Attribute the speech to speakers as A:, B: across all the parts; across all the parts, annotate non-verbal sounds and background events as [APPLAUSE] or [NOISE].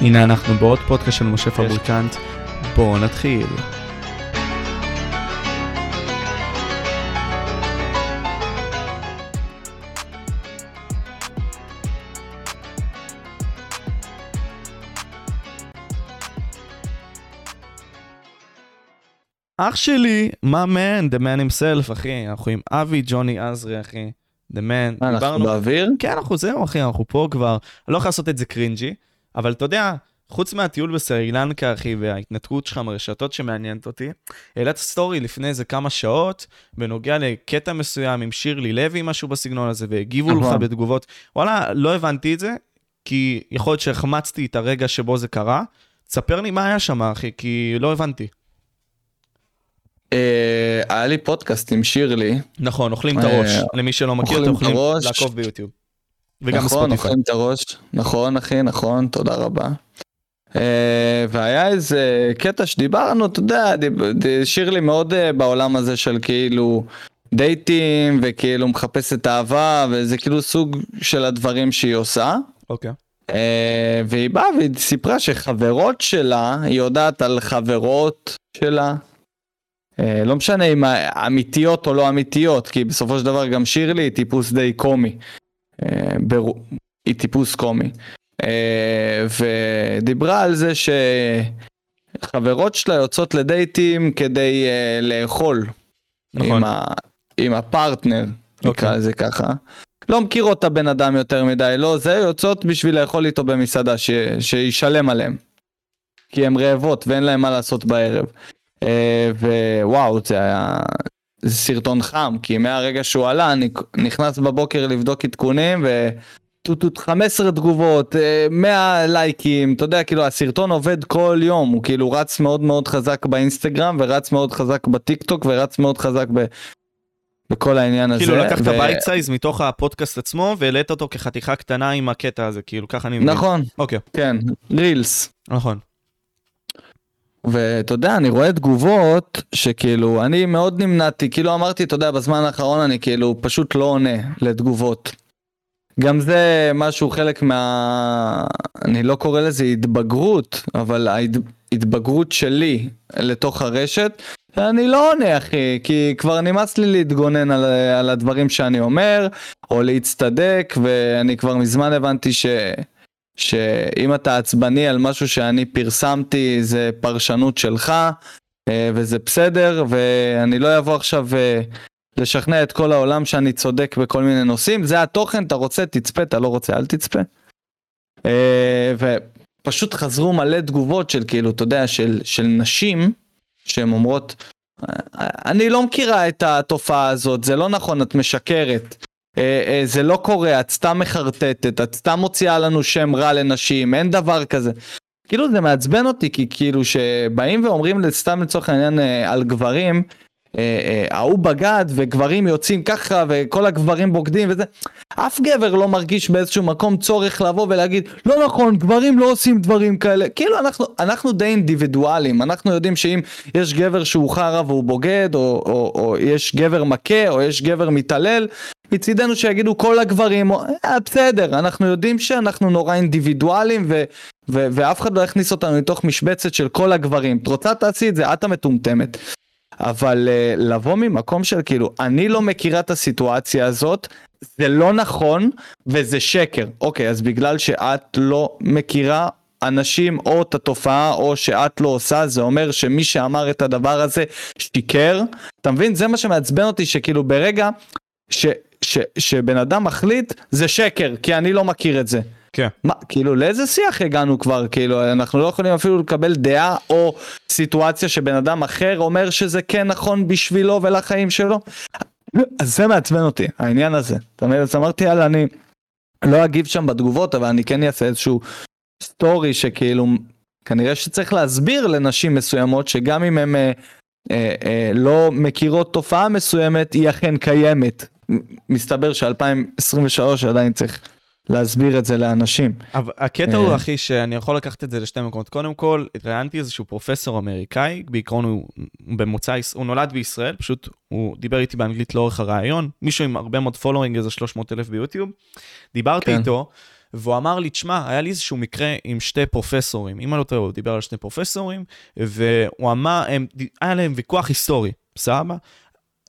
A: הנה אנחנו בעוד פודקאסט של משה פבריקנט, בואו נתחיל. אח שלי, מה man, the man himself, אחי, אנחנו עם אבי ג'וני עזרי, אחי, the man.
B: מה, אנחנו באוויר?
A: כן, אנחנו זהו, אחי, אנחנו פה כבר. אני לא יכול לעשות את זה cringey, אבל אתה יודע, חוץ מהטיול בסרילנקה, אחי, וההתנתקות שלך מהרשתות שמעניינת אותי, העלית סטורי לפני איזה כמה שעות, בנוגע לקטע מסוים עם שירלי לוי, משהו בסגנון הזה, והגיבו לך
B: נכון.
A: בתגובות. וואלה, לא הבנתי את זה, כי יכול להיות שהחמצתי את הרגע שבו זה קרה. תספר לי מה היה שם, אחי, כי לא הבנתי.
B: אה, היה לי פודקאסט עם שירלי.
A: נכון, אוכלים את
B: אה,
A: הראש. למי שלא מכיר, אתם יכולים. לעקוב ביוטיוב. וגם
B: נכון,
A: בספוטיפיי.
B: אוכלים את הראש. נכון, אחי, נכון, תודה רבה. אה, והיה איזה קטע שדיברנו, אתה יודע, ד- שירלי מאוד אה, בעולם הזה של כאילו דייטים, וכאילו מחפשת אהבה, וזה כאילו סוג של הדברים שהיא עושה.
A: אוקיי.
B: אה, והיא באה והיא סיפרה שחברות שלה, היא יודעת על חברות שלה. אה, לא משנה אם אמיתיות או לא אמיתיות, כי בסופו של דבר גם שירלי היא טיפוס די קומי. ברו- היא טיפוס קומי. אה, ודיברה על זה שחברות שלה יוצאות לדייטים כדי אה, לאכול.
A: נכון.
B: עם, ה... עם הפרטנר, נקרא
A: אוקיי.
B: לזה ככה. לא מכירות את הבן אדם יותר מדי, לא זה, יוצאות בשביל לאכול איתו במסעדה, ש... שישלם עליהם. כי הן רעבות ואין להם מה לעשות בערב. אה, ווואו, זה היה... סרטון חם, כי מהרגע שהוא עלה, אני נכנס בבוקר לבדוק עדכונים, ו... טוטוט 15 תגובות, אה, 100 לייקים, אתה יודע, כאילו הסרטון עובד כל יום, הוא כאילו רץ מאוד מאוד חזק באינסטגרם, ורץ מאוד חזק בטיק טוק, ורץ מאוד חזק ב... בכל העניין הזה.
A: כאילו לקחת
B: ו-
A: bite size מתוך הפודקאסט עצמו והעלית אותו כחתיכה קטנה עם הקטע הזה, כאילו ככה אני מבין.
B: נכון,
A: אוקיי,
B: כן, רילס.
A: נכון.
B: ואתה יודע, אני רואה תגובות שכאילו, אני מאוד נמנעתי, כאילו אמרתי, אתה יודע, בזמן האחרון אני כאילו פשוט לא עונה לתגובות. גם זה משהו חלק מה... אני לא קורא לזה התבגרות, אבל ההתבגרות שלי לתוך הרשת, אני לא עונה אחי, כי כבר נמאס לי להתגונן על, על הדברים שאני אומר, או להצטדק, ואני כבר מזמן הבנתי ש... שאם אתה עצבני על משהו שאני פרסמתי זה פרשנות שלך אה, וזה בסדר ואני לא אבוא עכשיו אה, לשכנע את כל העולם שאני צודק בכל מיני נושאים זה התוכן אתה רוצה תצפה אתה לא רוצה אל תצפה. אה, ופשוט חזרו מלא תגובות של כאילו אתה יודע של, של נשים שהן אומרות "אה, אני לא מכירה את התופעה הזאת זה לא נכון את משקרת. אה, אה, זה לא קורה, את סתם מחרטטת, את סתם מוציאה לנו שם רע לנשים, אין דבר כזה. כאילו זה מעצבן אותי, כי כאילו שבאים ואומרים סתם לצורך העניין אה, על גברים, ההוא בגד וגברים יוצאים ככה וכל הגברים בוגדים וזה, אף גבר לא מרגיש באיזשהו מקום צורך לבוא ולהגיד לא נכון גברים לא עושים דברים כאלה כאילו אנחנו אנחנו די אינדיבידואלים אנחנו יודעים שאם יש גבר שהוא חרא והוא בוגד או, או, או יש גבר מכה או יש גבר מתעלל מצידנו שיגידו כל הגברים, אה, בסדר, אנחנו יודעים שאנחנו נורא אינדיבידואלים ו, ו, ואף אחד לא יכניס אותנו לתוך משבצת של כל הגברים. את רוצה תעשי את זה, את המטומטמת. אבל uh, לבוא ממקום של כאילו, אני לא מכירה את הסיטואציה הזאת, זה לא נכון וזה שקר. אוקיי, אז בגלל שאת לא מכירה אנשים או את התופעה או שאת לא עושה, זה אומר שמי שאמר את הדבר הזה שיקר. אתה מבין? זה מה שמעצבן אותי, שכאילו ברגע ש, ש, שבן אדם מחליט זה שקר כי אני לא מכיר את זה.
A: כן.
B: מה, כאילו לאיזה שיח הגענו כבר כאילו אנחנו לא יכולים אפילו לקבל דעה או סיטואציה שבן אדם אחר אומר שזה כן נכון בשבילו ולחיים שלו. אז זה מעצבן אותי העניין הזה. אתה מבין? אז אמרתי יאללה אני לא אגיב שם בתגובות אבל אני כן אעשה איזשהו סטורי שכאילו כנראה שצריך להסביר לנשים מסוימות שגם אם הם אה, אה, אה, לא מכירות תופעה מסוימת היא אכן קיימת. מסתבר ש-2023 עדיין צריך להסביר את זה לאנשים.
A: אבל הקטע הוא
B: אה.
A: אחי שאני יכול לקחת את זה לשתי מקומות. קודם כל, ראיינתי איזשהו פרופסור אמריקאי, בעיקרון הוא במוצא, הוא נולד בישראל, פשוט הוא דיבר איתי באנגלית לאורך הראיון, מישהו עם הרבה מאוד following, איזה 300 אלף ביוטיוב. דיברתי
B: כן.
A: איתו, והוא אמר לי, תשמע, היה לי איזשהו מקרה עם שתי פרופסורים, אם אני לא טועה, הוא דיבר על שני פרופסורים, והוא אמר, הם, היה להם ויכוח היסטורי, סבבה?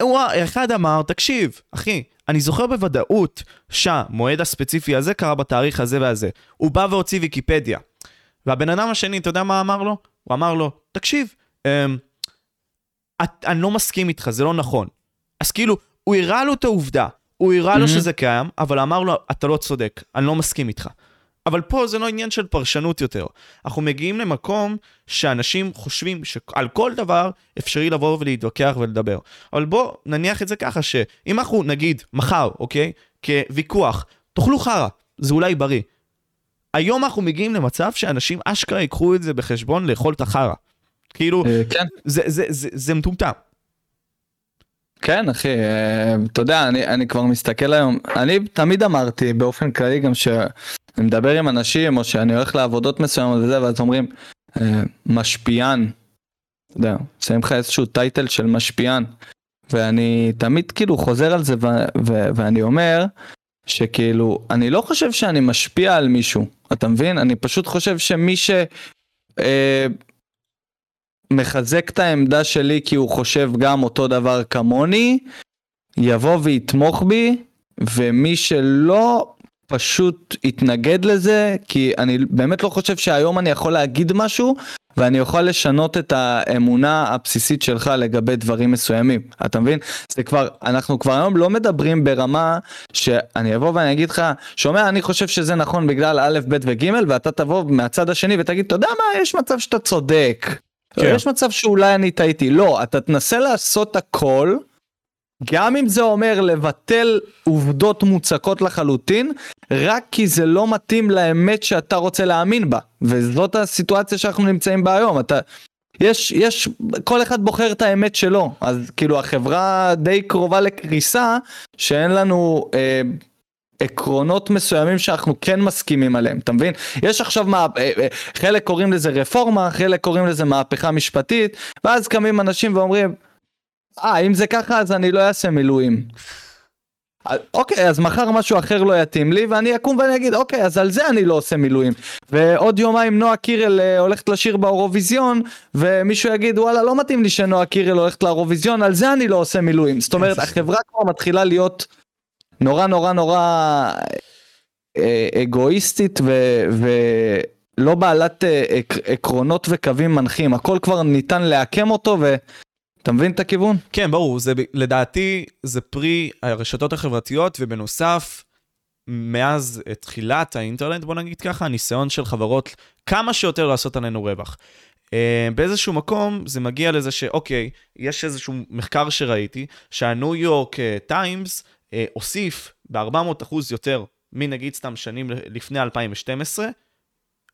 A: הוא, אחד אמר, תקשיב, אחי, אני זוכר בוודאות שהמועד הספציפי הזה קרה בתאריך הזה והזה. הוא בא והוציא ויקיפדיה. והבן אדם השני, אתה יודע מה אמר לו? הוא אמר לו, תקשיב, אמ, את, אני לא מסכים איתך, זה לא נכון. אז כאילו, הוא הראה לו את העובדה, הוא הראה לו שזה קיים, אבל אמר לו, אתה לא צודק, אני לא מסכים איתך. אבל פה זה לא עניין של פרשנות יותר. אנחנו מגיעים למקום שאנשים חושבים שעל כל דבר אפשרי לבוא ולהתווכח ולדבר. אבל בוא נניח את זה ככה, שאם אנחנו נגיד מחר, אוקיי, כוויכוח, תאכלו חרא, זה אולי בריא. היום אנחנו מגיעים למצב שאנשים אשכרה ייקחו את זה בחשבון לאכול את החרא. כאילו,
B: אה, כן.
A: זה, זה, זה, זה מטומטם.
B: כן אחי, אה, אתה יודע, אני, אני כבר מסתכל היום, אני תמיד אמרתי באופן כללי גם שאני מדבר עם אנשים או שאני הולך לעבודות מסוימות וזה, ואז אומרים, אה, משפיען, אתה יודע, שמים לך איזשהו טייטל של משפיען, ואני תמיד כאילו חוזר על זה ואני אומר, שכאילו, אני לא חושב שאני משפיע על מישהו, אתה מבין? אני פשוט חושב שמי ש... מחזק את העמדה שלי כי הוא חושב גם אותו דבר כמוני, יבוא ויתמוך בי, ומי שלא פשוט יתנגד לזה, כי אני באמת לא חושב שהיום אני יכול להגיד משהו, ואני אוכל לשנות את האמונה הבסיסית שלך לגבי דברים מסוימים, אתה מבין? זה כבר, אנחנו כבר היום לא מדברים ברמה שאני אבוא ואני אגיד לך, שומע, אני חושב שזה נכון בגלל א', ב' וג', ואתה תבוא מהצד השני ותגיד, אתה יודע מה, יש מצב שאתה צודק. כן. יש מצב שאולי אני טעיתי, לא, אתה תנסה לעשות הכל, גם אם זה אומר לבטל עובדות מוצקות לחלוטין, רק כי זה לא מתאים לאמת שאתה רוצה להאמין בה. וזאת הסיטואציה שאנחנו נמצאים בה היום. אתה, יש, יש, כל אחד בוחר את האמת שלו. אז כאילו החברה די קרובה לקריסה, שאין לנו... אה, עקרונות מסוימים שאנחנו כן מסכימים עליהם, אתה מבין? יש עכשיו מה, אה, אה, חלק קוראים לזה רפורמה, חלק קוראים לזה מהפכה משפטית, ואז קמים אנשים ואומרים, אה, אם זה ככה אז אני לא אעשה מילואים. אה, אוקיי, אז מחר משהו אחר לא יתאים לי, ואני אקום ואני אגיד, אוקיי, אז על זה אני לא עושה מילואים. ועוד יומיים נועה קירל הולכת לשיר באירוויזיון, ומישהו יגיד, וואלה, לא מתאים לי שנועה קירל הולכת לאירוויזיון, על זה אני לא עושה מילואים. זאת אומרת, החברה כבר מתחילה להיות... נורא נורא נורא אה, אגואיסטית ו, ולא בעלת אה, עקרונות וקווים מנחים, הכל כבר ניתן לעקם אותו ו... אתה מבין את הכיוון?
A: כן, ברור, זה, לדעתי זה פרי הרשתות החברתיות, ובנוסף, מאז תחילת האינטרנט, בוא נגיד ככה, הניסיון של חברות כמה שיותר לעשות עלינו רווח. Uh, באיזשהו מקום זה מגיע לזה שאוקיי, יש איזשהו מחקר שראיתי, שהניו יורק טיימס הוסיף ב-400 אחוז יותר מנגיד סתם שנים לפני 2012,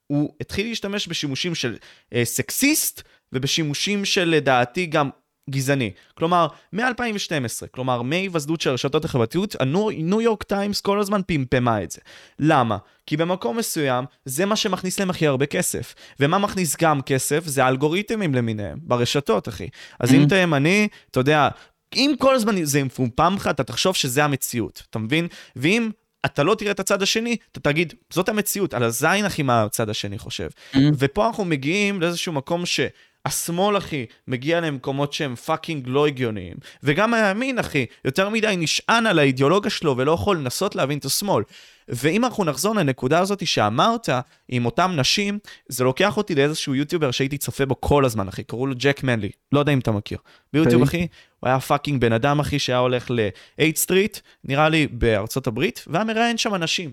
A: הוא התחיל להשתמש בשימושים של אה, סקסיסט ובשימושים של לדעתי גם גזעני. כלומר, מ-2012, כלומר, מהיווסדות של הרשתות החברתיות, הניו יורק טיימס כל הזמן פמפמה את זה. למה? כי במקום מסוים, זה מה שמכניס להם הכי הרבה כסף. ומה מכניס גם כסף? זה האלגוריתמים למיניהם, ברשתות, אחי. אז אם mm-hmm. אתה ימני, אתה יודע, אם כל הזמן זה מפומפם לך, אתה תחשוב שזה המציאות, אתה מבין? ואם אתה לא תראה את הצד השני, אתה תגיד, זאת המציאות, על הזין אחי מה הצד השני חושב. Mm-hmm. ופה אנחנו מגיעים לאיזשהו מקום ש... השמאל, אחי, מגיע למקומות שהם פאקינג לא הגיוניים. וגם הימין, אחי, יותר מדי נשען על האידיאולוגיה שלו ולא יכול לנסות להבין את השמאל. ואם אנחנו נחזור לנקודה הזאת שאמרת, עם אותם נשים, זה לוקח אותי לאיזשהו יוטיובר שהייתי צופה בו כל הזמן, אחי, קראו לו ג'ק מנלי, לא יודע אם אתה מכיר. ביוטיוב, אחי, הוא היה fucking בן אדם, אחי, שהיה הולך ל-8 Street, נראה לי בארצות הברית, והיה מראיין שם אנשים.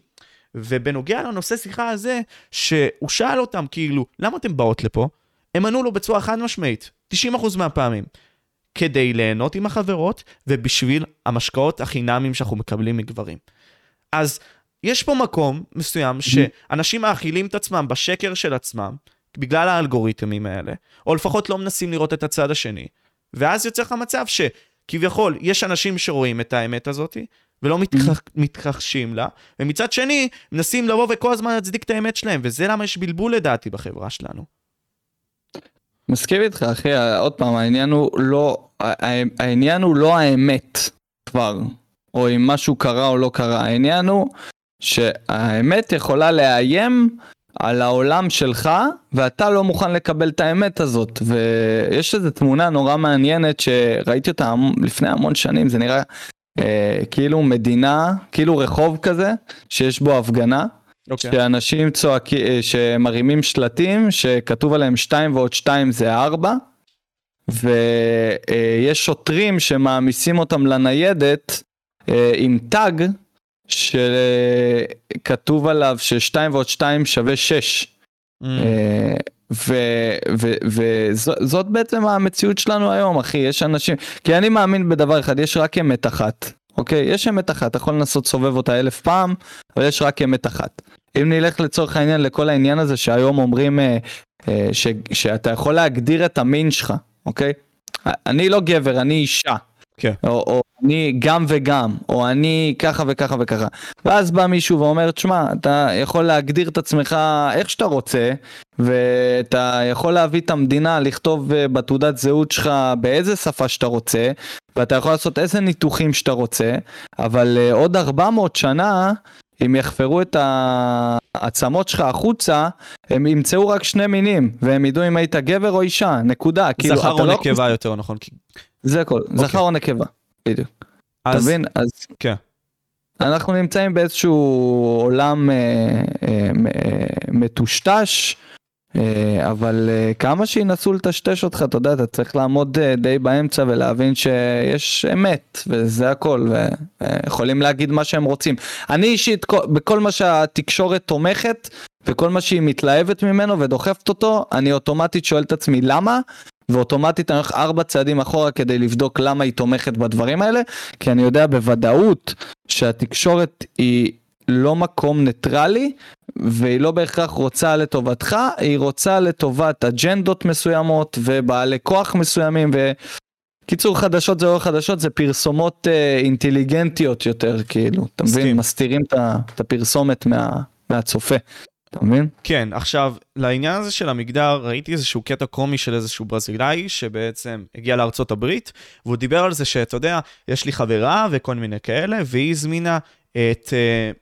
A: ובנוגע לנושא שיחה הזה, שהוא שאל אותם, כאילו, למה אתם באות לפה? הם ענו לו בצורה חד משמעית, 90% מהפעמים. כדי ליהנות עם החברות, ובשביל המשקאות החינמים שאנחנו מקבלים מגברים. אז יש פה מקום מסוים שאנשים מאכילים את עצמם בשקר של עצמם, בגלל האלגוריתמים האלה, או לפחות לא מנסים לראות את הצד השני, ואז יוצא לך מצב שכביכול יש אנשים שרואים את האמת הזאת, ולא מתכח, מתכחשים לה, ומצד שני, מנסים לבוא וכל הזמן להצדיק את האמת שלהם, וזה למה יש בלבול לדעתי בחברה שלנו.
B: מסכים איתך אחי, עוד פעם, העניין הוא לא, העניין הוא לא האמת כבר, או אם משהו קרה או לא קרה, העניין הוא שהאמת יכולה לאיים על העולם שלך, ואתה לא מוכן לקבל את האמת הזאת. ויש איזו תמונה נורא מעניינת שראיתי אותה לפני המון שנים, זה נראה אה, כאילו מדינה, כאילו רחוב כזה, שיש בו הפגנה. Okay. אוקיי. שאנשים צועקים, אה, שמרימים שלטים שכתוב עליהם 2 ועוד 2 זה 4 ויש שוטרים שמעמיסים אותם לניידת אה, עם טאג שכתוב עליו ש2 ועוד 2 שווה 6. Mm. וזאת בעצם המציאות שלנו היום אחי יש אנשים כי אני מאמין בדבר אחד יש רק אמת אחת אוקיי יש אמת אחת אתה יכול לנסות סובב אותה אלף פעם אבל יש רק אמת אחת. אם נלך לצורך העניין לכל העניין הזה שהיום אומרים אה, אה, ש, שאתה יכול להגדיר את המין שלך אוקיי אני לא גבר אני אישה. כן. או, או אני גם וגם, או אני ככה וככה וככה. ואז בא מישהו ואומר, תשמע, אתה יכול להגדיר את עצמך איך שאתה רוצה, ואתה יכול להביא את המדינה, לכתוב אה, בתעודת זהות שלך באיזה שפה שאתה רוצה, ואתה יכול לעשות איזה ניתוחים שאתה רוצה, אבל uh, עוד 400 שנה, אם יחפרו את העצמות שלך החוצה, הם ימצאו רק שני מינים, והם ידעו אם היית גבר או אישה, נקודה.
A: כאילו, זכר או לא נקבה יותר נכון.
B: זה הכל, okay. זכר או נקבה, בדיוק. אתה מבין? אז... כן. אנחנו נמצאים באיזשהו עולם אה, אה, אה, מטושטש, אה, אבל אה, כמה שינסו לטשטש אותך, אתה יודע, אתה צריך לעמוד אה, די באמצע ולהבין שיש אמת, וזה הכל, ויכולים להגיד מה שהם רוצים. אני אישית, בכל מה שהתקשורת תומכת, וכל מה שהיא מתלהבת ממנו ודוחפת אותו, אני אוטומטית שואל את עצמי למה, ואוטומטית אני הולך ארבע צעדים אחורה כדי לבדוק למה היא תומכת בדברים האלה, כי אני יודע בוודאות שהתקשורת היא לא מקום ניטרלי, והיא לא בהכרח רוצה לטובתך, היא רוצה לטובת אג'נדות מסוימות ובעלי כוח מסוימים ו... קיצור חדשות זה לא חדשות זה פרסומות אה, אינטליגנטיות יותר כאילו. אתה מבין? מסתירים את הפרסומת מה, מהצופה. אתה מבין?
A: כן, עכשיו, לעניין הזה של המגדר, ראיתי איזשהו קטע קומי של איזשהו ברזילאי, שבעצם הגיע לארצות הברית, והוא דיבר על זה שאתה יודע, יש לי חברה וכל מיני כאלה, והיא הזמינה את... Uh,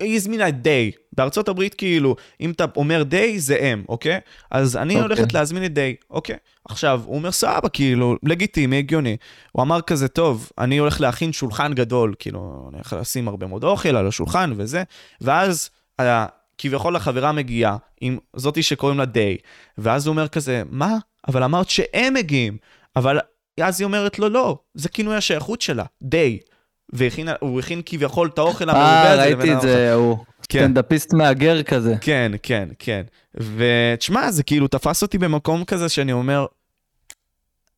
A: היא הזמינה את דיי. בארצות הברית כאילו, אם אתה אומר דיי זה אם, אוקיי? אז אני okay. אוקיי. הולכת להזמין את דיי, אוקיי? עכשיו, הוא אומר סבבה, כאילו, לגיטימי, הגיוני. הוא אמר כזה, טוב, אני הולך להכין שולחן גדול, כאילו, אני הולך לשים הרבה מאוד אוכל על השולחן וזה, ואז כביכול החברה מגיעה עם זאתי שקוראים לה דיי, ואז הוא אומר כזה, מה? אבל אמרת שהם מגיעים. אבל אז היא אומרת לו, לא, זה כינוי השייכות שלה, דיי. והוא הכין כביכול את האוכל
B: המרובה הזה. אה, ראיתי את זה, הוא כן. סטנדאפיסט מהגר כזה.
A: כן, כן, כן. ותשמע, זה כאילו תפס אותי במקום כזה שאני אומר,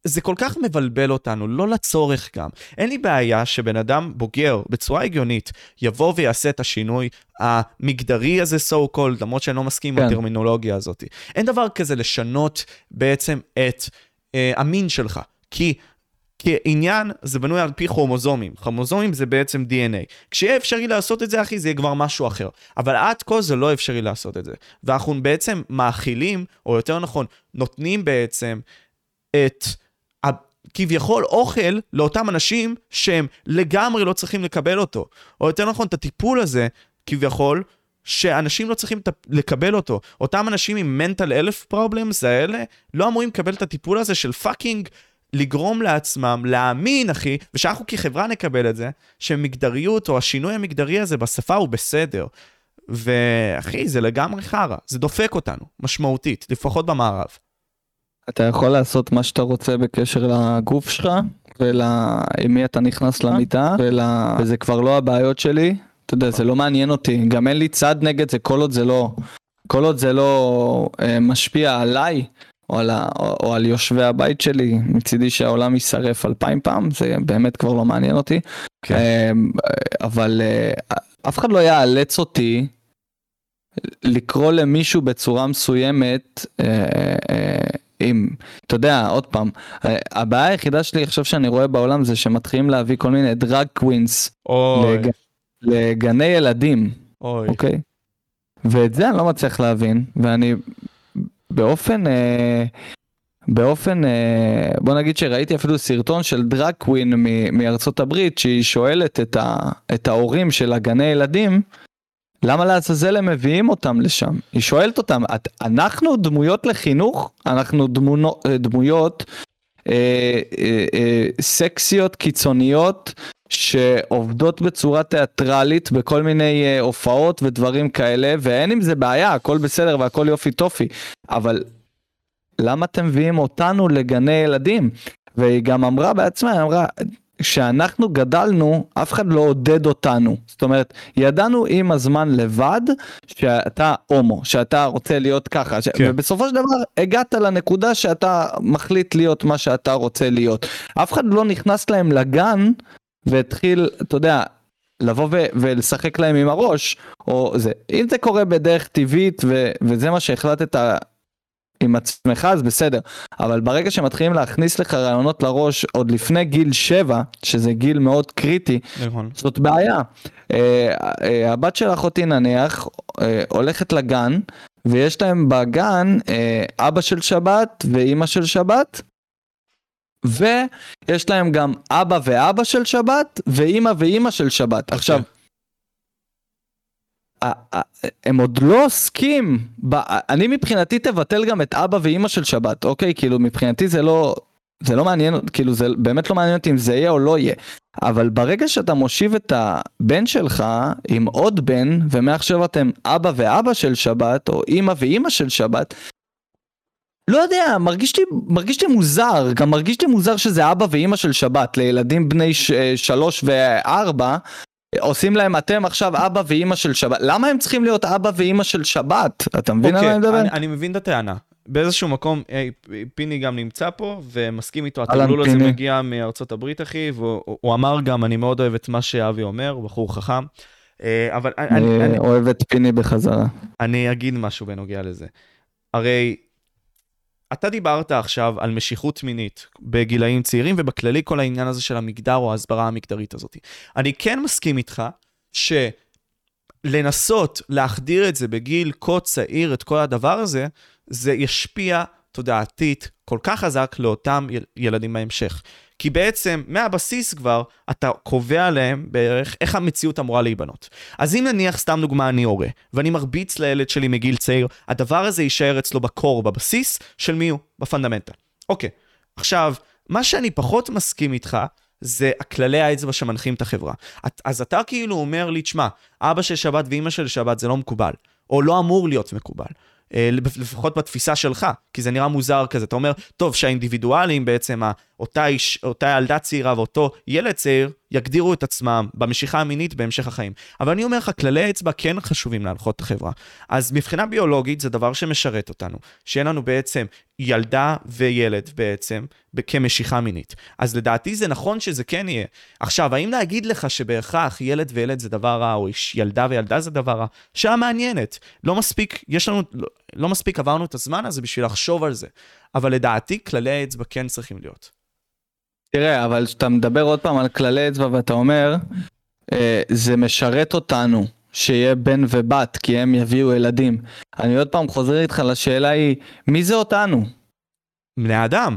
A: זה כל כך מבלבל אותנו, לא לצורך גם. אין לי בעיה שבן אדם בוגר, בצורה הגיונית, יבוא ויעשה את השינוי המגדרי הזה, so called, למרות שאני לא מסכים כן. עם הטרמינולוגיה הזאת. אין דבר כזה לשנות בעצם את אה, המין שלך. כי כעניין זה בנוי על פי כרומוזומים. כרומוזומים זה בעצם DNA. כשיהיה אפשרי לעשות את זה, אחי, זה יהיה כבר משהו אחר. אבל עד כה זה לא אפשרי לעשות את זה. ואנחנו בעצם מאכילים, או יותר נכון, נותנים בעצם את כביכול אוכל לאותם אנשים שהם לגמרי לא צריכים לקבל אותו. או יותר נכון, את הטיפול הזה, כביכול, שאנשים לא צריכים לקבל אותו. אותם אנשים עם mental health problems האלה, לא אמורים לקבל את הטיפול הזה של פאקינג לגרום לעצמם להאמין, אחי, ושאנחנו כחברה נקבל את זה, שמגדריות או השינוי המגדרי הזה בשפה הוא בסדר. ואחי, זה לגמרי חרא, זה דופק אותנו, משמעותית, לפחות במערב.
B: אתה יכול לעשות מה שאתה רוצה בקשר לגוף שלך, ועם מי אתה נכנס אה? למיטה, ול... וזה כבר לא הבעיות שלי. אתה יודע, זה לא מעניין אותי, גם אין לי צד נגד זה כל עוד זה לא, כל עוד זה לא אה, משפיע עליי. או על, ה, או, או על יושבי הבית שלי, מצידי שהעולם יישרף אלפיים פעם, זה באמת כבר לא מעניין אותי. כן. אה, אבל אה, אף אחד לא יאלץ אותי לקרוא למישהו בצורה מסוימת, אם, אתה יודע, עוד פעם, הבעיה היחידה שלי עכשיו שאני רואה בעולם זה שמתחילים להביא כל מיני דרג קווינס לג... לגני ילדים, אוי. אוקיי? ואת זה אני לא מצליח להבין, ואני באופן, אה, באופן, אה, בוא נגיד שראיתי אפילו סרטון של דרג קווין מארצות הברית, שהיא שואלת את, ה, את ההורים של הגני ילדים, למה לעזאזל הם מביאים אותם לשם? היא שואלת אותם, את, אנחנו דמויות לחינוך? אנחנו דמונו, דמויות אה, אה, אה, סקסיות קיצוניות שעובדות בצורה תיאטרלית בכל מיני אה, הופעות ודברים כאלה, ואין עם זה בעיה, הכל בסדר והכל יופי טופי, אבל למה אתם מביאים אותנו לגני ילדים? והיא גם אמרה בעצמה, היא אמרה, כשאנחנו גדלנו, אף אחד לא עודד אותנו. זאת אומרת, ידענו עם הזמן לבד שאתה הומו, שאתה רוצה להיות ככה, ש... כן. ובסופו של דבר הגעת לנקודה שאתה מחליט להיות מה שאתה רוצה להיות. אף אחד לא נכנס להם לגן והתחיל, אתה יודע, לבוא ו- ולשחק להם עם הראש, או זה. אם זה קורה בדרך טבעית ו- וזה מה שהחלטת עם עצמך אז בסדר, אבל ברגע שמתחילים להכניס לך רעיונות לראש עוד לפני גיל 7, שזה גיל מאוד קריטי, נכון. זאת בעיה. אה, אה, הבת של אחותי נניח אה, הולכת לגן, ויש להם בגן אבא של שבת ואימא של שבת, ויש להם גם אבא ואבא של שבת, ואימא ואימא של שבת. עכשיו. הם עוד לא עוסקים, אני מבחינתי תבטל גם את אבא ואימא של שבת, אוקיי? כאילו מבחינתי זה לא, זה לא מעניין, כאילו זה באמת לא מעניין אותי אם זה יהיה או לא יהיה. אבל ברגע שאתה מושיב את הבן שלך עם עוד בן, ומעכשיו אתם אבא ואבא של שבת, או אימא ואימא של שבת, לא יודע, מרגיש לי, מרגיש לי מוזר, גם מרגיש לי מוזר שזה אבא ואימא של שבת, לילדים בני ש, שלוש וארבע, עושים להם אתם עכשיו אבא ואימא של שבת למה הם צריכים להיות אבא ואימא של שבת אתה מבין על מה
A: אני
B: מדבר?
A: אני, אני מבין את הטענה באיזשהו מקום אי, פיני גם נמצא פה ומסכים איתו התגלול הזה מגיע מארצות הברית אחי והוא אמר גם אני מאוד אוהב את מה שאבי אומר הוא בחור חכם.
B: אה, אבל אני, אני אוהב את פיני בחזרה.
A: אני אגיד משהו בנוגע לזה. הרי אתה דיברת עכשיו על משיכות מינית בגילאים צעירים, ובכללי כל העניין הזה של המגדר או ההסברה המגדרית הזאת. אני כן מסכים איתך שלנסות להחדיר את זה בגיל כה צעיר, את כל הדבר הזה, זה ישפיע תודעתית כל כך חזק לאותם ילדים בהמשך. כי בעצם מהבסיס כבר אתה קובע להם בערך איך המציאות אמורה להיבנות. אז אם נניח, סתם דוגמה, אני הורה, ואני מרביץ לילד שלי מגיל צעיר, הדבר הזה יישאר אצלו בקור, בבסיס, של מי הוא? בפונדמנטה. אוקיי, עכשיו, מה שאני פחות מסכים איתך, זה הכללי האצבע שמנחים את החברה. אז אתה כאילו אומר לי, תשמע, אבא של שבת ואימא של שבת זה לא מקובל, או לא אמור להיות מקובל. אה, לפחות בתפיסה שלך, כי זה נראה מוזר כזה. אתה אומר, טוב, שהאינדיבידואלים בעצם, אותה, איש, אותה ילדה צעירה ואותו ילד צעיר, יגדירו את עצמם במשיכה המינית בהמשך החיים. אבל אני אומר לך, כללי אצבע כן חשובים להנחות החברה. אז מבחינה ביולוגית זה דבר שמשרת אותנו, שאין לנו בעצם ילדה וילד בעצם כמשיכה מינית. אז לדעתי זה נכון שזה כן יהיה. עכשיו, האם להגיד לך שבהכרח ילד וילד זה דבר רע, או ילדה וילדה זה דבר רע? שעה מעניינת. לא מספיק, יש לנו, לא, לא מספיק עברנו את הזמן הזה בשביל לחשוב על זה. אבל לדעתי, כללי האצבע כן צריכים להיות.
B: תראה, אבל כשאתה מדבר עוד פעם על כללי אצבע ואתה אומר, אה, זה משרת אותנו שיהיה בן ובת, כי הם יביאו ילדים. אני עוד פעם חוזר איתך לשאלה היא, מי זה אותנו?
A: בני אדם.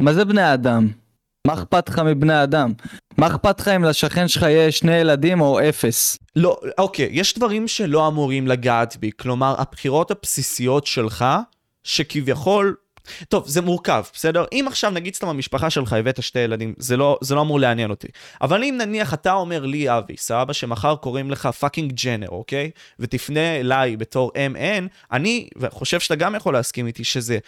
B: מה זה בני אדם? מה אכפת לך מבני אדם? מה אכפת לך אם לשכן שלך יהיה שני ילדים או אפס?
A: לא, אוקיי, יש דברים שלא אמורים לגעת בי. כלומר, הבחירות הבסיסיות שלך, שכביכול טוב, זה מורכב, בסדר? אם עכשיו נגיד סתם המשפחה שלך הבאת שתי ילדים, זה לא, זה לא אמור לעניין אותי. אבל אם נניח אתה אומר לי, אבי, סבבה, שמחר קוראים לך fucking gender, אוקיי? ותפנה אליי בתור M, אני חושב שאתה גם יכול להסכים איתי שזה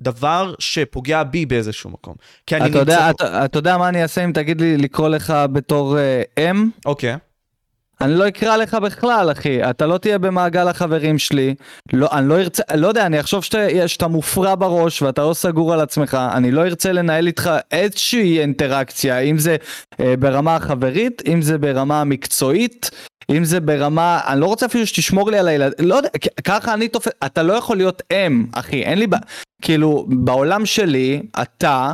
A: דבר שפוגע בי באיזשהו מקום.
B: כי אני אתה נמצא... יודע, אתה, אתה יודע מה אני אעשה אם תגיד לי לקרוא לך בתור uh, M?
A: אוקיי.
B: אני לא אקרא לך בכלל אחי, אתה לא תהיה במעגל החברים שלי, לא, אני לא ארצה, לא יודע, אני אחשוב שאתה, שאתה מופרע בראש ואתה לא סגור על עצמך, אני לא ארצה לנהל איתך איזושהי אינטראקציה, אם זה אה, ברמה החברית, אם זה ברמה המקצועית, אם זה ברמה, אני לא רוצה אפילו שתשמור לי על הילד, לא יודע, ככה אני תופס, אתה לא יכול להיות אם, אחי, אין לי, כאילו, בעולם שלי, אתה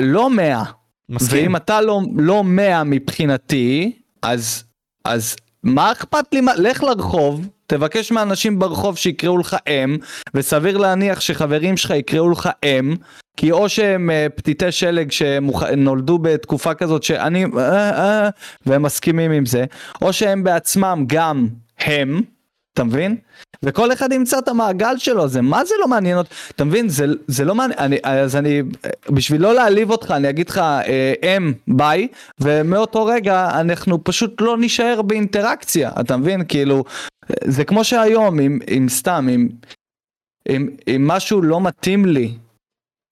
B: לא מאה. מסכים. ואם אתה לא, לא מאה מבחינתי, אז, אז מה אכפת לי? לך לרחוב, תבקש מאנשים ברחוב שיקראו לך אם, וסביר להניח שחברים שלך יקראו לך אם, כי או שהם אה, פתיתי שלג שנולדו בתקופה כזאת שאני, אה, אה, והם מסכימים עם זה, או שהם בעצמם גם הם, אתה מבין? וכל אחד ימצא את המעגל שלו, זה מה זה לא מעניין אותי, אתה מבין? זה, זה לא מעניין, אני, אז אני, בשביל לא להעליב אותך, אני אגיד לך, אה, הם, ביי, ומאותו רגע אנחנו פשוט לא נישאר באינטראקציה, אתה מבין? כאילו, זה כמו שהיום, אם, אם סתם, אם, אם, אם משהו לא מתאים לי,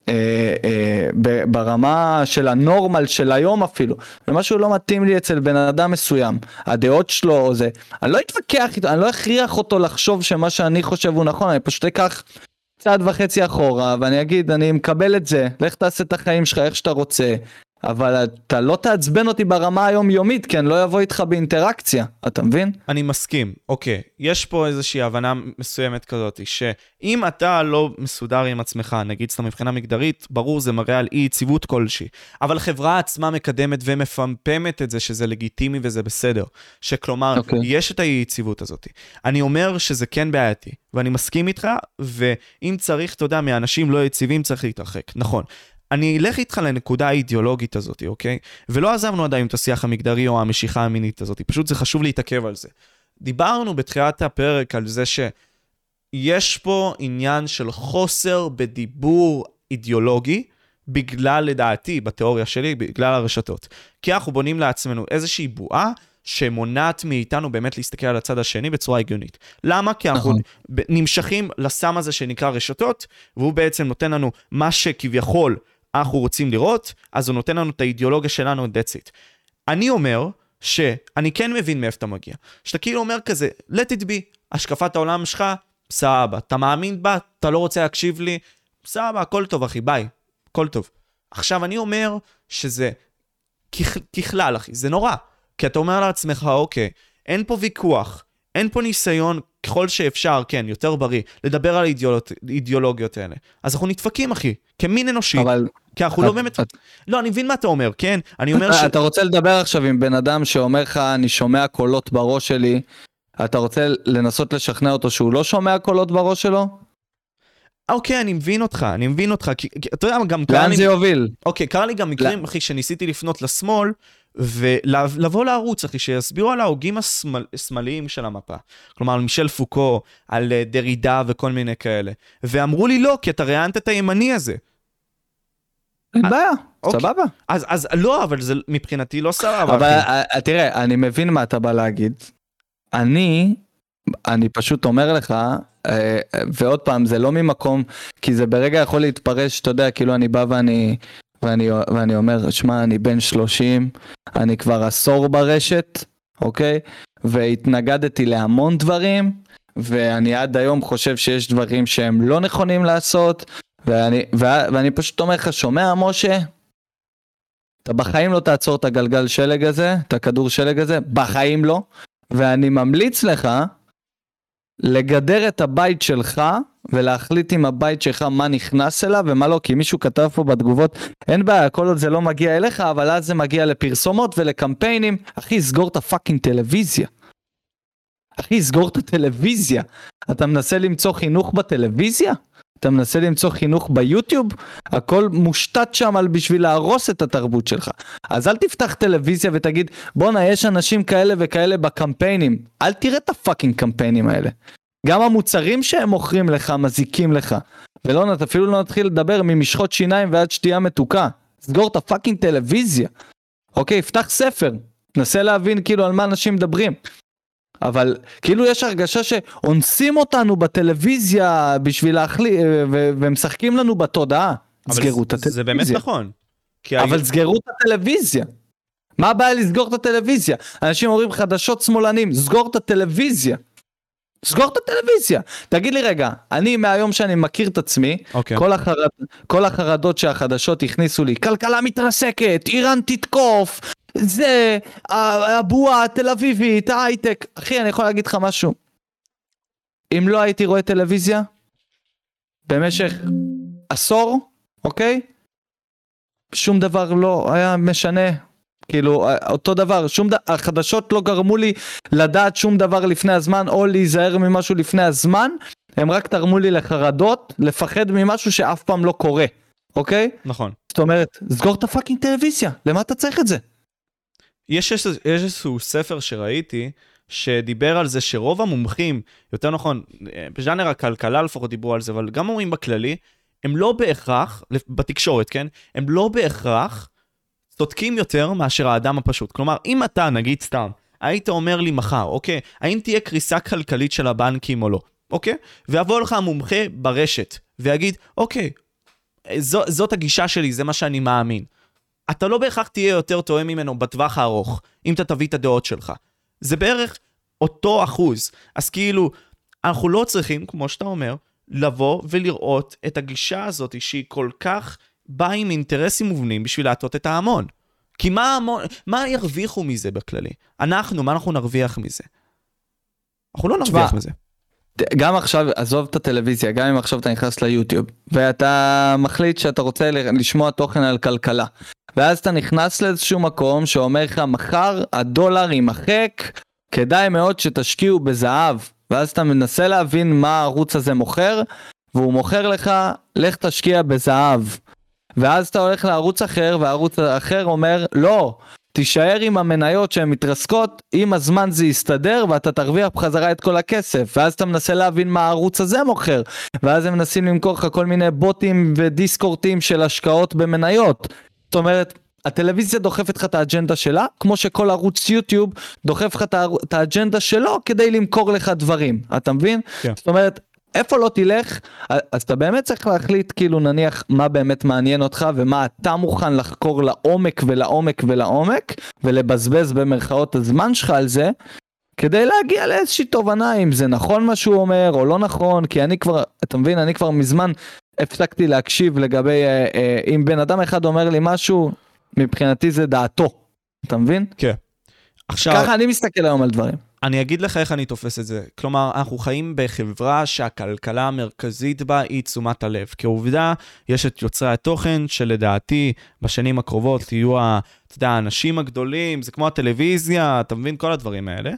B: אה, אה, ברמה של הנורמל של היום אפילו, ומשהו לא מתאים לי אצל בן אדם מסוים, הדעות שלו או זה, אני לא אתווכח איתו, אני לא אכריח אותו לחשוב שמה שאני חושב הוא נכון, אני פשוט אקח צעד וחצי אחורה ואני אגיד אני מקבל את זה, לך תעשה את החיים שלך איך שאתה רוצה, אבל אתה לא תעצבן אותי ברמה היומיומית, כי אני לא אבוא איתך באינטראקציה, אתה מבין?
A: אני מסכים, אוקיי. יש פה איזושהי הבנה מסוימת כזאת, שאם אתה לא מסודר עם עצמך, נגיד סתם מבחינה מגדרית, ברור זה מראה על אי יציבות כלשהי. אבל חברה עצמה מקדמת ומפמפמת את זה שזה לגיטימי וזה בסדר. שכלומר, אוקיי. יש את האי יציבות הזאת. אני אומר שזה כן בעייתי, ואני מסכים איתך, ואם צריך, אתה יודע, מאנשים לא יציבים צריך להתרחק, נכון. אני אלך איתך לנקודה האידיאולוגית הזאת, אוקיי? ולא עזבנו עדיין את השיח המגדרי או המשיכה המינית הזאת, פשוט זה חשוב להתעכב על זה. דיברנו בתחילת הפרק על זה שיש פה עניין של חוסר בדיבור אידיאולוגי, בגלל, לדעתי, בתיאוריה שלי, בגלל הרשתות. כי אנחנו בונים לעצמנו איזושהי בועה שמונעת מאיתנו באמת להסתכל על הצד השני בצורה הגיונית. למה? כי אנחנו נכון. נמשכים לסם הזה שנקרא רשתות, והוא בעצם נותן לנו מה שכביכול אנחנו רוצים לראות, אז הוא נותן לנו את האידיאולוגיה שלנו, that's it. אני אומר שאני כן מבין מאיפה אתה מגיע. שאתה כאילו אומר כזה, let it be, השקפת העולם שלך, סבבה. אתה מאמין בה, אתה לא רוצה להקשיב לי, סבבה, הכל טוב, אחי, ביי, הכל טוב. עכשיו, אני אומר שזה ככלל, אחי, זה נורא. כי אתה אומר לעצמך, אוקיי, אין פה ויכוח, אין פה ניסיון ככל שאפשר, כן, יותר בריא, לדבר על האידיאולוגיות האלה. אז אנחנו נדפקים, אחי, כמין אנושי. אבל... כי אנחנו לא באמת... לא, אני מבין מה אתה אומר, כן? אני אומר ש...
B: אתה רוצה לדבר עכשיו עם בן אדם שאומר לך, אני שומע קולות בראש שלי, אתה רוצה לנסות לשכנע אותו שהוא לא שומע קולות בראש שלו?
A: אוקיי, אני מבין אותך, אני מבין אותך, כי אתה יודע, גם
B: קרה לי... לאן זה יוביל?
A: אוקיי, קרה לי גם מקרים, אחי, שניסיתי לפנות לשמאל, ולבוא לערוץ, אחי, שיסבירו על ההוגים השמאליים של המפה. כלומר, על מישל פוקו, על אה, דרידה וכל מיני כאלה. ואמרו לי לא, כי אתה ראיינת את הימני הזה.
B: אין אה, בעיה, אוקיי. סבבה.
A: אז, אז לא, אבל זה מבחינתי לא סבבה.
B: אבל אחי. תראה, אני מבין מה אתה בא להגיד. אני, אני פשוט אומר לך, אה, ועוד פעם, זה לא ממקום, כי זה ברגע יכול להתפרש, אתה יודע, כאילו אני בא ואני ואני, ואני אומר, שמע, אני בן 30, אני כבר עשור ברשת, אוקיי? והתנגדתי להמון דברים, ואני עד היום חושב שיש דברים שהם לא נכונים לעשות, ואני, ואני פשוט אומר לך, שומע, משה? אתה בחיים לא תעצור את הגלגל שלג הזה, את הכדור שלג הזה, בחיים לא. ואני ממליץ לך לגדר את הבית שלך ולהחליט עם הבית שלך מה נכנס אליו ומה לא, כי מישהו כתב פה בתגובות, אין בעיה, כל עוד זה לא מגיע אליך, אבל אז זה מגיע לפרסומות ולקמפיינים. אחי, סגור את הפאקינג טלוויזיה. אחי, סגור את הטלוויזיה. אתה מנסה למצוא חינוך בטלוויזיה? אתה מנסה למצוא חינוך ביוטיוב? הכל מושתת שם על בשביל להרוס את התרבות שלך. אז אל תפתח טלוויזיה ותגיד, בואנה, יש אנשים כאלה וכאלה בקמפיינים. אל תראה את ה fucking קמפיינים האלה. גם המוצרים שהם מוכרים לך מזיקים לך. ולא, אפילו לא נתחיל לדבר ממשחות שיניים ועד שתייה מתוקה. סגור את ה fucking טלוויזיה. אוקיי, פתח ספר. תנסה להבין כאילו על מה אנשים מדברים. אבל כאילו יש הרגשה שאונסים אותנו בטלוויזיה בשביל להחליט, ומשחקים לנו בתודעה. סגרו את הטלוויזיה.
A: זה באמת נכון.
B: אבל סגרו את הטלוויזיה. מה הבעיה לסגור את הטלוויזיה? אנשים אומרים חדשות שמאלנים, סגור את הטלוויזיה. סגור את הטלוויזיה. תגיד לי רגע, אני מהיום שאני מכיר את עצמי, okay. אוקיי. כל, החרד, כל החרדות שהחדשות הכניסו לי, כלכלה מתרסקת, איראן תתקוף, זה, הבועה התל אביבית, ההייטק. אחי, אני יכול להגיד לך משהו. אם לא הייתי רואה טלוויזיה, במשך עשור, אוקיי? שום דבר לא היה משנה כאילו אותו דבר שום דבר החדשות לא גרמו לי לדעת שום דבר לפני הזמן או להיזהר ממשהו לפני הזמן הם רק תרמו לי לחרדות לפחד ממשהו שאף פעם לא קורה אוקיי?
A: נכון.
B: זאת אומרת, סגור את הפאקינג טלוויזיה, למה אתה צריך את זה?
A: יש איזשהו- ספר שראיתי, שדיבר על זה שרוב המומחים, יותר נכון, אה, בז'אנר הכלכלה לפחות דיברו על זה, אבל גם מורים בכללי, הם לא בהכרח, בתקשורת, כן? הם לא בהכרח צודקים יותר מאשר האדם הפשוט. כלומר, אם אתה, נגיד סתם, היית אומר לי מחר, אוקיי, האם תהיה קריסה כלכלית של הבנקים או לא, אוקיי? ויבוא לך המומחה ברשת ויגיד, אוקיי, זו, זאת הגישה שלי, זה מה שאני מאמין. אתה לא בהכרח תהיה יותר טועה ממנו בטווח הארוך, אם אתה תביא את הדעות שלך. זה בערך אותו אחוז. אז כאילו, אנחנו לא צריכים, כמו שאתה אומר, לבוא ולראות את הגישה הזאת שהיא כל כך באה עם אינטרסים מובנים בשביל להטות את ההמון. כי מה ההמון, מה ירוויחו מזה בכללי? אנחנו, מה אנחנו נרוויח מזה? אנחנו לא נרוויח מזה.
B: גם עכשיו, עזוב את הטלוויזיה, גם אם עכשיו אתה נכנס ליוטיוב, ואתה מחליט שאתה רוצה לשמוע תוכן על כלכלה, ואז אתה נכנס לאיזשהו מקום שאומר לך, מחר הדולר יימחק, כדאי מאוד שתשקיעו בזהב, ואז אתה מנסה להבין מה הערוץ הזה מוכר, והוא מוכר לך, לך תשקיע בזהב. ואז אתה הולך לערוץ אחר, והערוץ האחר אומר, לא, תישאר עם המניות שהן מתרסקות, עם הזמן זה יסתדר ואתה תרוויח בחזרה את כל הכסף. ואז אתה מנסה להבין מה הערוץ הזה מוכר. ואז הם מנסים למכור לך כל מיני בוטים ודיסקורטים של השקעות במניות. זאת אומרת, הטלוויזיה דוחפת לך את האג'נדה שלה, כמו שכל ערוץ יוטיוב דוחף לך את האג'נדה שלו כדי למכור לך דברים. אתה מבין?
A: כן.
B: זאת אומרת, איפה לא תלך, אז אתה באמת צריך להחליט כאילו נניח מה באמת מעניין אותך ומה אתה מוכן לחקור לעומק ולעומק ולעומק ולבזבז במרכאות הזמן שלך על זה כדי להגיע לאיזושהי תובנה אם זה נכון מה שהוא אומר או לא נכון כי אני כבר אתה מבין אני כבר מזמן הפסקתי להקשיב לגבי אה, אה, אם בן אדם אחד אומר לי משהו מבחינתי זה דעתו אתה מבין?
A: עכשיו,
B: ככה אני מסתכל היום על דברים.
A: אני אגיד לך איך אני תופס את זה. כלומר, אנחנו חיים בחברה שהכלכלה המרכזית בה היא תשומת הלב. כעובדה, יש את יוצרי התוכן שלדעתי בשנים הקרובות יהיו, אתה יודע, האנשים הגדולים, זה כמו הטלוויזיה, אתה מבין? כל הדברים האלה.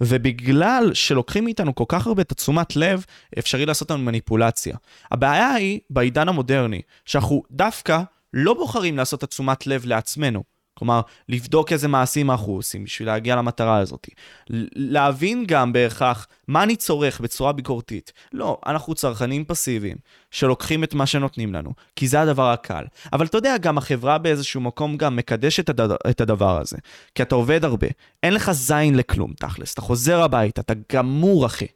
A: ובגלל שלוקחים מאיתנו כל כך הרבה את התשומת לב, אפשרי לעשות לנו מניפולציה. הבעיה היא בעידן המודרני, שאנחנו דווקא לא בוחרים לעשות את התשומת לב לעצמנו. כלומר, לבדוק איזה מעשים אנחנו עושים בשביל להגיע למטרה הזאת. להבין גם בהכרח מה אני צורך בצורה ביקורתית. לא, אנחנו צרכנים פסיביים שלוקחים את מה שנותנים לנו, כי זה הדבר הקל. אבל אתה יודע, גם החברה באיזשהו מקום גם מקדשת את, הד... את הדבר הזה. כי אתה עובד הרבה, אין לך זין לכלום, תכלס. אתה חוזר הביתה, אתה גמור, אחי.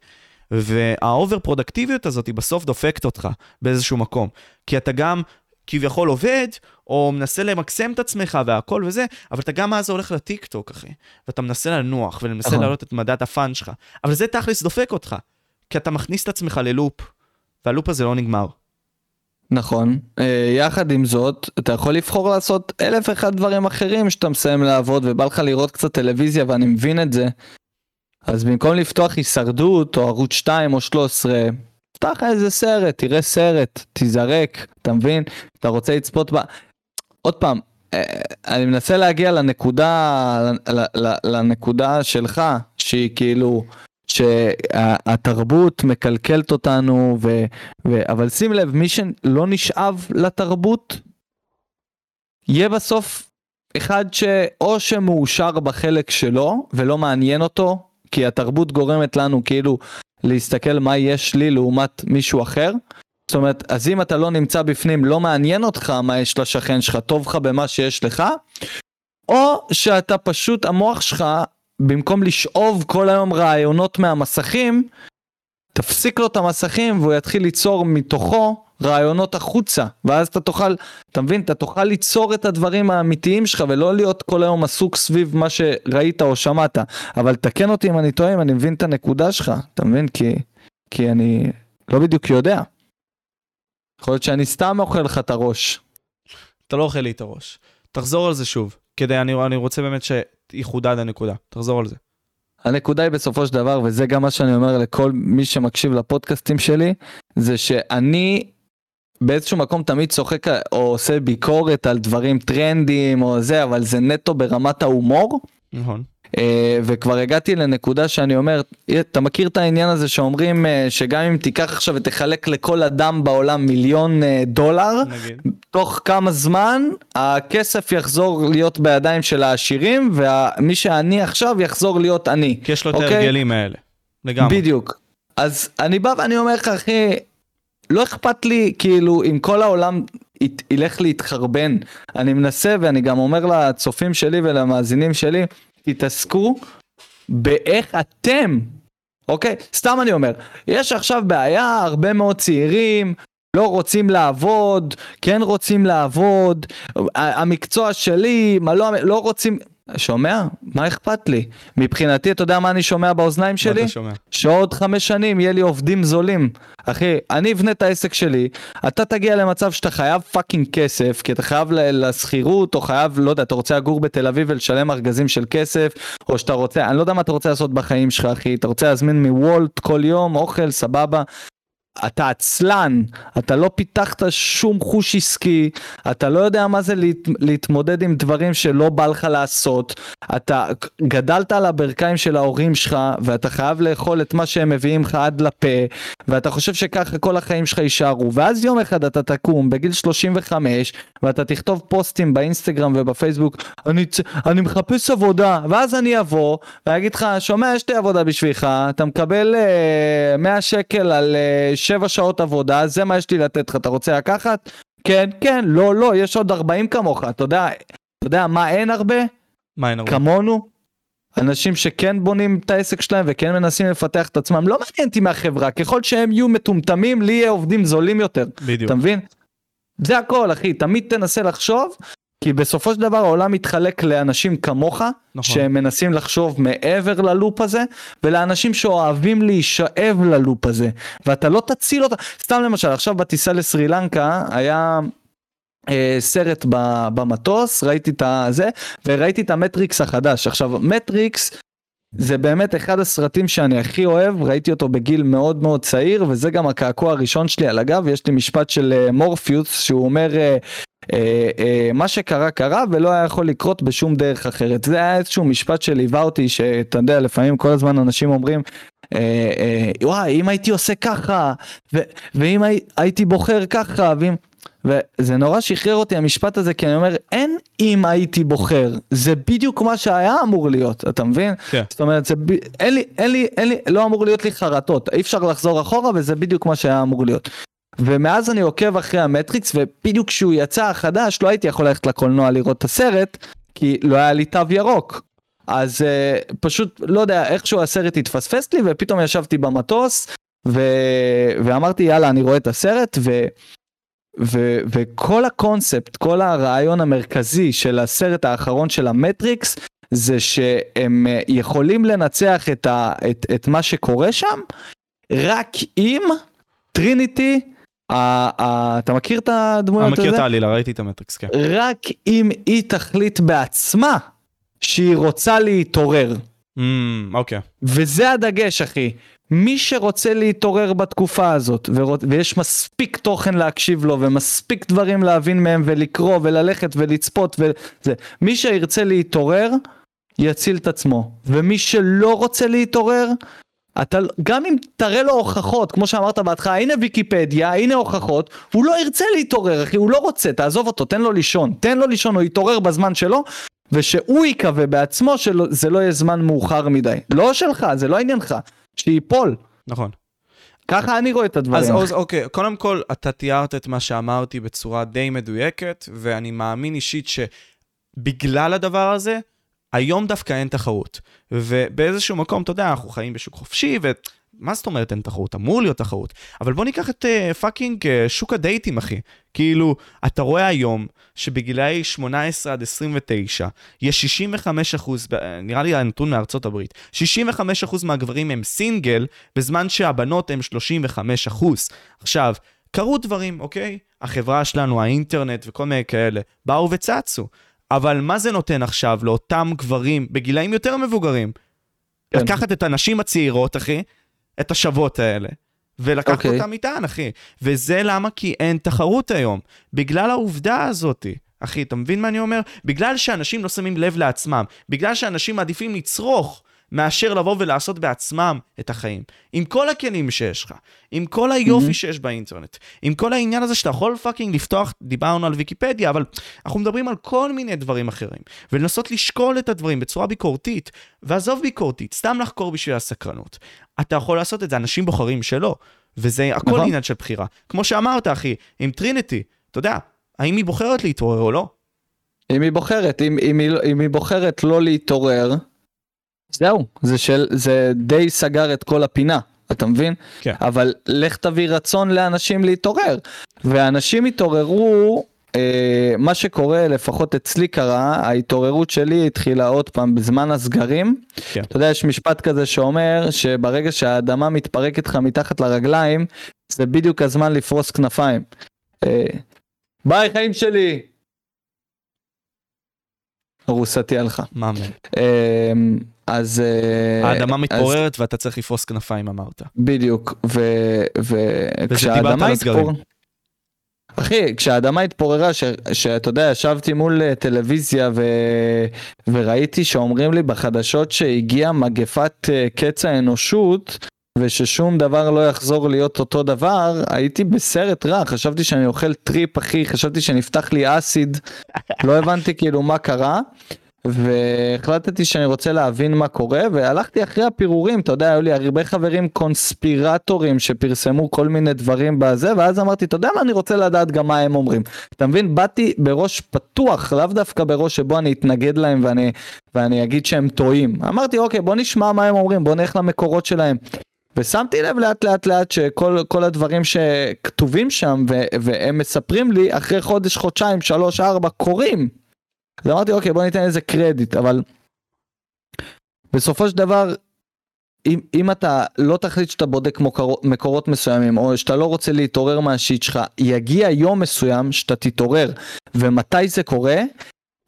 A: והאובר פרודקטיביות הזאת בסוף דופקת אותך באיזשהו מקום. כי אתה גם כביכול עובד, או מנסה למקסם את עצמך והכל וזה, אבל אתה גם אז הולך לטיק טוק, אחי. ואתה מנסה לנוח ומנסה
B: נכון.
A: להעלות את מדד הפאן שלך. אבל זה תכלס דופק אותך. כי אתה מכניס את עצמך ללופ, והלופ הזה לא נגמר.
B: נכון, אה, יחד עם זאת אתה יכול לבחור לעשות אלף ואחד דברים אחרים שאתה מסיים לעבוד ובא לך לראות קצת טלוויזיה ואני מבין את זה. אז במקום לפתוח הישרדות או ערוץ 2 או 13, פתח איזה סרט, תראה סרט, תיזרק, אתה מבין? אתה רוצה לצפות ב... עוד פעם, אה, אני מנסה להגיע לנקודה, לנקודה שלך, שהיא כאילו, שהתרבות מקלקלת אותנו, ו, ו, אבל שים לב, מי שלא נשאב לתרבות, יהיה בסוף אחד שאו שמאושר בחלק שלו ולא מעניין אותו, כי התרבות גורמת לנו כאילו להסתכל מה יש לי לעומת מישהו אחר. זאת אומרת, אז אם אתה לא נמצא בפנים, לא מעניין אותך מה יש לשכן שלך, טוב לך במה שיש לך, או שאתה פשוט, המוח שלך, במקום לשאוב כל היום רעיונות מהמסכים, תפסיק לו את המסכים והוא יתחיל ליצור מתוכו רעיונות החוצה, ואז אתה תוכל, אתה מבין, אתה תוכל ליצור את הדברים האמיתיים שלך ולא להיות כל היום עסוק סביב מה שראית או שמעת, אבל תקן אותי אם אני טועה, אם אני מבין את הנקודה שלך, אתה מבין? כי, כי אני לא בדיוק יודע. יכול להיות שאני סתם אוכל לך את הראש.
A: אתה לא אוכל לי את הראש. תחזור על זה שוב, כדי, אני, אני רוצה באמת שיחודד הנקודה. תחזור על זה.
B: הנקודה היא בסופו של דבר, וזה גם מה שאני אומר לכל מי שמקשיב לפודקאסטים שלי, זה שאני באיזשהו מקום תמיד צוחק או עושה ביקורת על דברים טרנדיים או זה, אבל זה נטו ברמת ההומור.
A: נכון.
B: אה, וכבר הגעתי לנקודה שאני אומר, אתה מכיר את העניין הזה שאומרים אה, שגם אם תיקח עכשיו ותחלק לכל אדם בעולם מיליון אה, דולר,
A: נגיד.
B: תוך כמה זמן הכסף יחזור להיות בידיים של העשירים, ומי שעני עכשיו יחזור להיות עני.
A: כי יש לו את
B: אוקיי?
A: ההרגלים האלה. לגמרי.
B: בדיוק. אז אני בא ואני אומר לך, אחי, לא אכפת לי, כאילו, אם כל העולם ית- ילך להתחרבן. אני מנסה, ואני גם אומר לצופים שלי ולמאזינים שלי, תתעסקו באיך אתם, אוקיי? סתם אני אומר, יש עכשיו בעיה, הרבה מאוד צעירים לא רוצים לעבוד, כן רוצים לעבוד, המקצוע שלי, מה לא, לא רוצים... שומע? מה אכפת לי? מבחינתי, אתה יודע מה אני שומע באוזניים
A: מה
B: שלי?
A: אתה שומע?
B: שעוד חמש שנים יהיה לי עובדים זולים. אחי, אני אבנה את העסק שלי, אתה תגיע למצב שאתה חייב fucking כסף, כי אתה חייב לשכירות, או חייב, לא יודע, אתה רוצה לגור בתל אביב ולשלם ארגזים של כסף, או שאתה רוצה, אני לא יודע מה אתה רוצה לעשות בחיים שלך, אחי, אתה רוצה להזמין מוולט כל יום, אוכל, סבבה. אתה עצלן, אתה לא פיתחת שום חוש עסקי, אתה לא יודע מה זה להת, להתמודד עם דברים שלא בא לך לעשות, אתה גדלת על הברכיים של ההורים שלך, ואתה חייב לאכול את מה שהם מביאים לך עד לפה, ואתה חושב שככה כל החיים שלך יישארו, ואז יום אחד אתה תקום בגיל 35, ואתה תכתוב פוסטים באינסטגרם ובפייסבוק, אני, אני מחפש עבודה, ואז אני אבוא, ואגיד לך, שומע, יש לי עבודה בשבילך, אתה מקבל אה, 100 שקל על אה, 7 שעות עבודה, זה מה יש לי לתת לך, אתה רוצה לקחת? כן, כן, לא, לא, יש עוד 40 כמוך, אתה יודע, אתה יודע מה אין הרבה?
A: מה אין הרבה?
B: כמונו, אנשים שכן בונים את העסק שלהם וכן מנסים לפתח את עצמם, לא מעניין אותי מהחברה, ככל שהם יהיו מטומטמים, לי יהיה עובדים זולים יותר,
A: בדיוק.
B: אתה מבין? זה הכל, אחי, תמיד תנסה לחשוב, כי בסופו של דבר העולם מתחלק לאנשים כמוך,
A: נכון.
B: שהם מנסים לחשוב מעבר ללופ הזה, ולאנשים שאוהבים להישאב ללופ הזה, ואתה לא תציל אותה. סתם למשל, עכשיו בטיסה לסרי לנקה, היה אה, סרט ב- במטוס, ראיתי את הזה, וראיתי את המטריקס החדש. עכשיו, מטריקס זה באמת אחד הסרטים שאני הכי אוהב, ראיתי אותו בגיל מאוד מאוד צעיר, וזה גם הקעקוע הראשון שלי על הגב, יש לי משפט של אה, מורפיוס, שהוא אומר... אה, אה, אה, מה שקרה קרה ולא היה יכול לקרות בשום דרך אחרת. זה היה איזשהו משפט שליווה אותי, שאתה יודע, לפעמים כל הזמן אנשים אומרים, אה, אה, וואי, אם הייתי עושה ככה, ו- ואם הי- הייתי בוחר ככה, ואם... וזה נורא שחרר אותי המשפט הזה, כי אני אומר, אין אם הייתי בוחר, זה בדיוק מה שהיה אמור להיות, אתה מבין?
A: כן.
B: זאת אומרת, זה ב... אין לי, אין לי, אין לי, לא אמור להיות לי חרטות, אי אפשר לחזור אחורה, וזה בדיוק מה שהיה אמור להיות. ומאז אני עוקב אחרי המטריקס, ובדיוק כשהוא יצא החדש, לא הייתי יכול ללכת לקולנוע לראות את הסרט, כי לא היה לי תו ירוק. אז uh, פשוט, לא יודע, איכשהו הסרט התפספס לי, ופתאום ישבתי במטוס, ו... ואמרתי, יאללה, אני רואה את הסרט, ו... ו... וכל הקונספט, כל הרעיון המרכזי של הסרט האחרון של המטריקס, זה שהם אה, יכולים לנצח את, ה... את... את מה שקורה שם, רק אם טריניטי, ה... ה... אתה מכיר את
A: אני
B: הדמויות
A: מכיר
B: הזה?
A: את העלילה, ראיתי את המטריקס, כן.
B: רק אם היא תחליט בעצמה שהיא רוצה להתעורר.
A: אמ, אוקיי.
B: וזה הדגש, אחי. מי שרוצה להתעורר בתקופה הזאת. ויש מספיק תוכן להקשיב לו, ומספיק דברים להבין מהם, ולקרוא, וללכת, ולצפות, וזה, מי שירצה להתעורר, יציל את עצמו. ומי שלא רוצה להתעורר, אתה, גם אם תראה לו הוכחות, כמו שאמרת בהתחלה, הנה ויקיפדיה, הנה הוכחות, הוא לא ירצה להתעורר, אחי, הוא לא רוצה, תעזוב אותו, תן לו לישון. תן לו לישון, הוא יתעורר בזמן שלו, ושהוא יקווה בעצמו שזה לא יהיה זמן מאוחר מדי. לא שלך, זה לא עניינך. שייפול.
A: נכון.
B: ככה אני רואה את הדברים.
A: אז עוז, אוקיי, קודם כל, אתה תיארת את מה שאמרתי בצורה די מדויקת, ואני מאמין אישית שבגלל הדבר הזה, היום דווקא אין תחרות. ובאיזשהו מקום, אתה יודע, אנחנו חיים בשוק חופשי, ומה זאת אומרת אין תחרות? אמור להיות תחרות. אבל בוא ניקח את uh, fucking uh, שוק הדייטים, אחי. כאילו, אתה רואה היום שבגילאי 18 עד 29, יש 65 אחוז, נראה לי הנתון מארצות הברית, 65 אחוז מהגברים הם סינגל, בזמן שהבנות הם 35 אחוז. עכשיו, קרו דברים, אוקיי? החברה שלנו, האינטרנט וכל מיני כאלה, באו וצצו. אבל מה זה נותן עכשיו לאותם גברים בגילאים יותר מבוגרים?
B: כן.
A: לקחת את הנשים הצעירות, אחי, את השוות האלה, ולקחת
B: אוקיי.
A: אותם איתן, אחי. וזה למה כי אין תחרות היום. בגלל העובדה הזאתי. אחי, אתה מבין מה אני אומר? בגלל שאנשים לא שמים לב לעצמם, בגלל שאנשים מעדיפים לצרוך מאשר לבוא ולעשות בעצמם את החיים. עם כל הכלים שיש לך, עם כל היופי mm-hmm. שיש באינטרנט, עם כל העניין הזה שאתה יכול fucking לפתוח, דיברנו על ויקיפדיה, אבל אנחנו מדברים על כל מיני דברים אחרים, ולנסות לשקול את הדברים בצורה ביקורתית, ועזוב ביקורתית, סתם לחקור בשביל הסקרנות. אתה יכול לעשות את זה, אנשים בוחרים שלא, וזה הכל נכון. עניין של בחירה. כמו שאמרת, אחי, עם טריניטי, אתה יודע, האם היא בוחרת להתעורר או לא?
B: אם היא בוחרת, אם, אם, היא, אם היא בוחרת לא להתעורר, זהו, זה, של, זה די סגר את כל הפינה, אתה מבין?
A: כן.
B: אבל לך תביא רצון לאנשים להתעורר. ואנשים התעוררו, אה, מה שקורה, לפחות אצלי קרה, ההתעוררות שלי התחילה עוד פעם בזמן הסגרים. כן. אתה יודע, יש משפט כזה שאומר שברגע שהאדמה מתפרקת לך מתחת לרגליים, זה בדיוק הזמן לפרוס כנפיים. אה, ביי חיים שלי, ארוסתי הלכה.
A: מאמן.
B: אמ, אז...
A: אה, האדמה מתפוררת אז... ואתה צריך לפרוס כנפיים אמרת.
B: בדיוק, וכשהאדמה התפוררה... אחי, כשהאדמה התפוררה, ש... שאתה יודע, ישבתי מול אה, טלוויזיה ו... וראיתי שאומרים לי בחדשות שהגיעה מגפת אה, קץ האנושות, וששום דבר לא יחזור להיות אותו דבר, הייתי בסרט רע, חשבתי שאני אוכל trip אחי, חשבתי שנפתח לי אסיד, לא הבנתי כאילו מה קרה, והחלטתי שאני רוצה להבין מה קורה, והלכתי אחרי הפירורים, אתה יודע, היו לי הרבה חברים קונספירטורים שפרסמו כל מיני דברים בזה, ואז אמרתי, אתה יודע מה, אני רוצה לדעת גם מה הם אומרים. אתה מבין, באתי בראש פתוח, לאו דווקא בראש שבו אני אתנגד להם ואני, ואני אגיד שהם טועים. אמרתי, אוקיי, בוא נשמע מה הם אומרים, בוא נלך למקורות שלהם. ושמתי לב לאט לאט לאט שכל הדברים שכתובים שם ו, והם מספרים לי אחרי חודש, חודשיים, שלוש, ארבע קורים. אז אמרתי אוקיי בוא ניתן איזה קרדיט אבל בסופו של דבר אם, אם אתה לא תחליט שאתה בודק מקורות, מקורות מסוימים או שאתה לא רוצה להתעורר מהשיט שלך יגיע יום מסוים שאתה תתעורר. ומתי זה קורה?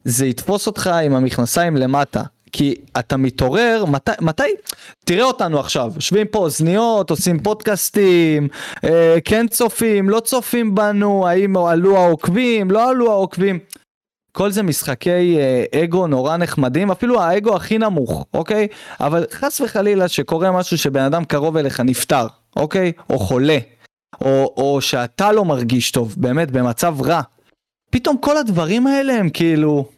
B: זה יתפוס אותך עם המכנסיים למטה. כי אתה מתעורר, מתי, מתי, תראה אותנו עכשיו, יושבים פה אוזניות, עושים פודקאסטים, אה, כן צופים, לא צופים בנו, האם עלו העוקבים, לא עלו העוקבים. כל זה משחקי אה, אגו נורא נחמדים, אפילו האגו הכי נמוך, אוקיי? אבל חס וחלילה שקורה משהו שבן אדם קרוב אליך נפטר, אוקיי? או חולה, או, או שאתה לא מרגיש טוב, באמת, במצב רע. פתאום כל הדברים האלה הם כאילו...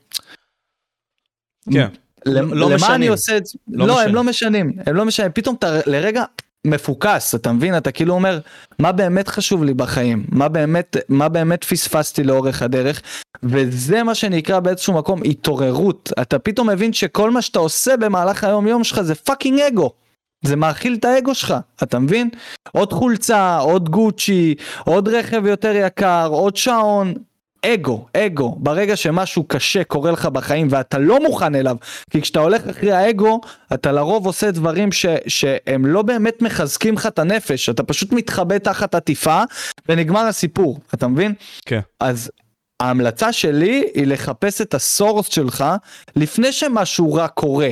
A: כן.
B: לא, לא משנים. למה אני עושה את זה? לא, לא הם לא משנים, הם לא משנים, פתאום אתה לרגע מפוקס, אתה מבין? אתה כאילו אומר, מה באמת חשוב לי בחיים? מה באמת, מה באמת פספסתי לאורך הדרך? וזה מה שנקרא באיזשהו מקום התעוררות. אתה פתאום מבין שכל מה שאתה עושה במהלך היום יום שלך זה fucking אגו. זה מאכיל את האגו שלך, אתה מבין? עוד חולצה, עוד גוצ'י, עוד רכב יותר יקר, עוד שעון, אגו, אגו, ברגע שמשהו קשה קורה לך בחיים ואתה לא מוכן אליו, כי כשאתה הולך אחרי האגו, אתה לרוב עושה דברים ש, שהם לא באמת מחזקים לך את הנפש, אתה פשוט מתחבא תחת עטיפה ונגמר הסיפור, אתה מבין?
A: כן.
B: אז ההמלצה שלי היא לחפש את הסורס שלך לפני שמשהו רע קורה.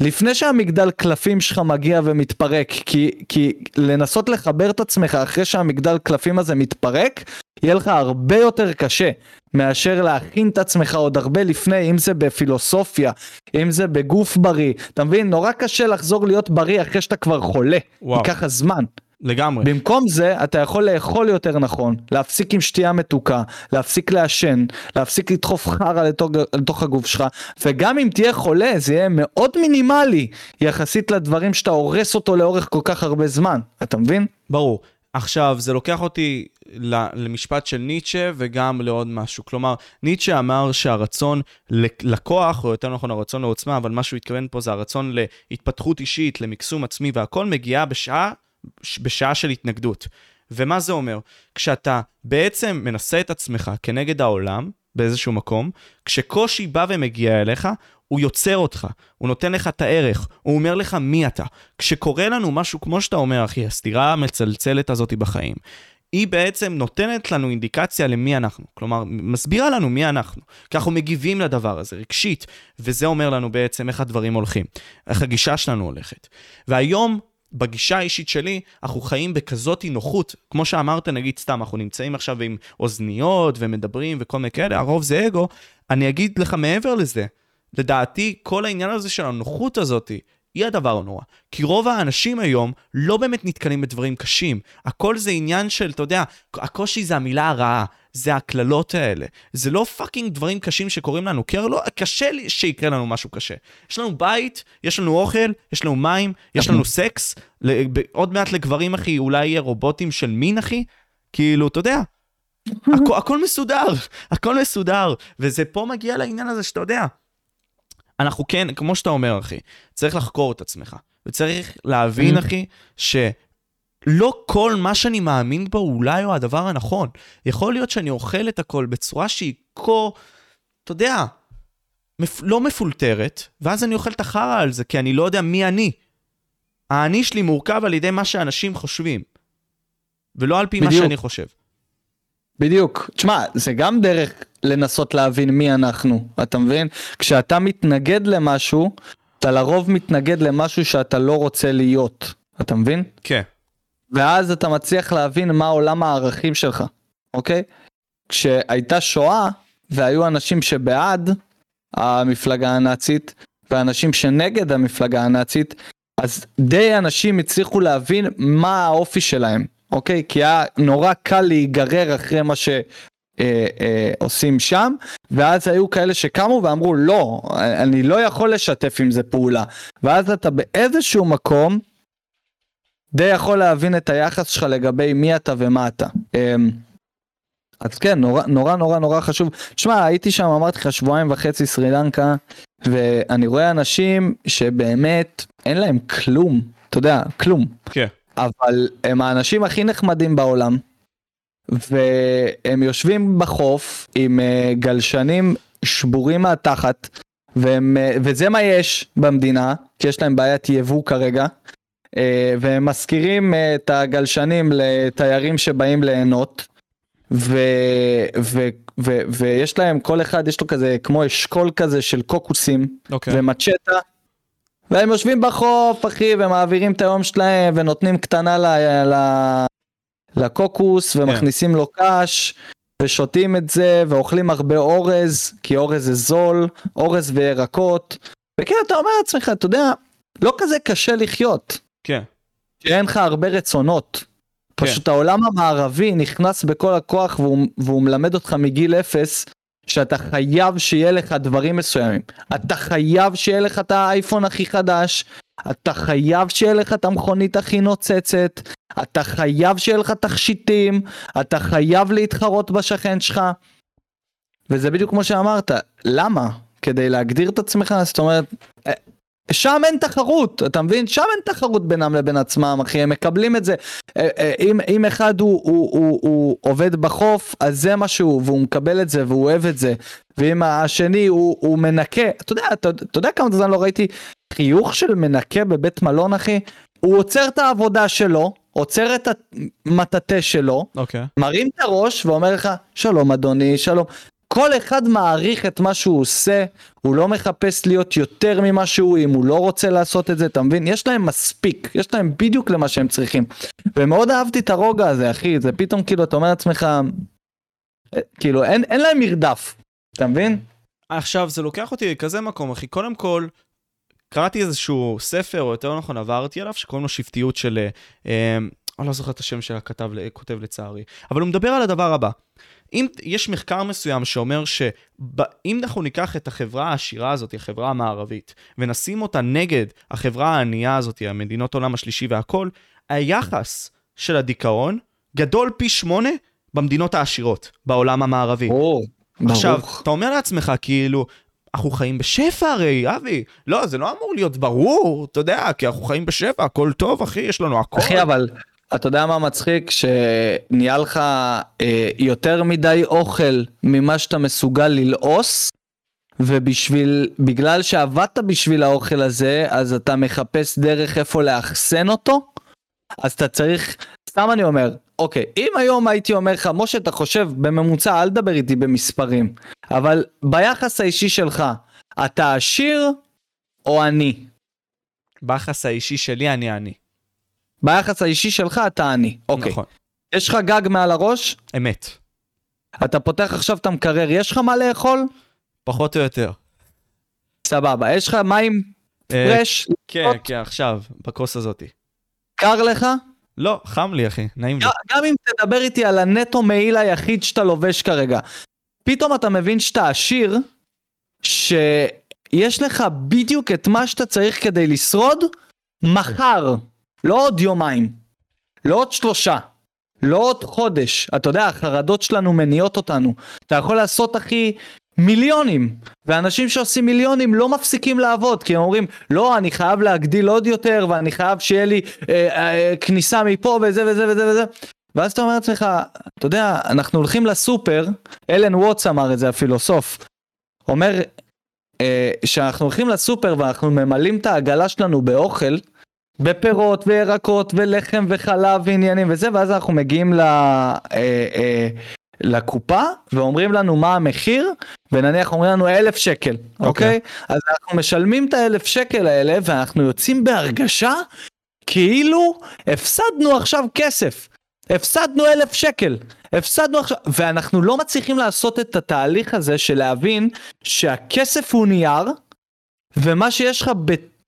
B: לפני שהמגדל קלפים שלך מגיע ומתפרק, כי, כי לנסות לחבר את עצמך אחרי שהמגדל קלפים הזה מתפרק, יהיה לך הרבה יותר קשה מאשר להכין את עצמך עוד הרבה לפני, אם זה בפילוסופיה, אם זה בגוף בריא. אתה מבין? נורא קשה לחזור להיות בריא אחרי שאתה כבר חולה. וואו. ייקח הזמן.
A: לגמרי.
B: במקום זה אתה יכול לאכול יותר נכון, להפסיק עם שתייה מתוקה, להפסיק לעשן, להפסיק לדחוף חרא לתוך, לתוך הגוף שלך, וגם אם תהיה חולה זה יהיה מאוד מינימלי יחסית לדברים שאתה הורס אותו לאורך כל כך הרבה זמן, אתה מבין?
A: ברור. עכשיו, זה לוקח אותי למשפט של ניטשה וגם לעוד משהו. כלומר, ניטשה אמר שהרצון לכוח, או יותר נכון הרצון לעוצמה, אבל מה שהוא התכוון פה זה הרצון להתפתחות אישית, למקסום עצמי והכל, מגיעה בשעה בשעה של התנגדות. ומה זה אומר? כשאתה בעצם מנסה את עצמך כנגד העולם, באיזשהו מקום, כשקושי בא ומגיע אליך, הוא יוצר אותך, הוא נותן לך את הערך, הוא אומר לך מי אתה. כשקורה לנו משהו, כמו שאתה אומר, אחי, הסתירה המצלצלת הזאת בחיים, היא בעצם נותנת לנו אינדיקציה למי אנחנו. כלומר, מסבירה לנו מי אנחנו. כי אנחנו מגיבים לדבר הזה רגשית, וזה אומר לנו בעצם איך הדברים הולכים, איך הגישה שלנו הולכת. והיום, בגישה האישית שלי, אנחנו חיים בכזאת נוחות, כמו שאמרת, נגיד סתם, אנחנו נמצאים עכשיו עם אוזניות ומדברים וכל מיני כאלה, הרוב זה אגו, אני אגיד לך מעבר לזה, לדעתי, כל העניין הזה של הנוחות הזאת, היא הדבר הנורא. כי רוב האנשים היום לא באמת נתקלים בדברים קשים. הכל זה עניין של, אתה יודע, הקושי זה המילה הרעה, זה הקללות האלה. זה לא fucking דברים קשים שקורים לנו, כי לא, קשה לי שיקרה לנו משהו קשה. יש לנו בית, יש לנו אוכל, יש לנו מים, יש לנו סקס, עוד מעט לגברים, אחי, אולי יהיה רובוטים של מין, אחי. כאילו, אתה יודע, הכ- הכל מסודר, הכל מסודר. וזה פה מגיע לעניין הזה שאתה יודע. אנחנו כן, כמו שאתה אומר, אחי, צריך לחקור את עצמך. וצריך להבין, אחי, שלא כל מה שאני מאמין בו אולי הוא הדבר הנכון. יכול להיות שאני אוכל את הכל בצורה שהיא כה, אתה יודע, מפ... לא מפולטרת, ואז אני אוכל את החרא על זה, כי אני לא יודע מי אני. האני שלי מורכב על ידי מה שאנשים חושבים, ולא על פי
B: בדיוק.
A: מה שאני חושב.
B: בדיוק. תשמע, זה גם דרך לנסות להבין מי אנחנו, אתה מבין? כשאתה מתנגד למשהו, אתה לרוב מתנגד למשהו שאתה לא רוצה להיות, אתה מבין?
A: כן.
B: ואז אתה מצליח להבין מה עולם הערכים שלך, אוקיי? כשהייתה שואה והיו אנשים שבעד המפלגה הנאצית ואנשים שנגד המפלגה הנאצית, אז די אנשים הצליחו להבין מה האופי שלהם, אוקיי? כי היה נורא קל להיגרר אחרי מה ש... אה, אה, עושים שם ואז היו כאלה שקמו ואמרו לא אני לא יכול לשתף עם זה פעולה ואז אתה באיזשהו מקום די יכול להבין את היחס שלך לגבי מי אתה ומה אתה. אמ, אז כן נורא נורא נורא נורא חשוב. תשמע הייתי שם אמרתי לך שבועיים וחצי סרי לנקה ואני רואה אנשים שבאמת אין להם כלום אתה יודע כלום
A: כן.
B: אבל הם האנשים הכי נחמדים בעולם. והם יושבים בחוף עם אה, גלשנים שבורים מהתחת והם, אה, וזה מה יש במדינה כי יש להם בעיית יבוא כרגע אה, והם משכירים את הגלשנים לתיירים שבאים ליהנות ו, ו, ו, ויש להם כל אחד יש לו כזה כמו אשכול כזה של קוקוסים
A: אוקיי.
B: ומצ'טה. והם יושבים בחוף אחי ומעבירים את היום שלהם ונותנים קטנה ל, ל, לקוקוס ומכניסים לו קש ושותים את זה ואוכלים הרבה אורז כי אורז זה זול אורז וירקות וכאילו אתה אומר לעצמך אתה יודע לא כזה קשה לחיות
A: כן.
B: שאין לך הרבה רצונות.
A: כן.
B: פשוט העולם המערבי נכנס בכל הכוח והוא, והוא מלמד אותך מגיל אפס שאתה חייב שיהיה לך דברים מסוימים. אתה חייב שיהיה לך את האייפון הכי חדש, אתה חייב שיהיה לך את המכונית הכי נוצצת, אתה חייב שיהיה לך תכשיטים, אתה חייב להתחרות בשכן שלך. וזה בדיוק כמו שאמרת, למה? כדי להגדיר את עצמך, זאת אומרת, שם אין תחרות, אתה מבין? שם אין תחרות בינם לבין עצמם, אחי, הם מקבלים את זה. אה, אה, אם, אם אחד הוא, הוא, הוא, הוא עובד בחוף, אז זה מה שהוא, והוא מקבל את זה, והוא אוהב את זה. ואם השני הוא, הוא מנקה, אתה יודע, אתה, אתה יודע כמה זמן לא ראיתי חיוך של מנקה בבית מלון, אחי? הוא עוצר את העבודה שלו, עוצר את המטאטה שלו,
A: אוקיי.
B: מרים את הראש ואומר לך, שלום אדוני, שלום. כל אחד מעריך את מה שהוא עושה, הוא לא מחפש להיות יותר ממה שהוא, אם הוא לא רוצה לעשות את זה, אתה מבין? יש להם מספיק, יש להם בדיוק למה שהם צריכים. ומאוד אהבתי את הרוגע הזה, אחי, זה פתאום כאילו, אתה אומר לעצמך, אה, כאילו, אין, אין להם מרדף, אתה מבין?
A: עכשיו, זה לוקח אותי לכזה מקום, אחי. קודם כל, קראתי איזשהו ספר, או יותר נכון עברתי עליו, שקוראים לו שבטיות של... אה, אה, אני לא זוכר את השם של הכתב, לצערי. אבל הוא מדבר על הדבר הבא. אם יש מחקר מסוים שאומר שאם אנחנו ניקח את החברה העשירה הזאת, החברה המערבית, ונשים אותה נגד החברה הענייה הזאת, המדינות העולם השלישי והכל, היחס של הדיכאון גדול פי שמונה במדינות העשירות, בעולם המערבי.
B: ברור,
A: עכשיו, אתה אומר לעצמך, כאילו, אנחנו חיים בשפע הרי, אבי. לא, זה לא אמור להיות ברור, אתה יודע, כי אנחנו חיים בשפע, הכל טוב, אחי, יש לנו הכל.
B: אחי, אבל אתה יודע מה מצחיק? שנהיה לך אה, יותר מדי אוכל ממה שאתה מסוגל ללעוס, ובשביל, בגלל שעבדת בשביל האוכל הזה, אז אתה מחפש דרך איפה לאחסן אותו, אז אתה צריך, סתם אני אומר, אוקיי, אם היום הייתי אומר לך, משה, אתה חושב, בממוצע, אל תדבר איתי במספרים, אבל ביחס האישי שלך, אתה עשיר או עני?
A: ביחס האישי שלי, אני אני.
B: ביחס האישי שלך אתה עני, אוקיי.
A: נכון.
B: יש לך גג מעל הראש,
A: אמת.
B: אתה פותח עכשיו את המקרר, יש לך מה לאכול?
A: פחות או יותר.
B: סבבה. יש לך מים
A: אה,
B: פרש
A: כן, כן, עכשיו, בכוס הזאתי.
B: קר לך?
A: לא, חם לי, אחי, נעים לי.
B: גם אם תדבר איתי על הנטו מעיל היחיד שאתה לובש כרגע, פתאום אתה מבין שאתה עשיר, שיש לך בדיוק את מה שאתה צריך כדי לשרוד מחר, לא עוד יומיים, לא עוד שלושה. לא עוד חודש, אתה יודע, החרדות שלנו מניעות אותנו. אתה יכול לעשות, אחי, מיליונים. ואנשים שעושים מיליונים לא מפסיקים לעבוד, כי הם אומרים, לא, אני חייב להגדיל עוד יותר, ואני חייב שיהיה לי אה, אה, כניסה מפה וזה וזה וזה וזה. ואז אתה אומר לעצמך, אתה יודע, אנחנו הולכים לסופר, אלן ווטס אמר את זה הפילוסוף, אומר אה, שאנחנו הולכים לסופר ואנחנו ממלאים את העגלה שלנו באוכל, בפירות וירקות ולחם וחלב ועניינים וזה, ואז אנחנו מגיעים ל... אה, אה, לקופה ואומרים לנו מה המחיר ונניח אומרים לנו אלף שקל אוקיי. okay. אז אנחנו משלמים את האלף שקל האלה ואנחנו יוצאים בהרגשה כאילו הפסדנו עכשיו כסף. הפסדנו אלף שקל. הפסדנו עכשיו ואנחנו לא מצליחים לעשות את התהליך הזה של להבין שהכסף הוא נייר ומה שיש לך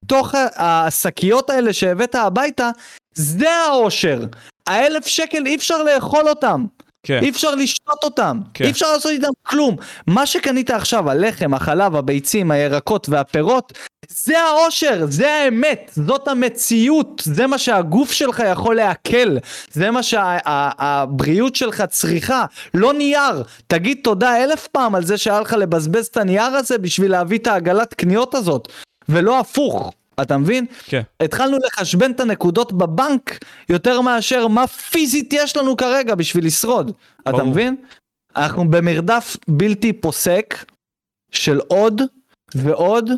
B: בתוך השקיות האלה שהבאת הביתה זה העושר האלף שקל אי אפשר לאכול אותם כן. אי אפשר לשתות אותם, כן. אי אפשר לעשות איתם כלום. מה שקנית עכשיו, הלחם, החלב, הביצים, הירקות והפירות, זה העושר, זה האמת, זאת המציאות, זה מה שהגוף שלך יכול לעכל, זה מה שהבריאות שה, שלך צריכה, לא נייר. תגיד תודה אלף פעם על זה שהיה לך לבזבז את הנייר הזה בשביל להביא את העגלת קניות הזאת, ולא הפוך. אתה מבין?
A: כן.
B: התחלנו לחשבן את הנקודות בבנק יותר מאשר מה פיזית יש לנו כרגע בשביל לשרוד. ברור. אתה מבין? אנחנו במרדף בלתי פוסק של עוד ועוד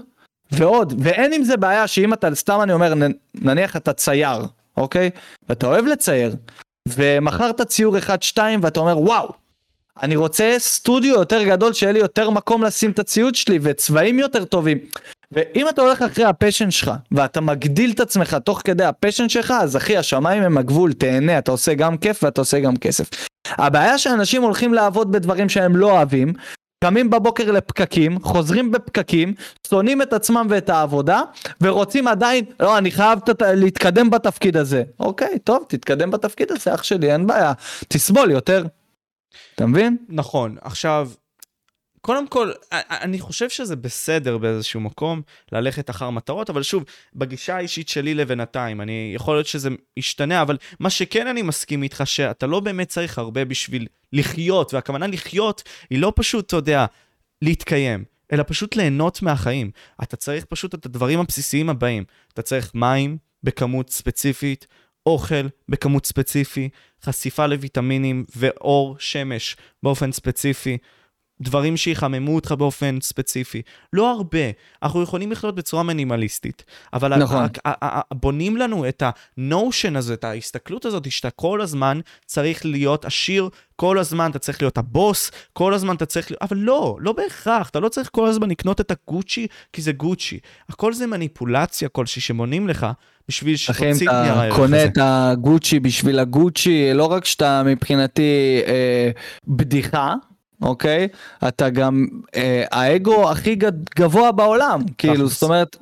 B: ועוד, ואין עם זה בעיה שאם אתה, סתם אני אומר, נניח אתה צייר, אוקיי? ואתה אוהב לצייר, ומכרת ציור 1-2 ואתה אומר וואו, אני רוצה סטודיו יותר גדול שיהיה לי יותר מקום לשים את הציוד שלי וצבעים יותר טובים. ואם אתה הולך אחרי ה passion שלך, ואתה מגדיל את עצמך תוך כדי ה passion שלך, אז אחי, השמיים הם הגבול, תהנה, אתה עושה גם כיף ואתה עושה גם כסף. הבעיה שאנשים הולכים לעבוד בדברים שהם לא אוהבים, קמים בבוקר לפקקים, חוזרים בפקקים, שונאים את עצמם ואת העבודה, ורוצים עדיין, לא, אני חייב ת, להתקדם בתפקיד הזה. אוקיי, טוב, תתקדם בתפקיד הזה, אח שלי, אין בעיה. תסבול יותר. אתה מבין?
A: נכון. עכשיו, קודם כל, אני חושב שזה בסדר באיזשהו מקום ללכת אחר מטרות, אבל שוב, בגישה האישית שלי לבינתיים, אני, יכול להיות שזה ישתנה, אבל מה שכן אני מסכים איתך, שאתה לא באמת צריך הרבה בשביל לחיות, והכוונה לחיות היא לא פשוט, אתה יודע, להתקיים, אלא פשוט ליהנות מהחיים. אתה צריך פשוט את הדברים הבסיסיים הבאים. אתה צריך מים בכמות ספציפית, אוכל בכמות ספציפי, חשיפה לויטמינים ואור שמש באופן ספציפי. דברים שיחממו אותך באופן ספציפי. לא הרבה, אנחנו יכולים לחיות בצורה מינימליסטית, אבל נכון. בונים לנו את הנושן הזה, את ההסתכלות הזאת, שאתה כל הזמן צריך להיות עשיר, כל הזמן אתה צריך להיות הבוס, כל הזמן אתה צריך. אבל לא, לא בהכרח, אתה לא צריך כל הזמן לקנות את הגוצ'י, כי זה גוצ'י. הכל זה מניפולציה כלשהי שמונים לך. בשביל
B: שתוציא נייר הערך הזה. קונה את הגוצ'י בשביל הגוצ'י, לא רק שאתה מבחינתי אה, בדיחה, אוקיי? אתה גם אה, האגו הכי גבוה בעולם, כאילו, זאת אומרת...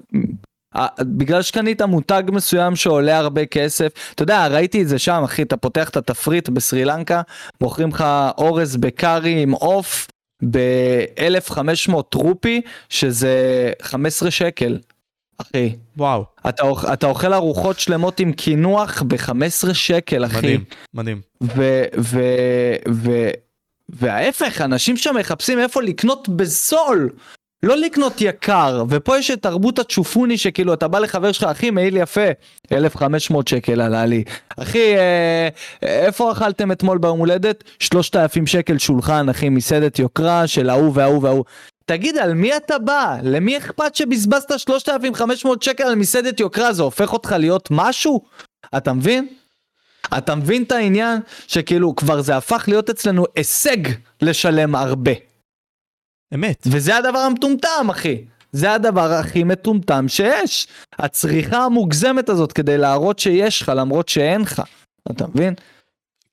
B: בגלל שקנית מותג מסוים שעולה הרבה כסף, אתה יודע, ראיתי את זה שם, אחי, אתה פותח את התפריט בסרי לנקה, מוכרים לך אורז בקארי עם עוף ב-1500 רופי, שזה 15 שקל, אחי.
A: וואו.
B: אתה, אתה אוכל ארוחות שלמות עם קינוח ב-15 שקל, אחי.
A: מדהים, מדהים.
B: ו... ו... ו... וההפך, אנשים שם מחפשים איפה לקנות בזול. לא לקנות יקר, ופה יש את תרבות הצ'ופוני שכאילו אתה בא לחבר שלך, אחי מעיל יפה, 1500 שקל עלה לי. אחי, אה, איפה אכלתם אתמול ביום הולדת? 3,000 שקל שולחן, אחי, מסעדת יוקרה של ההוא וההוא וההוא. תגיד, על מי אתה בא? למי אכפת שבזבזת 3,500 שקל על מסעדת יוקרה? זה הופך אותך להיות משהו? אתה מבין? אתה מבין את העניין שכאילו כבר זה הפך להיות אצלנו הישג לשלם הרבה.
A: אמת.
B: וזה הדבר המטומטם אחי. זה הדבר הכי מטומטם שיש. הצריכה המוגזמת הזאת כדי להראות שיש לך למרות שאין לך. אתה מבין?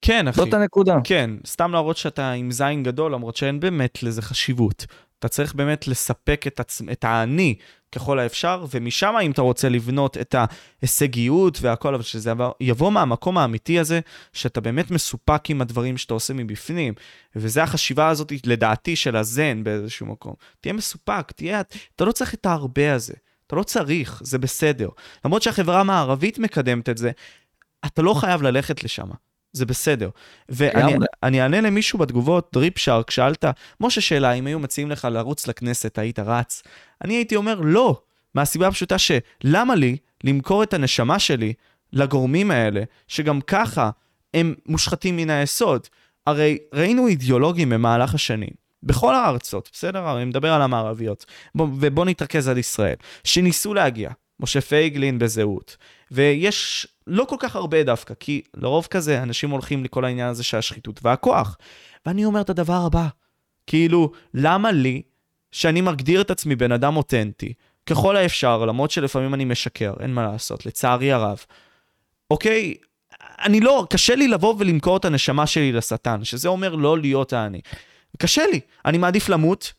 A: כן אחי.
B: זאת הנקודה.
A: כן, סתם להראות שאתה עם זין גדול למרות שאין באמת לזה חשיבות. אתה צריך באמת לספק את, עצ... את האני ככל האפשר, ומשם אם אתה רוצה לבנות את ההישגיות והכל, אבל שזה יבוא מהמקום האמיתי הזה, שאתה באמת מסופק עם הדברים שאתה עושה מבפנים, וזה החשיבה הזאת, לדעתי, של הזן באיזשהו מקום. תהיה מסופק, תהיה, אתה לא צריך את ההרבה הזה. אתה לא צריך, זה בסדר. למרות שהחברה המערבית מקדמת את זה, אתה לא חייב ללכת לשם. זה בסדר. ואני אענה למישהו בתגובות, דריפ שרק, שאלת, משה שאלה, אם היו מציעים לך לרוץ לכנסת, היית רץ? אני הייתי אומר, לא, מהסיבה הפשוטה שלמה לי למכור את הנשמה שלי לגורמים האלה, שגם ככה הם מושחתים מן היסוד? הרי ראינו אידיאולוגים במהלך השנים. בכל הארצות, בסדר? אני מדבר על המערביות. בוא, ובוא נתרכז על ישראל. שניסו להגיע, משה פייגלין בזהות. ויש לא כל כך הרבה דווקא, כי לרוב כזה אנשים הולכים לכל העניין הזה של השחיתות והכוח. ואני אומר את הדבר הבא, כאילו, למה לי, שאני מגדיר את עצמי בן אדם אותנטי, ככל האפשר, למרות שלפעמים אני משקר, אין מה לעשות, לצערי הרב. אוקיי, אני לא, קשה לי לבוא ולמכור את הנשמה שלי לשטן, שזה אומר לא להיות האני. קשה לי, אני מעדיף למות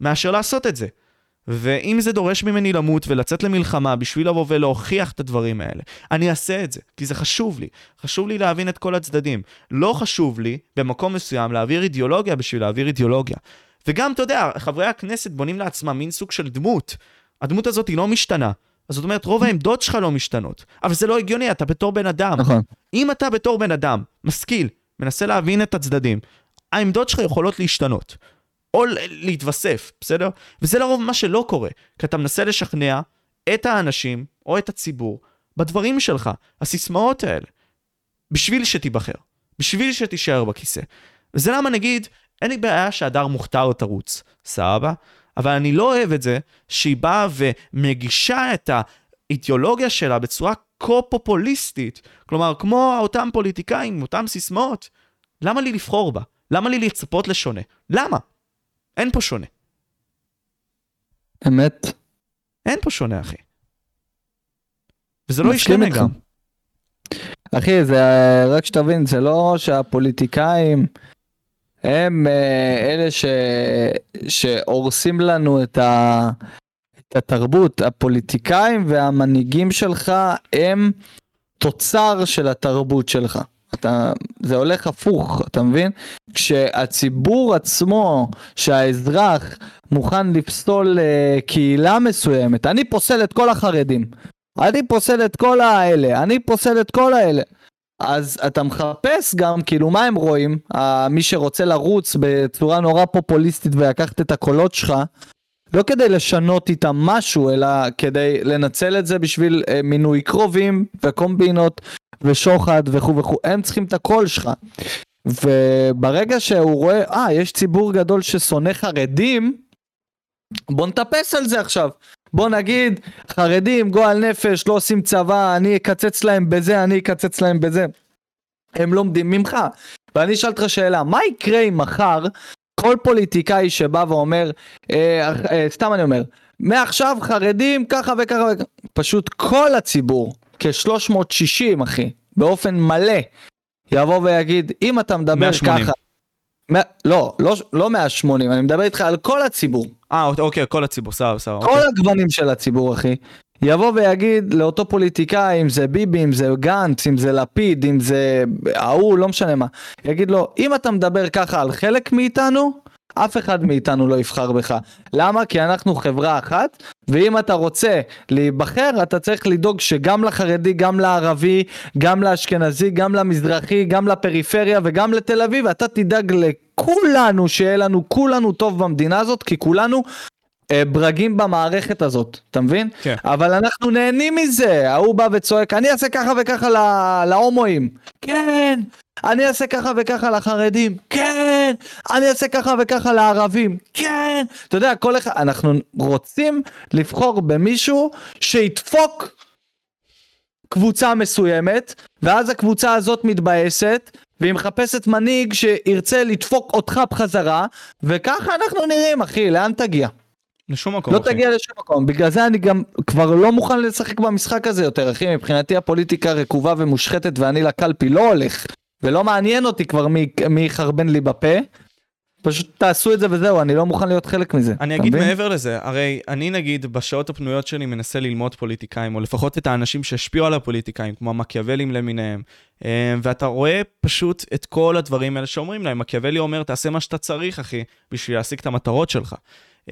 A: מאשר לעשות את זה. ואם זה דורש ממני למות ולצאת למלחמה בשביל לבוא ולהוכיח את הדברים האלה, אני אעשה את זה, כי זה חשוב לי. חשוב לי להבין את כל הצדדים. לא חשוב לי, במקום מסוים, להעביר אידיאולוגיה בשביל להעביר אידיאולוגיה. וגם, אתה יודע, חברי הכנסת בונים לעצמם מין סוג של דמות. הדמות הזאת היא לא משתנה. אז זאת אומרת, רוב העמדות שלך לא משתנות. אבל זה לא הגיוני, אתה בתור בן אדם.
B: נכון.
A: אם אתה בתור בן אדם, משכיל, מנסה להבין את הצדדים, העמדות שלך יכולות להשתנות. או להתווסף, בסדר? וזה לרוב מה שלא קורה, כי אתה מנסה לשכנע את האנשים או את הציבור בדברים שלך, הסיסמאות האלה, בשביל שתיבחר, בשביל שתישאר בכיסא. וזה למה נגיד, אין לי בעיה שהדר מוכתר תרוץ, סבבה? אבל אני לא אוהב את זה שהיא באה ומגישה את האידיאולוגיה שלה בצורה כה-פופוליסטית. כלומר, כמו אותם פוליטיקאים, אותם סיסמאות. למה לי לבחור בה? למה לי לצפות לשונה? למה? אין פה שונה.
B: אמת.
A: אין פה שונה, אחי. וזה לא ישתנה גם.
B: אחי, זה רק שתבין, זה לא שהפוליטיקאים הם אה, אלה ש... שהורסים לנו את, ה... את התרבות. הפוליטיקאים והמנהיגים שלך הם תוצר של התרבות שלך. אתה, זה הולך הפוך, אתה מבין? כשהציבור עצמו, שהאזרח מוכן לפסול uh, קהילה מסוימת, אני פוסל את כל החרדים, אני פוסל את כל האלה, אני פוסל את כל האלה. אז אתה מחפש גם, כאילו, מה הם רואים? Uh, מי שרוצה לרוץ בצורה נורא פופוליסטית ולקחת את הקולות שלך, לא כדי לשנות איתם משהו, אלא כדי לנצל את זה בשביל uh, מינוי קרובים וקומבינות ושוחד וכו' וכו', הם צריכים את הקול שלך. וברגע שהוא רואה, אה, יש ציבור גדול ששונא חרדים, בוא נטפס על זה עכשיו. בוא נגיד, חרדים, גועל נפש, לא עושים צבא, אני אקצץ להם בזה, אני אקצץ להם בזה. הם לומדים ממך. ואני אשאל אותך שאלה, מה יקרה אם מחר כל פוליטיקאי שבא ואומר, אה, אה, סתם אני אומר, מעכשיו חרדים ככה וככה וככה, פשוט כל הציבור כ-360 אחי, באופן מלא, יבוא ויגיד, אם אתה מדבר 180. ככה... לא, לא, לא 180, אני מדבר איתך על כל הציבור.
A: אה, כל אוקיי, הציבור, סבבה, סבבה.
B: כל אוקיי. הגוונים של הציבור, אחי. יבוא ויגיד לאותו פוליטיקאי, אם זה ביבי, אם זה גנץ, אם זה לפיד, אם זה ההוא, לא משנה מה. יגיד לו, אם אתה מדבר ככה על חלק מאיתנו, אף אחד מאיתנו לא יבחר בך. למה? כי אנחנו חברה אחת, ואם אתה רוצה להיבחר, אתה צריך לדאוג שגם לחרדי, גם לערבי, גם לאשכנזי, גם למזרחי, גם לפריפריה וגם לתל אביב, אתה תדאג לכולנו, שיהיה לנו כולנו טוב במדינה הזאת, כי כולנו ברגים במערכת הזאת, אתה מבין? כן. אבל אנחנו נהנים מזה, ההוא בא וצועק, אני אעשה ככה וככה להומואים. כן, אני אעשה ככה וככה לחרדים, כן, אני אעשה ככה וככה לערבים, כן. אתה יודע, כל אחד, אנחנו רוצים לבחור במישהו שידפוק קבוצה מסוימת, ואז הקבוצה הזאת מתבאסת, והיא מחפשת מנהיג שירצה לדפוק אותך בחזרה, וככה אנחנו נראים, אחי, לאן תגיע?
A: לשום מקום.
B: לא אחי. תגיע לשום מקום, בגלל זה אני גם כבר לא מוכן לשחק במשחק הזה יותר, אחי, מבחינתי הפוליטיקה רקובה ומושחתת ואני לקלפי לא הולך. ולא מעניין אותי כבר מי, מי יחרבן לי בפה. פשוט תעשו את זה וזהו, אני לא מוכן להיות חלק מזה.
A: אני אגיד
B: מבין?
A: מעבר לזה, הרי אני נגיד בשעות הפנויות שלי מנסה ללמוד פוליטיקאים, או לפחות את האנשים שהשפיעו על הפוליטיקאים, כמו המקיאוולים למיניהם, אה, ואתה רואה פשוט את כל הדברים האלה שאומרים להם. מקיאוולי אומר, תעשה מה שאתה צריך, אחי, בשביל להשיג את המטרות שלך.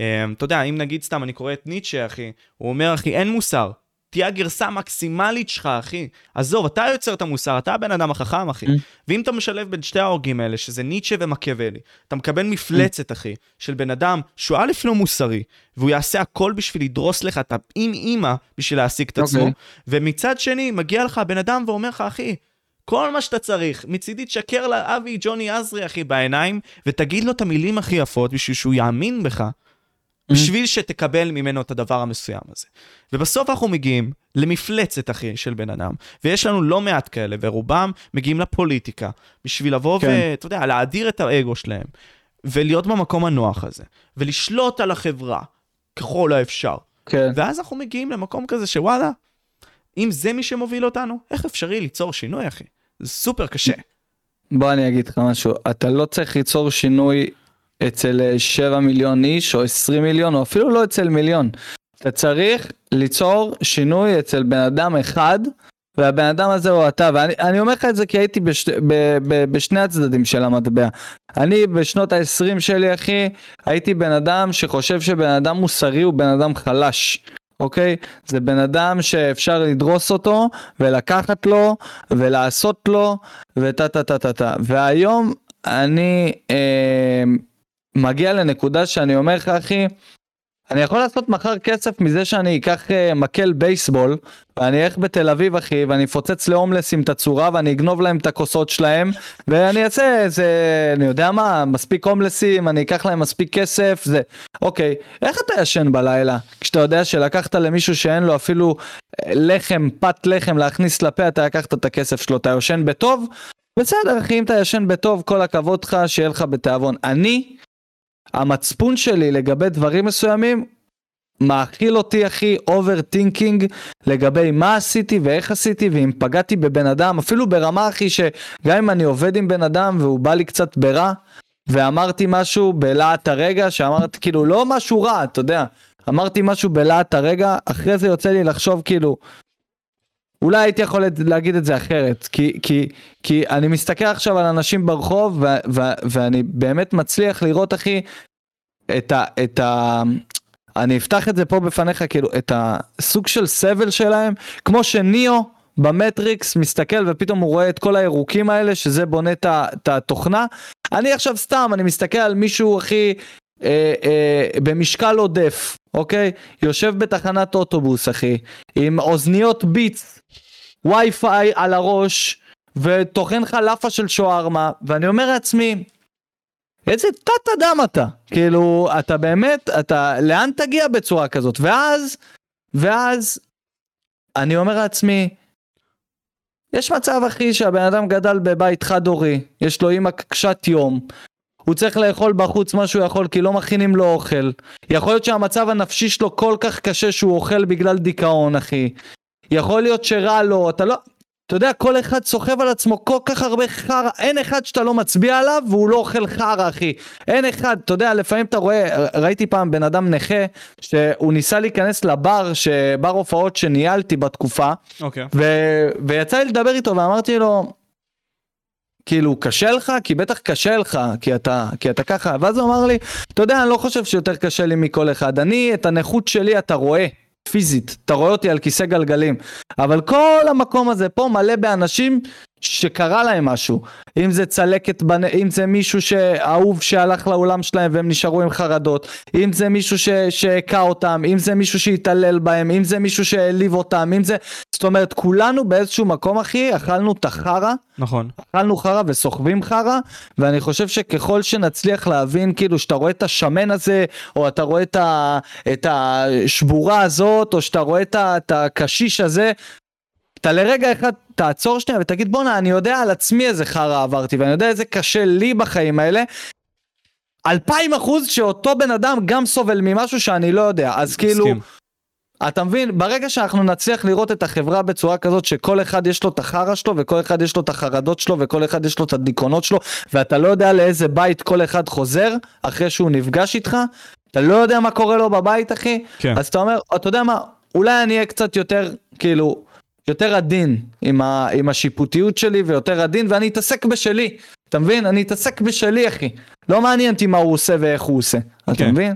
A: אה, אתה יודע, אם נגיד סתם, אני קורא את ניטשה, אחי, הוא אומר, אחי, אין מוסר. תהיה הגרסה המקסימלית שלך, אחי. עזוב, אתה יוצר את המוסר, אתה הבן אדם החכם, אחי.
B: Mm.
A: ואם אתה משלב בין שתי ההורגים האלה, שזה ניטשה ומקיאוולי, אתה מקבל מפלצת, אחי, של בן אדם שהוא א' לא מוסרי, והוא יעשה הכל בשביל לדרוס לך את האם-אימא בשביל להשיג את עצמו,
B: אוקיי.
A: ומצד שני, מגיע לך הבן אדם ואומר לך, אחי, כל מה שאתה צריך, מצידי תשקר לאבי ג'וני עזרי, אחי, בעיניים, ותגיד לו את המילים הכי יפות בשביל שהוא יאמין בך, בשביל שתקבל ממנו את הדבר המסוים הזה. ובסוף אנחנו מגיעים למפלצת, אחי, של בן אדם, ויש לנו לא מעט כאלה, ורובם מגיעים לפוליטיקה, בשביל לבוא
B: כן.
A: ואתה יודע, להאדיר את האגו שלהם, ולהיות במקום הנוח הזה, ולשלוט על החברה, ככל האפשר.
B: כן.
A: ואז אנחנו מגיעים למקום כזה שוואלה, אם זה מי שמוביל אותנו, איך אפשרי ליצור שינוי, אחי? זה סופר קשה.
B: בוא אני אגיד לך משהו, אתה לא צריך ליצור שינוי אצל אה, 7 מיליון איש או 20 מיליון או אפילו לא אצל מיליון. אתה צריך ליצור שינוי אצל בן אדם אחד והבן אדם הזה הוא אתה ואני אני אומר לך את זה כי הייתי בש, ב, ב, בשני הצדדים של המטבע. אני בשנות ה-20 שלי אחי הייתי בן אדם שחושב שבן אדם מוסרי הוא בן אדם חלש. אוקיי? זה בן אדם שאפשר לדרוס אותו ולקחת לו ולעשות לו וטה טה טה טה טה. והיום אני אה, מגיע לנקודה שאני אומר לך אחי, אני יכול לעשות מחר כסף מזה שאני אקח אה, מקל בייסבול ואני אלך בתל אביב אחי ואני אפוצץ להומלסים את הצורה ואני אגנוב להם את הכוסות שלהם ואני אעשה איזה אני יודע מה מספיק הומלסים אני אקח להם מספיק כסף זה אוקיי איך אתה ישן בלילה? כשאתה יודע שלקחת למישהו שאין לו אפילו אה, לחם פת לחם להכניס לפה אתה לקחת את הכסף שלו אתה יושן בטוב? בסדר אחי אם אתה ישן בטוב כל הכבוד לך שיהיה לך בתיאבון. אני המצפון שלי לגבי דברים מסוימים מאכיל אותי אחי overthinking לגבי מה עשיתי ואיך עשיתי ואם פגעתי בבן אדם אפילו ברמה אחי שגם אם אני עובד עם בן אדם והוא בא לי קצת ברע ואמרתי משהו בלהט הרגע שאמרתי כאילו לא משהו רע אתה יודע אמרתי משהו בלהט הרגע אחרי זה יוצא לי לחשוב כאילו אולי הייתי יכול להגיד את זה אחרת כי כי כי אני מסתכל עכשיו על אנשים ברחוב ו, ו, ואני באמת מצליח לראות אחי את ה... את ה אני אפתח את זה פה בפניך כאילו את הסוג של סבל שלהם כמו שניאו במטריקס מסתכל ופתאום הוא רואה את כל הירוקים האלה שזה בונה את התוכנה. אני עכשיו סתם אני מסתכל על מישהו הכי אה, אה, במשקל עודף אוקיי? יושב בתחנת אוטובוס אחי עם אוזניות ביטס וי פיי על הראש וטוחן לך לאפה של שווארמה ואני אומר לעצמי איזה תת אדם אתה. כאילו אתה באמת אתה לאן תגיע בצורה כזאת? ואז ואז אני אומר לעצמי יש מצב אחי שהבן אדם גדל בבית חד הורי יש לו אימא קשת יום הוא צריך לאכול בחוץ מה שהוא יכול כי לא מכינים לו אוכל יכול להיות שהמצב הנפשי שלו כל כך קשה שהוא אוכל בגלל דיכאון אחי יכול להיות שרע לו אתה לא אתה יודע, כל אחד סוחב על עצמו כל כך הרבה חרא, אין אחד שאתה לא מצביע עליו והוא לא אוכל חרא, אחי. אין אחד, אתה יודע, לפעמים אתה רואה, ראיתי פעם בן אדם נכה, שהוא ניסה להיכנס לבר, בר הופעות שניהלתי בתקופה,
A: אוקיי.
B: ו- ויצא לי לדבר איתו ואמרתי לו, כאילו, קשה לך? כי בטח קשה לך, כי אתה, כי אתה ככה. ואז הוא אמר לי, אתה יודע, אני לא חושב שיותר קשה לי מכל אחד. אני, את הנכות שלי אתה רואה. פיזית, אתה רואה אותי על כיסא גלגלים, אבל כל המקום הזה פה מלא באנשים שקרה להם משהו, אם זה צלקת, בנ... אם זה מישהו שאהוב שהלך לאולם שלהם והם נשארו עם חרדות, אם זה מישהו ש... שהכה אותם, אם זה מישהו שהתעלל בהם, אם זה מישהו שהעליב אותם, אם זה... זאת אומרת, כולנו באיזשהו מקום, אחי, אכלנו את החרא,
A: נכון.
B: אכלנו חרא וסוחבים חרא, ואני חושב שככל שנצליח להבין, כאילו, שאתה רואה את השמן הזה, או אתה רואה את, ה... את השבורה הזאת, או שאתה רואה את, ה... את הקשיש הזה, אתה לרגע אחד תעצור שנייה ותגיד בואנה אני יודע על עצמי איזה חרא עברתי ואני יודע איזה קשה לי בחיים האלה. אלפיים אחוז שאותו בן אדם גם סובל ממשהו שאני לא יודע אז כאילו. אתה מבין? ברגע שאנחנו נצליח לראות את החברה בצורה כזאת שכל אחד יש לו את החרא שלו וכל אחד יש לו את החרדות שלו וכל אחד יש לו את הדיכאונות שלו ואתה לא יודע לאיזה בית כל אחד חוזר אחרי שהוא נפגש איתך, אתה לא יודע מה קורה לו בבית אחי,
A: כן.
B: אז אתה אומר, אתה יודע מה, אולי אני אהיה קצת יותר כאילו, יותר עדין עם, ה, עם השיפוטיות שלי ויותר עדין ואני אתעסק בשלי, אתה מבין? אני אתעסק בשלי אחי, לא מעניין אותי מה הוא עושה ואיך הוא עושה, אתה
A: כן.
B: מבין?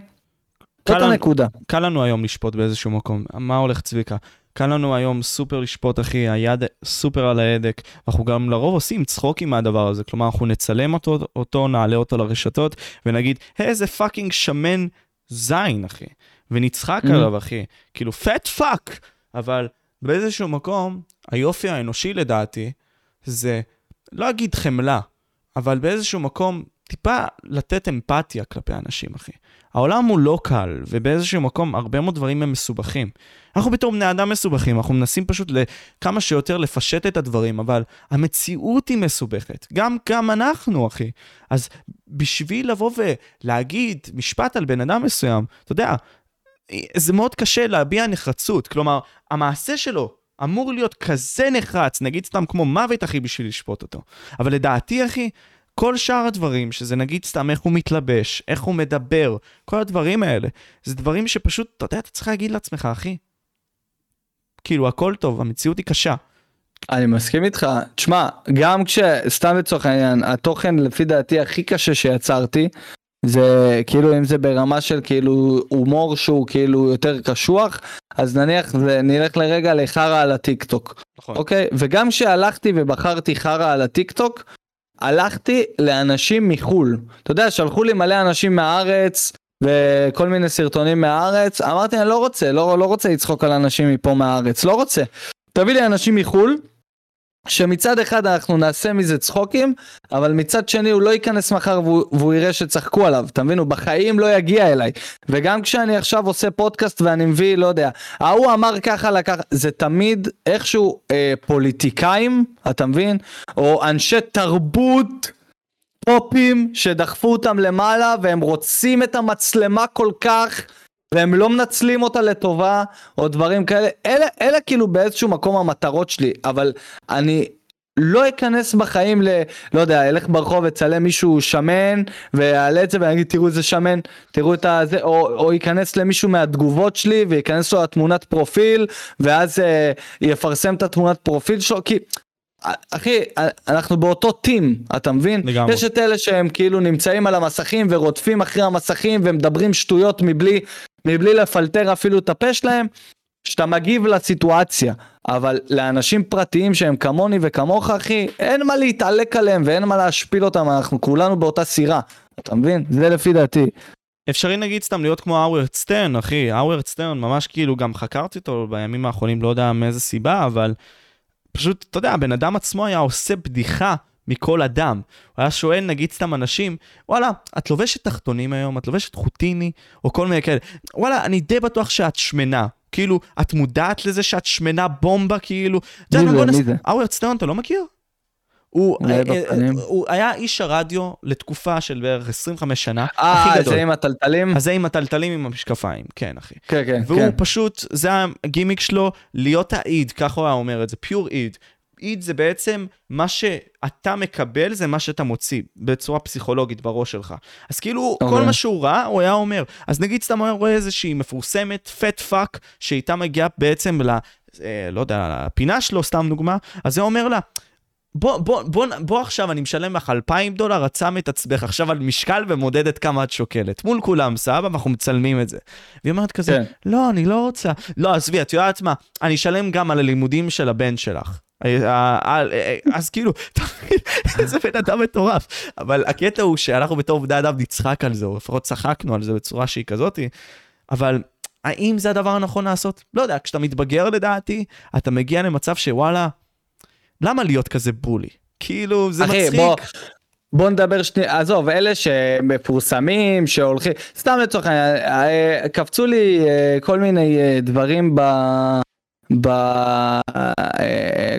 A: קל
B: זאת
A: לנו-
B: הנקודה.
A: קל לנו היום לשפוט באיזשהו מקום. מה הולך צביקה? קל לנו היום סופר לשפוט, אחי, היד סופר על ההדק. אנחנו גם לרוב עושים צחוקים מהדבר הזה. כלומר, אנחנו נצלם אותו, אותו נעלה אותו לרשתות, ונגיד, "היי, איזה fucking שמן זין, אחי. ונצחק
B: Mhm.
A: עליו, אחי. כאילו, fat fuck. אבל באיזשהו מקום, היופי האנושי לדעתי, זה, לא אגיד חמלה, אבל באיזשהו מקום, טיפה לתת אמפתיה כלפי אנשים, אחי. העולם הוא לא קל, ובאיזשהו מקום הרבה מאוד דברים הם מסובכים. אנחנו בתור בני אדם מסובכים, אנחנו מנסים פשוט כמה שיותר לפשט את הדברים, אבל המציאות היא מסובכת. גם, גם אנחנו, אחי. אז בשביל לבוא ולהגיד משפט על בן אדם מסוים, אתה יודע, זה מאוד קשה להביע נחרצות. כלומר, המעשה שלו אמור להיות כזה נחרץ, נגיד סתם כמו מוות, אחי, בשביל לשפוט אותו. אבל לדעתי, אחי, כל שאר הדברים, שזה נגיד סתם איך הוא מתלבש, איך הוא מדבר, כל הדברים האלה, זה דברים שפשוט, אתה יודע, אתה צריך להגיד לעצמך, אחי, כאילו, הכל טוב, המציאות היא קשה.
B: אני מסכים איתך, תשמע, גם כש... סתם לצורך העניין, התוכן לפי דעתי הכי קשה שיצרתי, זה כאילו אם זה ברמה של כאילו הומור שהוא כאילו יותר קשוח, אז נניח נלך לרגע לחרא על הטיק טוק,
A: נכון.
B: אוקיי? וגם כשהלכתי ובחרתי חרא על הטיק טוק, הלכתי לאנשים מחו"ל. אתה יודע, שלחו לי מלא אנשים מהארץ, וכל מיני סרטונים מהארץ, אמרתי אני לא רוצה, לא, לא רוצה לצחוק על אנשים מפה מהארץ, לא רוצה. תביא לי אנשים מחו"ל, שמצד אחד אנחנו נעשה מזה צחוקים, אבל מצד שני הוא לא ייכנס מחר והוא, והוא יראה שצחקו עליו, אתה מבין? הוא בחיים לא יגיע אליי. וגם כשאני עכשיו עושה פודקאסט ואני מביא, לא יודע, ההוא אמר ככה לקח, זה תמיד איכשהו אה, פוליטיקאים, אתה מבין? או אנשי תרבות. פופים שדחפו אותם למעלה והם רוצים את המצלמה כל כך והם לא מנצלים אותה לטובה או דברים כאלה. אלה אלה כאילו באיזשהו מקום המטרות שלי אבל אני לא אכנס בחיים ל... לא יודע, אלך ברחוב אצלם מישהו שמן ויעלה את זה ואני אגיד תראו איזה שמן, תראו את הזה, או, או ייכנס למישהו מהתגובות שלי וייכנס לו התמונת פרופיל ואז אה, יפרסם את התמונת פרופיל שלו כי אחי, אנחנו באותו טים, אתה מבין?
A: לגמרי.
B: יש את אלה שהם כאילו נמצאים על המסכים ורודפים אחרי המסכים ומדברים שטויות מבלי, מבלי לפלטר אפילו את הפה שלהם, שאתה מגיב לסיטואציה. אבל לאנשים פרטיים שהם כמוני וכמוך אחי, אין מה להתעלק עליהם ואין מה להשפיל אותם, אנחנו כולנו באותה סירה. אתה מבין? זה לפי דעתי.
A: אפשרי נגיד סתם להיות כמו האוורד סטרן, אחי, האוורד סטרן, ממש כאילו גם חקרתי אותו בימים האחרונים, לא יודע מאיזה סיבה, אבל פשוט, אתה יודע, הבן אדם עצמו היה עושה בדיחה מכל אדם. הוא היה שואל נגיד סתם אנשים, וואלה, את לובשת תחתונים היום, את לובשת חוטיני, או כל מיני כאלה. וואלה, אני די בטוח שאת שמנה. כאילו, את מודעת לזה שאת שמנה בומבה, כאילו?
B: מי זה? מי זה?
A: האוורד סטרן, אתה לא מכיר? הוא, אה, אה. הוא היה איש הרדיו לתקופה של בערך 25 שנה,
B: אה. זה עם
A: התלתלים? זה עם התלתלים עם המשקפיים, כן אחי.
B: כן, כן,
A: והוא
B: כן.
A: פשוט, זה הגימיק שלו, להיות ה id, ככה הוא היה אומר את זה, pure id. id זה בעצם מה שאתה מקבל, זה מה שאתה מוציא, בצורה פסיכולוגית בראש שלך. אז כאילו, כל
B: אוקיי.
A: מה שהוא ראה, הוא היה אומר. אז נגיד סתם הוא רואה איזושהי מפורסמת, fat fuck, שהייתה מגיעה בעצם ל... אה, לא יודע, לפינה שלו, סתם דוגמה, אז זה אומר לה, בוא, בוא, בוא, בוא עכשיו, אני משלם לך 2,000 דולר, את שם את עצמך עכשיו על משקל ומודדת כמה את שוקלת. מול כולם, סבבה, ואנחנו מצלמים את זה. והיא אומרת כזה,
B: כן.
A: לא, אני לא רוצה. לא, עזבי, את יודעת מה, אני אשלם גם על הלימודים של הבן שלך. אה, אה, אה, אז כאילו, [LAUGHS] איזה בן אדם מטורף. אבל הקטע הוא שאנחנו בתור בני אדם נצחק על זה, או לפחות צחקנו על זה בצורה שהיא כזאתי, אבל האם זה הדבר הנכון לעשות? לא יודע, כשאתה מתבגר לדעתי, אתה מגיע למצב שוואלה, למה להיות כזה בולי? כאילו, זה
B: אחי,
A: מצחיק.
B: בוא, בוא נדבר שנייה, עזוב, אלה שמפורסמים, שהולכים, סתם לצורך העניין, אה, קפצו לי אה, כל מיני אה, דברים ב... ב...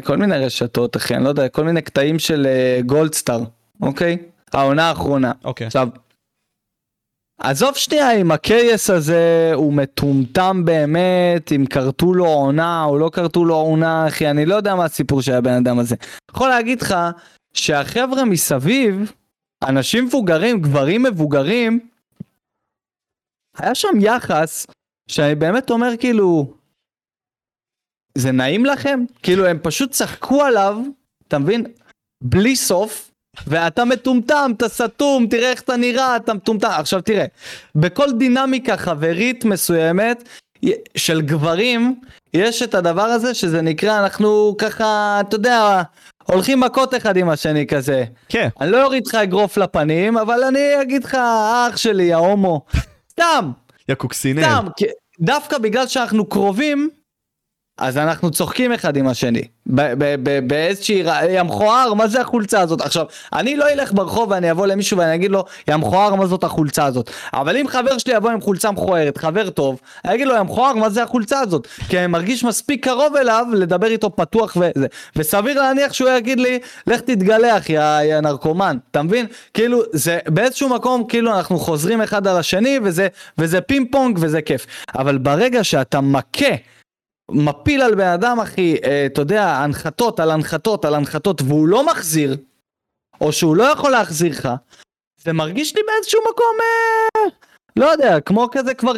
B: כל מיני רשתות, אחי, אני לא יודע, כל מיני קטעים של גולדסטאר, אוקיי? העונה האחרונה.
A: אוקיי.
B: עכשיו, עזוב שנייה אם הקייס הזה הוא מטומטם באמת, אם כרתו לו עונה או לא כרתו לו עונה, אחי, אני לא יודע מה הסיפור של הבן אדם הזה. יכול להגיד לך שהחבר'ה מסביב, אנשים מבוגרים, גברים מבוגרים, היה שם יחס שאני באמת אומר כאילו, זה נעים לכם? כאילו הם פשוט צחקו עליו, אתה מבין? בלי סוף, ואתה מטומטם, אתה סתום, תראה איך אתה נראה, אתה מטומטם. עכשיו תראה, בכל דינמיקה חברית מסוימת של גברים, יש את הדבר הזה שזה נקרא, אנחנו ככה, אתה יודע, הולכים מכות אחד עם השני כזה.
A: כן.
B: אני לא אוריד לך אגרוף לפנים, אבל אני אגיד לך, אח שלי, ההומו. סתם.
A: יא קוקסינל.
B: סתם, דווקא בגלל שאנחנו קרובים, אז אנחנו צוחקים אחד עם השני, באיזושהי, יא מכוער, מה זה החולצה הזאת? עכשיו, אני לא אלך ברחוב ואני אבוא למישהו ואני אגיד לו, יא מכוער, מה זאת החולצה הזאת? אבל אם חבר שלי יבוא עם חולצה מכוערת, חבר טוב, אני אגיד לו, יא מכוער, מה זה החולצה הזאת? כי אני מרגיש מספיק קרוב אליו לדבר איתו פתוח וזה. וסביר להניח שהוא יגיד לי, לך תתגלח, יא, נרקומן, אתה מבין? כאילו, זה באיזשהו מקום, כאילו אנחנו חוזרים אחד על השני, וזה, וזה פינג פונג וזה כיף. אבל ברגע שאתה מכה, מפיל על בן אדם אחי, אה, אתה יודע, הנחתות על הנחתות על הנחתות והוא לא מחזיר, או שהוא לא יכול להחזיר לך, זה מרגיש לי באיזשהו מקום, אה, לא יודע, כמו כזה כבר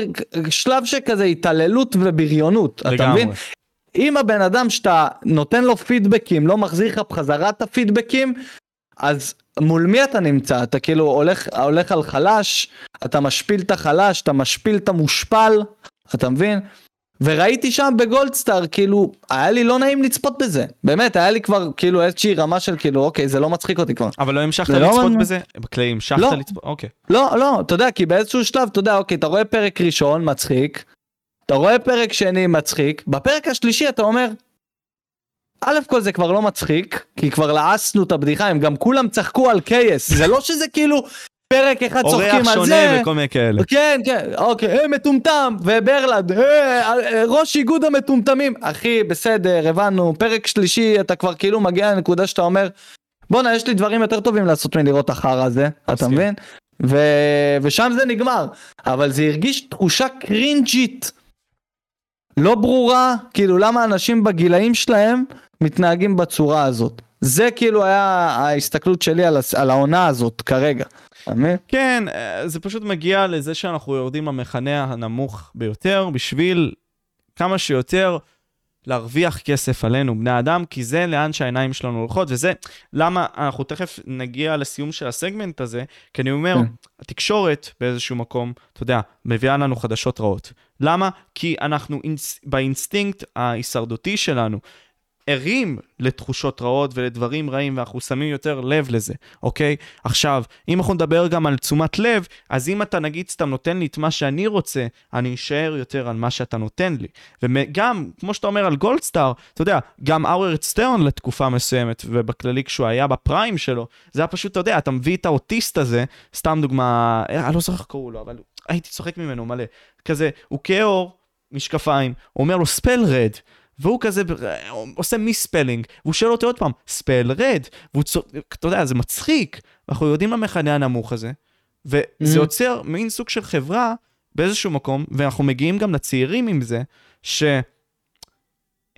B: שלב שכזה התעללות ובריונות, לגמרי. אתה מבין? אם הבן אדם שאתה נותן לו פידבקים לא מחזיר לך בחזרה את הפידבקים, אז מול מי אתה נמצא? אתה כאילו הולך, הולך על חלש, אתה משפיל את החלש, אתה משפיל את המושפל, אתה מבין? וראיתי שם בגולדסטאר, כאילו, היה לי לא נעים לצפות בזה. באמת, היה לי כבר כאילו איזושהי רמה של כאילו, אוקיי, זה לא מצחיק אותי כבר.
A: אבל לא המשכת לא לצפות לא... בזה? בכלי המשכת לא. לצפות? אוקיי.
B: לא, לא, אתה יודע, כי באיזשהו שלב, אתה יודע, אוקיי, אתה רואה פרק ראשון, מצחיק, אתה רואה פרק שני, מצחיק, בפרק השלישי אתה אומר, א' כל זה כבר לא מצחיק, כי כבר לעסנו את הבדיחה, הם גם כולם צחקו על קייס, זה לא שזה כאילו פרק אחד צוחקים על זה.
A: אורח שונה וכל מיני כאלה.
B: כן, כן, אוקיי, אה, מטומטם, וברלד, אה, אה, ראש איגוד המטומטמים. אחי, בסדר, הבנו, פרק שלישי, אתה כבר כאילו מגיע לנקודה שאתה אומר, בואנה, יש לי דברים יותר טובים לעשות מלראות החרא הזה, אתה מבין? ו... ושם זה נגמר, אבל זה הרגיש תחושה קרינג'ית, לא ברורה, כאילו למה אנשים בגילאים שלהם מתנהגים בצורה הזאת. זה כאילו היה ההסתכלות שלי על, על העונה הזאת כרגע.
A: אמת? כן, אה, זה פשוט מגיע לזה שאנחנו יורדים למכנה הנמוך ביותר בשביל כמה שיותר להרוויח כסף עלינו, בני אדם, כי זה לאן שהעיניים שלנו הולכות, וזה למה אנחנו תכף נגיע לסיום של הסגמנט הזה, כי אני אומר, כן. התקשורת באיזשהו מקום, אתה יודע, מביאה לנו חדשות רעות. למה? כי אנחנו באינסטינקט ההישרדותי שלנו, ערים לתחושות רעות ולדברים רעים, ואנחנו שמים יותר לב לזה, אוקיי? עכשיו, אם אנחנו נדבר גם על תשומת לב, אז אם אתה נגיד סתם נותן לי את מה שאני רוצה, אני אשאר יותר על מה שאתה נותן לי. וגם, כמו שאתה אומר על גולדסטאר, אתה יודע, גם האוורד סטרן לתקופה מסוימת, ובכללי כשהוא היה ב prime שלו, זה היה פשוט, אתה יודע, אתה מביא את האוטיסט הזה, סתם דוגמה, אה, אני לא זוכר איך קראו לו, אבל הייתי צוחק ממנו מלא. כזה, הוא כעור, משקפיים, אומר לו spell red. והוא כזה עושה misspelling, והוא שואל אותי עוד פעם, spell red, והוא צועק, אתה יודע, זה מצחיק, אנחנו יורדים למכנה הנמוך הזה, וזה mm-hmm. יוצר מין סוג של חברה באיזשהו מקום, ואנחנו מגיעים גם לצעירים עם זה, שהם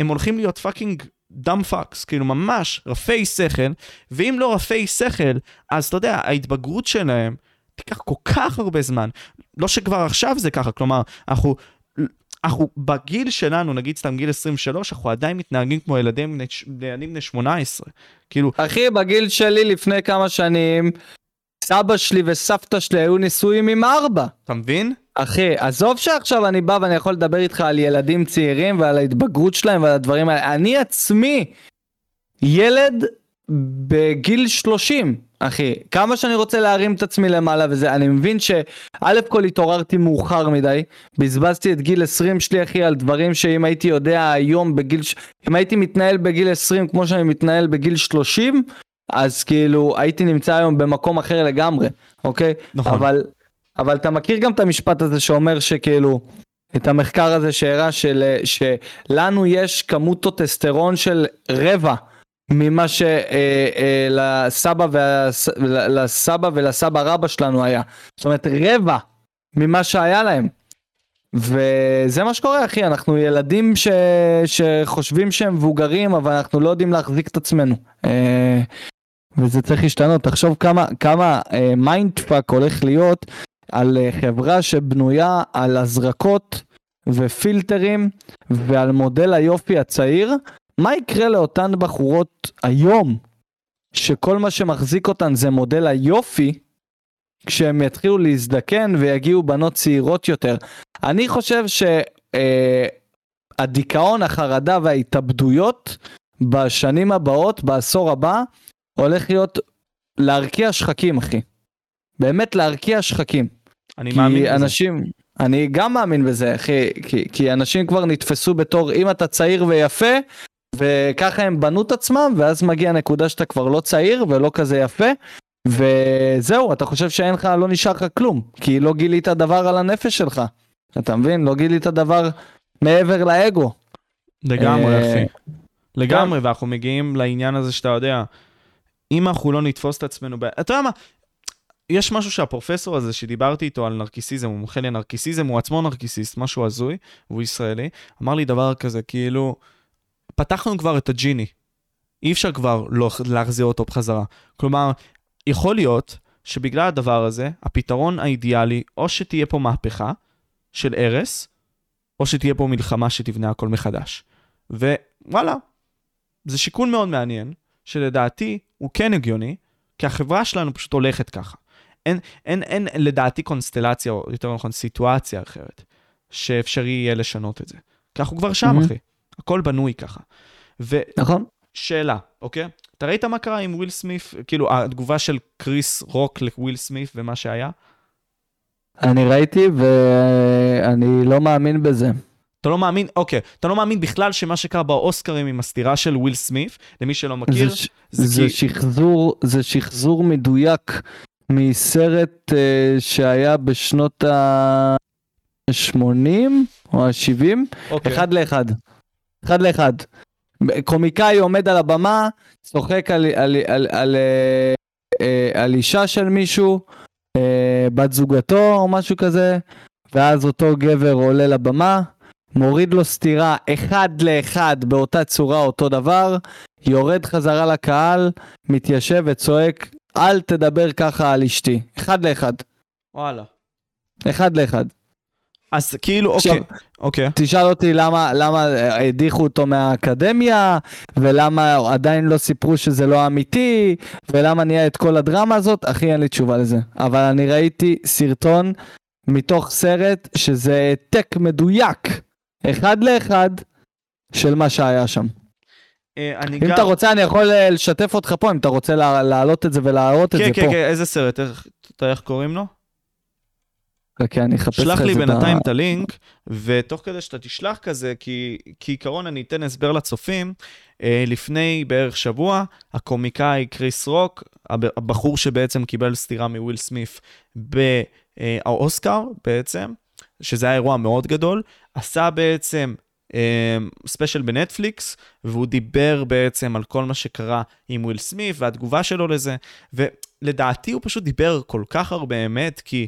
A: הולכים להיות fucking dumb fucks, כאילו ממש רפי שכל, ואם לא רפי שכל, אז אתה יודע, ההתבגרות שלהם תיקח כל כך הרבה זמן. לא שכבר עכשיו זה ככה, כלומר, אנחנו אנחנו בגיל שלנו, נגיד סתם גיל 23, אנחנו עדיין מתנהגים כמו ילדים בני 18. כאילו...
B: אחי, בגיל שלי לפני כמה שנים, סבא שלי וסבתא שלי היו נשואים עם ארבע.
A: אתה מבין?
B: אחי, עזוב שעכשיו אני בא ואני יכול לדבר איתך על ילדים צעירים ועל ההתבגרות שלהם ועל הדברים האלה. אני עצמי, ילד בגיל 30, אחי, כמה שאני רוצה להרים את עצמי למעלה וזה, אני מבין שא' כל התעוררתי מאוחר מדי, בזבזתי את גיל 20 שלי אחי על דברים שאם הייתי יודע היום בגיל, אם הייתי מתנהל בגיל 20 כמו שאני מתנהל בגיל 30, אז כאילו הייתי נמצא היום במקום אחר לגמרי, אוקיי? נכון. אבל, אבל אתה מכיר גם את המשפט הזה שאומר שכאילו, את המחקר הזה שהראה של, שלנו יש כמות טוטסטרון של רבע. ממה שלסבא אה, אה, לסבא ולסבא רבא שלנו היה. זאת אומרת רבע ממה שהיה להם. וזה מה שקורה אחי אנחנו ילדים ש... שחושבים שהם מבוגרים אבל אנחנו לא יודעים להחזיק את עצמנו. אה, וזה צריך להשתנות תחשוב כמה כמה mind fuck הולך להיות על אה, חברה שבנויה על הזרקות ופילטרים ועל מודל היופי הצעיר מה יקרה לאותן בחורות היום שכל מה שמחזיק אותן זה מודל היופי כשהם יתחילו להזדקן ויגיעו בנות צעירות יותר. אני חושב שהדיכאון, אה, החרדה וההתאבדויות בשנים הבאות, בעשור הבא, הולך להיות להרקיע שחקים, אחי. באמת להרקיע שחקים.
A: אני מאמין בזה.
B: אנשים, אני גם מאמין בזה, אחי, כי, כי אנשים כבר נתפסו בתור, אם אתה צעיר ויפה, וככה הם בנו את עצמם, ואז מגיע נקודה שאתה כבר לא צעיר ולא כזה יפה, וזהו, אתה חושב שאין לך, לא נשאר לך כלום, כי לא גילית דבר על הנפש שלך. אתה מבין? לא גילית דבר מעבר לאגו.
A: לגמרי, אה, אחי. לגמרי, ואנחנו מגיעים לעניין הזה שאתה יודע, אם אנחנו לא נתפוס את עצמנו, אתה יודע מה, יש משהו שהפרופסור הזה שדיברתי איתו על נרקיסיזם, הוא מומחה לנרקיסיזם, הוא עצמו נרקיסיסט, משהו הזוי, והוא ישראלי, אמר לי דבר כזה, כאילו, פתחנו כבר את הג'יני, אי אפשר כבר לא להחזיר אותו בחזרה. כלומר, יכול להיות שבגלל הדבר הזה, הפתרון האידיאלי, או שתהיה פה מהפכה של הרס, או שתהיה פה מלחמה שתבנה הכל מחדש. ווואלה, זה שיקול מאוד מעניין, שלדעתי הוא כן הגיוני, כי החברה שלנו פשוט הולכת ככה. אין, אין, אין לדעתי קונסטלציה, או יותר נכון סיטואציה אחרת, שאפשרי יהיה לשנות את זה. כי אנחנו כבר שם, mm-hmm. אחי. הכל בנוי ככה. ו...
B: נכון.
A: שאלה, אוקיי? אתה ראית מה קרה עם וויל סמית? כאילו, התגובה של קריס רוק לוויל סמית ומה שהיה?
B: אני ראיתי ואני לא מאמין בזה.
A: אתה לא מאמין, אוקיי, אתה לא מאמין בכלל שמה שקרה באוסקרים עם הסטירה של וויל סמית, למי שלא מכיר,
B: זה, זה, זה, כי... שחזור, זה שחזור מדויק מסרט uh, שהיה בשנות ה-80 או ה-70, אוקיי. אחד לאחד. אחד לאחד. קומיקאי עומד על הבמה, צוחק על, על, על, על, על, אה, על אישה של מישהו, אה, בת זוגתו או משהו כזה, ואז אותו גבר עולה לבמה, מוריד לו סטירה אחד לאחד באותה צורה אותו דבר, יורד חזרה לקהל, מתיישב וצועק, אל תדבר ככה על אשתי. אחד לאחד.
A: וואלה.
B: אחד לאחד.
A: אז כאילו, אוקיי, אוקיי.
B: תשאל אותי למה, למה הדיחו אותו מהאקדמיה, ולמה עדיין לא סיפרו שזה לא אמיתי, ולמה נהיה את כל הדרמה הזאת, אחי אין לי תשובה לזה. אבל אני ראיתי סרטון מתוך סרט שזה העתק מדויק, אחד לאחד, של מה שהיה שם.
A: אה,
B: אם גם... אתה רוצה אני יכול אה, לשתף אותך פה, אם אתה רוצה להעלות את זה ולהראות
A: כן,
B: את זה
A: כן,
B: פה.
A: כן, כן, איזה סרט? איך, איך קוראים לו?
B: חכה, אני אחפש לך
A: את זה. שלח לי בינתיים את הלינק, ותוך כדי שאתה תשלח כזה, כי כעיקרון אני אתן הסבר לצופים, אה, לפני בערך שבוע, הקומיקאי קריס רוק, הבחור שבעצם קיבל סטירה מוויל סמית באוסקר בעצם, שזה היה אירוע מאוד גדול, עשה בעצם ספיישל בנטפליקס, והוא דיבר בעצם על כל מה שקרה עם וויל סמית והתגובה שלו לזה, ולדעתי הוא פשוט דיבר כל כך הרבה אמת, כי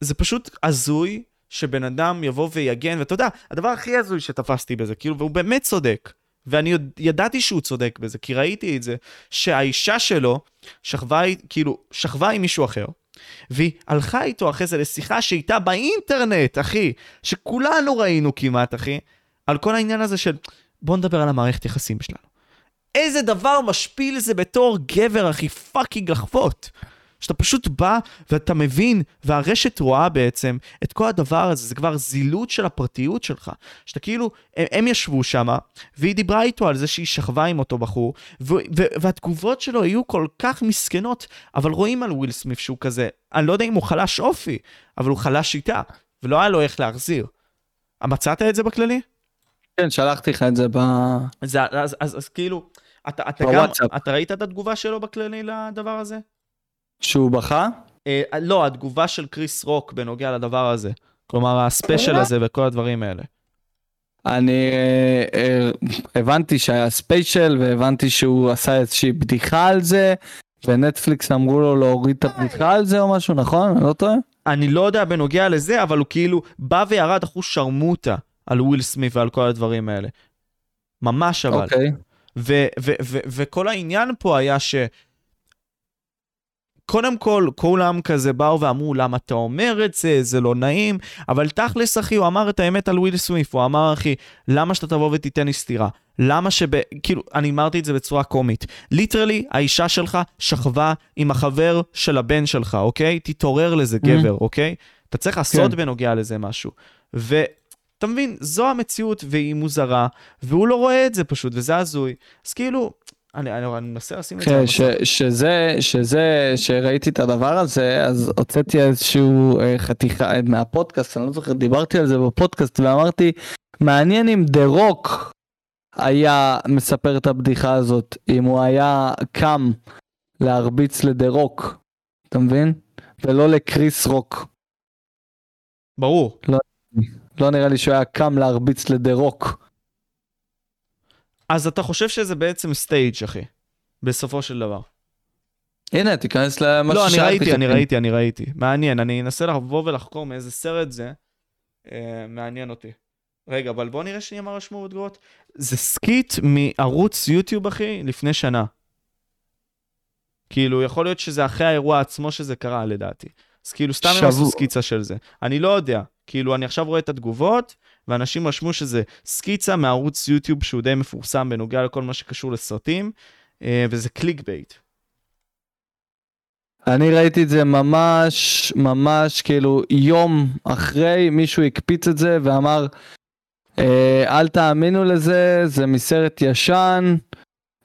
A: זה פשוט הזוי שבן אדם יבוא ויגן, ואתה יודע, הדבר הכי הזוי שתפסתי בזה, כאילו, והוא באמת צודק, ואני ידעתי שהוא צודק בזה, כי ראיתי את זה, שהאישה שלו שכבה, כאילו, שכבה עם מישהו אחר, והיא הלכה איתו אחרי זה לשיחה שאיתה באינטרנט, אחי, שכולנו ראינו כמעט, אחי, על כל העניין הזה של בוא נדבר על המערכת יחסים שלנו. איזה דבר משפיל זה בתור גבר, אחי, fucking לחוות. שאתה פשוט בא ואתה מבין, והרשת רואה בעצם את כל הדבר הזה, זה כבר זילות של הפרטיות שלך. שאתה כאילו, הם, הם ישבו שם, והיא דיברה איתו על זה שהיא שכבה עם אותו בחור, ו- ו- והתגובות שלו היו כל כך מסכנות, אבל רואים על וויל סמית שהוא כזה, אני לא יודע אם הוא חלש אופי, אבל הוא חלש איתה, ולא היה לו איך להחזיר. מצאת את זה בכללי?
B: כן, שלחתי לך את זה ב...
A: זה, אז, אז, אז, אז כאילו, אתה, אתה, גם, אתה ראית את התגובה שלו בכללי לדבר הזה?
B: שהוא בכה?
A: אה, לא, התגובה של קריס רוק בנוגע לדבר הזה. כלומר, הספיישל הזה וכל הדברים האלה.
B: אני אה, אה, הבנתי שהיה ספיישל והבנתי שהוא עשה איזושהי בדיחה על זה ונטפליקס אמרו לו להוריד את הבדיחה על זה או משהו נכון? אני לא טועה?
A: אני לא יודע בנוגע לזה, אבל הוא כאילו בא וירד אחושרמוטה על וויל סמית ועל כל הדברים האלה. ממש אבל.
B: אוקיי.
A: ו- ו- ו- וכל העניין פה היה ש... קודם כל, כולם כזה באו ואמרו, למה אתה אומר את זה, זה לא נעים, אבל תכלס, אחי, הוא אמר את האמת על וויל סמית, הוא אמר, אחי, למה שאתה תבוא ותיתן לי סטירה? למה שב... כאילו, אני אמרתי את זה בצורה קומית. ליטרלי, האישה שלך שכבה עם החבר של הבן שלך, אוקיי? תתעורר לזה. גבר, אוקיי? אתה צריך לעשות
B: כן.
A: בנוגע לזה משהו. ואתה מבין, זו המציאות, והיא מוזרה, והוא לא רואה את זה פשוט, וזה הזוי. אז כאילו, אני, אני, אני מנסה לשים את זה
B: כן, ש,
A: המסך.
B: שזה, שזה, שראיתי את הדבר הזה, אז הוצאתי איזשהו אה, חתיכה אה, מהפודקאסט, אני לא זוכר, דיברתי על זה בפודקאסט ואמרתי, מעניין אם דה רוק היה מספר את הבדיחה הזאת, אם הוא היה קם להרביץ לדה רוק, אתה מבין? ולא לקריס רוק.
A: ברור.
B: לא נראה לי שהוא היה קם להרביץ לדה רוק.
A: אז אתה חושב שזה בעצם staged, אחי, בסופו של דבר.
B: הנה, תיכנס למה
A: לא, אני
B: ששאלתי
A: ראיתי, אני. ראיתי, אני ראיתי. מעניין, אני אנסה לבוא ולחקור מאיזה סרט זה. אה, מעניין אותי. רגע, אבל בוא נראה שנייה מה רשמו בתגובות. זה skit מערוץ יוטיוב, אחי, לפני שנה. כאילו, יכול להיות שזה אחרי האירוע עצמו שזה קרה, לדעתי. אז כאילו, סתם הם עשו סקיצה של זה. אני לא יודע. כאילו, אני עכשיו רואה את התגובות, ואנשים רשמו שזה סקיצה מערוץ יוטיוב שהוא די מפורסם בנוגע לכל מה שקשור לסרטים, אה, וזה clickbait.
B: אני ראיתי את זה ממש ממש כאילו יום אחרי מישהו הקפיץ את זה ואמר אה, אל תאמינו לזה זה מסרט ישן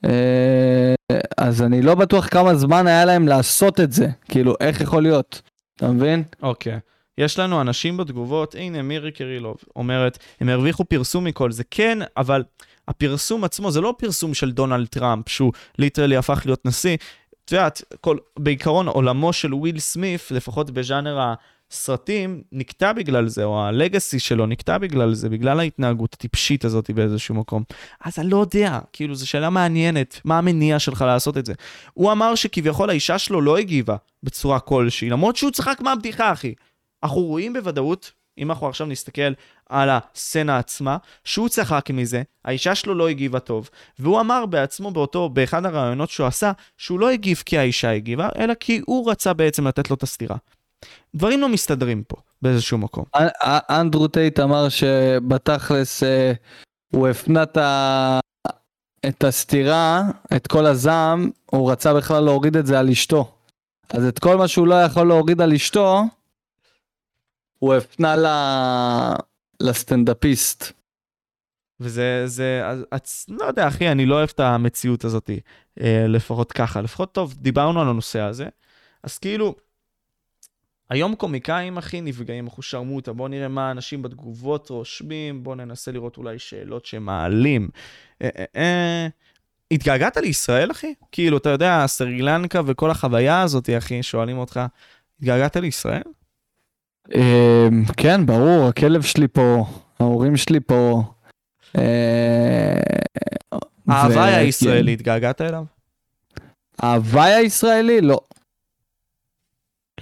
B: אה, אז אני לא בטוח כמה זמן היה להם לעשות את זה כאילו איך יכול להיות אתה מבין?
A: אוקיי. יש לנו אנשים בתגובות, הנה מירי קרילוב אומרת, הם הרוויחו פרסום מכל זה, כן, אבל הפרסום עצמו זה לא פרסום של דונלד טראמפ, שהוא literally הפך להיות נשיא. את יודעת, כל, בעיקרון עולמו של וויל סמית, לפחות בז'אנר הסרטים, נקטע בגלל זה, או הלגאסי שלו נקטע בגלל זה, בגלל ההתנהגות הטיפשית הזאת באיזשהו מקום. אז אני לא יודע, כאילו, זו שאלה מעניינת, מה המניע שלך לעשות את זה? הוא אמר שכביכול האישה שלו לא הגיבה בצורה כלשהי, למרות שהוא צחק מהבדיחה, אחי. אנחנו רואים בוודאות, אם אנחנו עכשיו נסתכל על הסצנה עצמה, שהוא צחק מזה, האישה שלו לא הגיבה טוב, והוא אמר בעצמו באותו, באחד הראיונות שהוא עשה, שהוא לא הגיב כי האישה הגיבה, אלא כי הוא רצה בעצם לתת לו את הסטירה. דברים לא מסתדרים פה, באיזשהו מקום.
B: אנדרו טייט אמר שבתכלס אה, הוא הפנה את ה- את הסתירה, את כל הזעם, הוא רצה בכלל להוריד את זה על אשתו. אז את כל מה שהוא לא יכול להוריד על אשתו, הוא הפנה ל... לסטנדאפיסט.
A: וזה, זה, אז, לא יודע, אחי, אני לא אוהב את המציאות הזאת, אה, לפחות ככה. לפחות טוב, דיברנו על הנושא הזה, אז כאילו, היום קומיקאים, אחי, נפגעים אחושרמוטה. בואו נראה מה האנשים בתגובות רושמים, בואו ננסה לראות אולי שאלות שמעלים. אה, אה, התגעגעת לישראל, אחי? כאילו, אתה יודע, סרילנקה וכל החוויה הזאת, אחי, שואלים אותך, התגעגעת לישראל?
B: אמ, כן, ברור, הכלב שלי פה, ההורים שלי פה. אה,
A: ההוואי הישראלי, התגעגעת אליו?
B: ההוואי הישראלי? לא.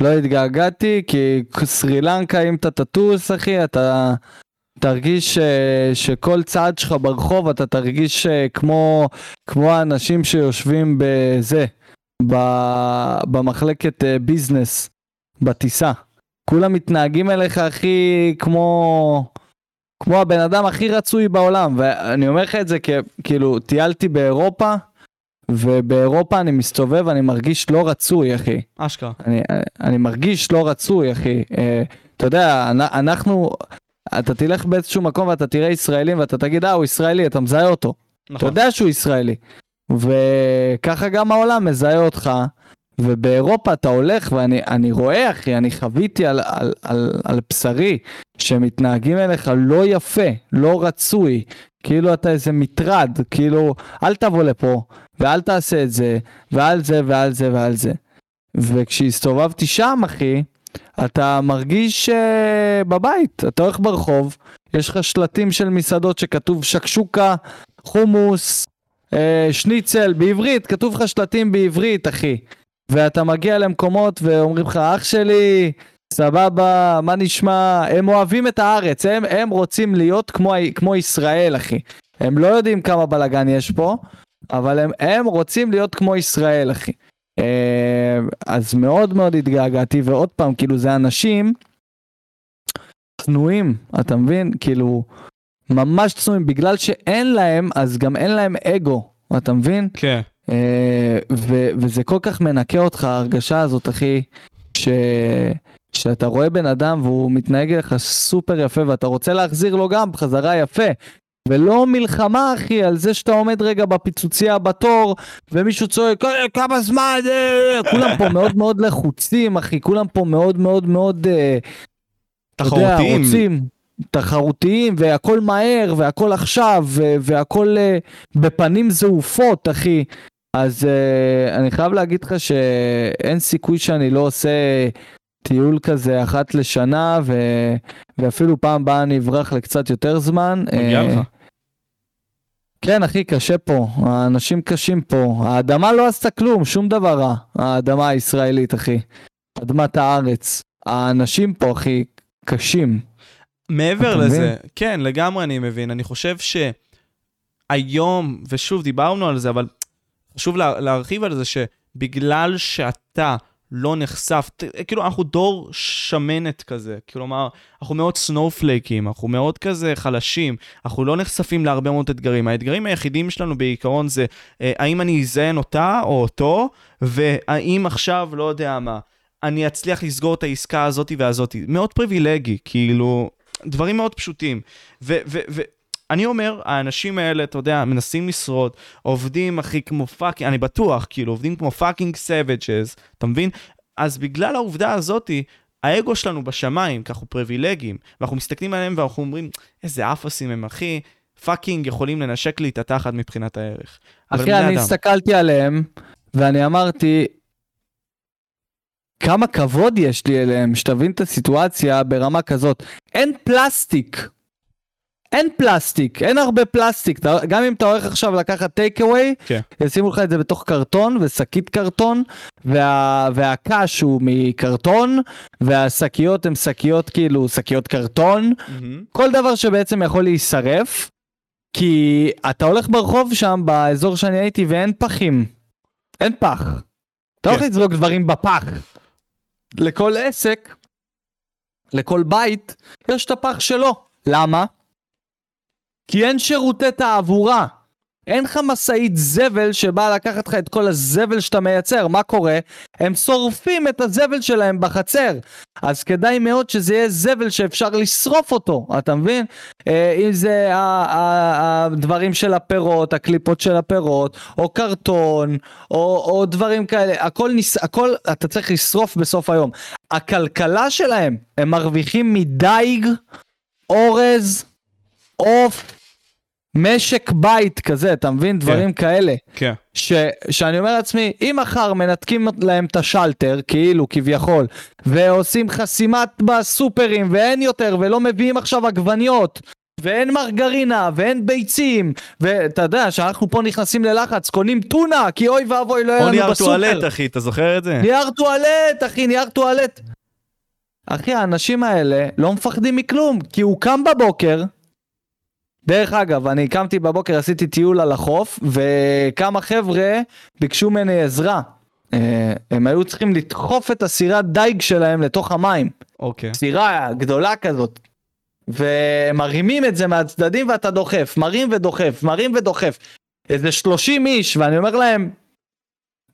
B: לא התגעגעתי, כי סרי לנקה, אם אתה תטוס, אחי, אתה תרגיש אה, שכל צעד שלך ברחוב, אתה תרגיש אה, כמו, כמו האנשים שיושבים בזה, ב- במחלקת ביזנס, בטיסה. כולם מתנהגים אליך, אחי, כמו... כמו הבן אדם הכי רצוי בעולם, ואני אומר לך את זה כי כאילו טיילתי באירופה, ובאירופה אני מסתובב ואני מרגיש לא רצוי אחי.
A: אשכרה.
B: אני, אני מרגיש לא רצוי אחי. אה, אתה יודע, אנ- אנחנו, אתה תלך באיזשהו מקום ואתה תראה ישראלים ואתה תגיד אה הוא ישראלי, אתה מזהה אותו. אתה
A: נכון.
B: יודע שהוא ישראלי. וככה גם העולם מזהה אותך. ובאירופה אתה הולך ואני אני רואה אחי, אני חוויתי על, על, על, על בשרי שמתנהגים אליך לא יפה, לא רצוי, כאילו אתה איזה מטרד, כאילו אל תבוא לפה ואל תעשה את זה ועל זה ועל זה ועל זה. וכשהסתובבתי שם אחי, אתה מרגיש uh, בבית, אתה הולך ברחוב, יש לך שלטים של מסעדות שכתוב שקשוקה, חומוס, uh, שניצל, בעברית, כתוב לך שלטים בעברית אחי. ואתה מגיע למקומות ואומרים לך אח שלי, סבבה, מה נשמע? הם אוהבים את הארץ, הם, הם רוצים להיות כמו, כמו ישראל, אחי. הם לא יודעים כמה בלאגן יש פה, אבל הם, הם רוצים להיות כמו ישראל, אחי. אה, אז מאוד מאוד התגעגעתי, ועוד פעם, כאילו זה אנשים צנועים, אתה מבין? כאילו, ממש צנועים, בגלל שאין להם, אז גם אין להם אגו, אתה מבין?
A: כן.
B: אה, ו- וזה כל כך מנקה אותך, ההרגשה הזאת, אחי, ש... שאתה רואה בן אדם והוא מתנהג לך סופר יפה ואתה רוצה להחזיר לו גם בחזרה יפה. ולא מלחמה אחי על זה שאתה עומד רגע בפיצוצייה בתור ומישהו צועק "אה, כמה זמן אה", כולם פה מאוד מאוד לחוצים אחי כולם פה מאוד מאוד מאוד אתה יודע,
A: תחרותיים.
B: רוצים, תחרותיים והכל מהר והכל עכשיו והכל בפנים זעופות אחי אז אה, אני חייב להגיד לך שאין סיכוי שאני לא עושה טיול כזה אחת לשנה ו... ואפילו פעם באה אני אברח לקצת יותר זמן.
A: מגיע
B: אה,
A: לך.
B: כן אחי קשה פה האנשים קשים פה האדמה לא עשתה כלום שום דבר רע האדמה הישראלית אחי אדמת הארץ האנשים פה אחי קשים.
A: מעבר לזה,
B: מבין?
A: כן, לגמרי אני מבין. אני חושב שהיום, ושוב, דיברנו על זה, אבל חשוב לה, להרחיב על זה, שבגלל שאתה לא נחשף, ת- כאילו, אנחנו דור שמנת כזה, כלומר, אנחנו מאוד סנופלייקים, אנחנו מאוד כזה חלשים, אנחנו לא נחשפים להרבה מאוד אתגרים. האתגרים היחידים שלנו בעיקרון זה, אה, האם אני אזיין אותה או אותו, והאם עכשיו, לא יודע מה, אני אצליח לסגור את העסקה הזאתי והזאתי. מאוד פריבילגי, כאילו, דברים מאוד פשוטים. ואני אומר, האנשים האלה, אתה יודע, מנסים לשרוד, עובדים, אחי, כמו fucking, אני בטוח, כאילו, עובדים כמו fucking savages, אתה מבין? אז בגלל העובדה הזאתי, האגו שלנו בשמיים, כי אנחנו פריבילגיים, ואנחנו מסתכלים עליהם ואנחנו אומרים, איזה אפסים הם, אחי, fucking יכולים לנשק לי את התחת מבחינת הערך.
B: אחי אני
A: אדם.
B: הסתכלתי עליהם ואני אמרתי כמה כבוד יש לי אליהם שתבין את הסיטואציה ברמה כזאת אין פלסטיק. אין פלסטיק, אין הרבה פלסטיק, גם אם אתה הולך עכשיו לקחת טייק אווי,
A: כן.
B: ישימו לך את זה בתוך קרטון ושקית קרטון, וה, והקש הוא מקרטון, והשקיות הן שקיות כאילו, שקיות קרטון,
A: מהמם.
B: כל דבר שבעצם יכול להישרף, כי אתה הולך ברחוב שם, באזור שאני הייתי, ואין פחים. אין פח. אתה לא יכול לזרוק דברים בפח. לכל עסק, לכל בית, יש את הפח שלו. למה? כי אין שירותי תעבורה. אין לך משאית זבל שבאה לקחת לך את כל הזבל שאתה מייצר. מה קורה? הם שורפים את הזבל שלהם בחצר. אז כדאי מאוד שזה יהיה זבל שאפשר לשרוף אותו, אתה מבין? אה, אם זה הדברים של הפירות, הקליפות של הפירות, או קרטון, או, או דברים כאלה, הכל, ניס, הכל אתה צריך לשרוף בסוף היום. הכלכלה שלהם, הם מרוויחים מדייג, אורז, עוף, משק בית כזה, אתה מבין? דברים כאלה.
A: כן.
B: ש, שאני אומר לעצמי, אם מחר מנתקים להם את השלטר, כאילו, כביכול, ועושים חסימת בסופרים, ואין יותר, ולא מביאים עכשיו עגבניות, ואין מרגרינה, ואין ביצים, ואתה יודע שאנחנו פה נכנסים ללחץ, קונים טונה, כי אוי ואבוי, לא יהיה
A: או
B: לנו
A: נייר
B: בסופר.
A: טואלט, אחי, אתה זוכר את זה?
B: נייר טואלט, אחי, נייר טואלט. אחי, האנשים האלה לא מפחדים מכלום, כי הוא קם בבוקר, דרך אגב, אני קמתי בבוקר, עשיתי טיול על החוף, וכמה חבר'ה ביקשו ממני עזרה. אה, הם היו צריכים לדחוף את הסירת דייג שלהם לתוך המים.
A: אוקיי.
B: סירה גדולה כזאת. ומרימים את זה מהצדדים ואתה דוחף, מרים ודוחף, מרים ודוחף. איזה 30 איש, ואני אומר להם,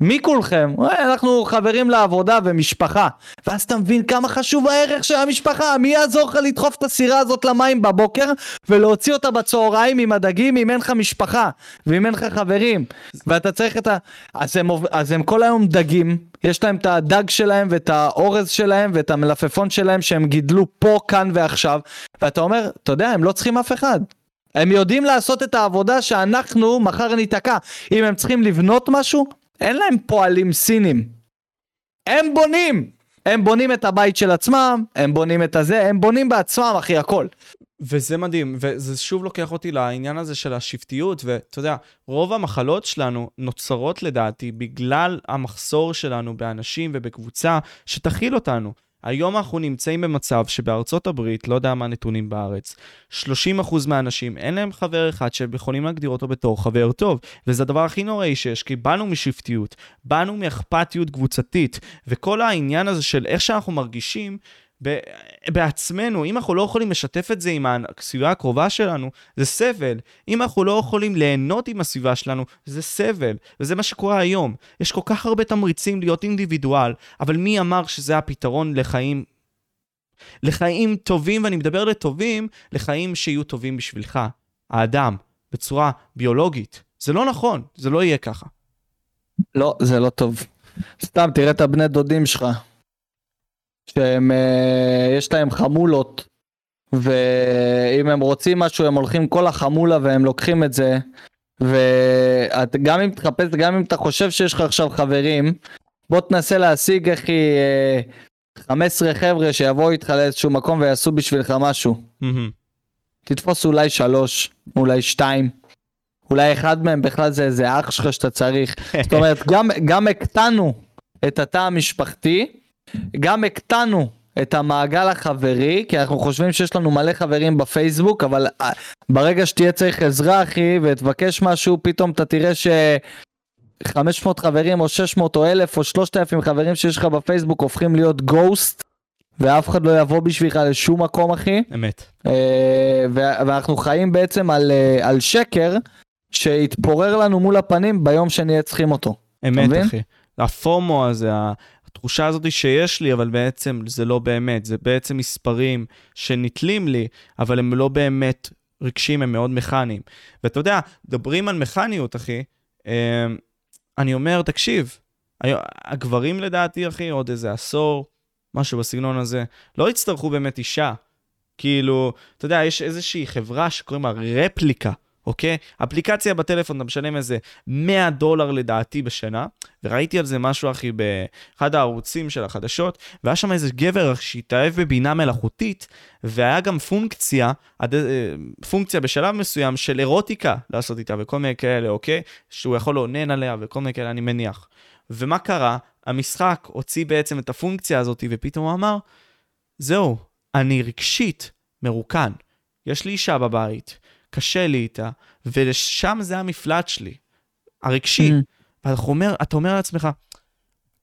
B: מי כולכם? "וואי, אנחנו חברים לעבודה ומשפחה. ואז אתה מבין כמה חשוב הערך של המשפחה, מי יעזור לך לדחוף את הסירה הזאת למים בבוקר ולהוציא אותה בצהריים עם הדגים אם אין לך משפחה ואם אין לך חברים ואתה צריך את ה... אז הם, אז הם כל היום דגים, יש להם את הדג שלהם ואת האורז שלהם ואת המלפפון שלהם שהם גידלו פה, כאן ועכשיו ואתה אומר, אתה יודע, הם לא צריכים אף אחד. הם יודעים לעשות את העבודה שאנחנו מחר ניתקע. אם הם צריכים לבנות משהו, אין להם פועלים סינים. הם בונים! הם בונים את הבית של עצמם, הם בונים את הזה, הם בונים בעצמם, אחי, הכל.
A: וזה מדהים, וזה שוב לוקח אותי לעניין הזה של השבטיות, ואתה יודע, רוב המחלות שלנו נוצרות לדעתי בגלל המחסור שלנו באנשים ובקבוצה שתכיל אותנו. היום אנחנו נמצאים במצב שבארצות הברית, לא יודע מה הנתונים בארץ, 30% מהאנשים, אין להם חבר אחד שהם יכולים להגדיר אותו בתור חבר טוב, וזה הדבר הכי נוראי שיש, כי באנו משבטיות, באנו מאכפתיות קבוצתית, וכל העניין הזה של איך שאנחנו מרגישים, בעצמנו, אם אנחנו לא יכולים לשתף את זה עם הסביבה הקרובה שלנו, זה סבל. אם אנחנו לא יכולים ליהנות עם הסביבה שלנו, זה סבל. וזה מה שקורה היום. יש כל כך הרבה תמריצים להיות אינדיבידואל, אבל מי אמר שזה הפתרון לחיים לחיים טובים, ואני מדבר לטובים, לחיים שיהיו טובים בשבילך, האדם, בצורה ביולוגית. זה לא נכון, זה לא יהיה ככה.
B: לא, זה לא טוב. סתם, תראה את הבני דודים שלך. שהם, אה, יש להם חמולות, ואם הם רוצים משהו הם הולכים כל החמולה והם לוקחים את זה, וגם אם תחפש, גם אם אתה חושב שיש לך עכשיו חברים, בוא תנסה להשיג איך היא 15 חבר'ה שיבואו איתך לאיזשהו מקום ויעשו בשבילך משהו. תתפוס אולי שלוש, אולי שתיים. אולי אחד מהם בכלל זה איזה אח שלך שאתה צריך. [LAUGHS] זאת אומרת, גם, גם הקטנו את התא המשפחתי, גם הקטנו את המעגל החברי, כי אנחנו חושבים שיש לנו מלא חברים בפייסבוק, אבל אה, ברגע שתהיה צריך עזרה אחי ותבקש משהו, פתאום אתה תראה ש... 500 חברים או 600 או 1,000 או 3,000 חברים שיש לך בפייסבוק הופכים להיות גוסט ואף אחד לא יבוא בשבילך לשום מקום אחי.
A: אמת.
B: אה, ואנחנו חיים בעצם על, אה, על שקר שיתפורר לנו מול הפנים ביום שנהיה צריכים אותו.
A: אמת אחי. הפומו הזה, התחושה הזאת שיש לי, אבל בעצם זה לא באמת, זה בעצם מספרים שנתלים לי, אבל הם לא באמת רגשיים, הם מאוד מכניים. ואתה יודע, מדברים על מכניות, אחי, אמ, אני אומר, תקשיב, הגברים לדעתי, אחי, עוד איזה עשור, משהו בסגנון הזה, לא יצטרכו באמת אישה. כאילו, אתה יודע, יש איזושהי חברה שקוראים לה רפליקה. אוקיי? אפליקציה בטלפון, אתה משלם איזה 100 דולר לדעתי בשנה, וראיתי על זה משהו, אחי, באחד הערוצים של החדשות, והיה שם איזה גבר שהתאהב בבינה מלאכותית, והיה גם פונקציה, אה, פונקציה בשלב מסוים של אירוטיקה לעשות איתה, וכל מיני כאלה, אוקיי? שהוא יכול לאונן עליה, וכל מיני כאלה, אני מניח. ומה קרה? המשחק הוציא בעצם את הפונקציה הזאת, ופתאום הוא אמר, זהו, אני רגשית מרוקן. יש לי אישה בבית, קשה לי איתה, ושם זה המפלט שלי, הרגשי. Mm-hmm. ואתה אומר, אומר לעצמך,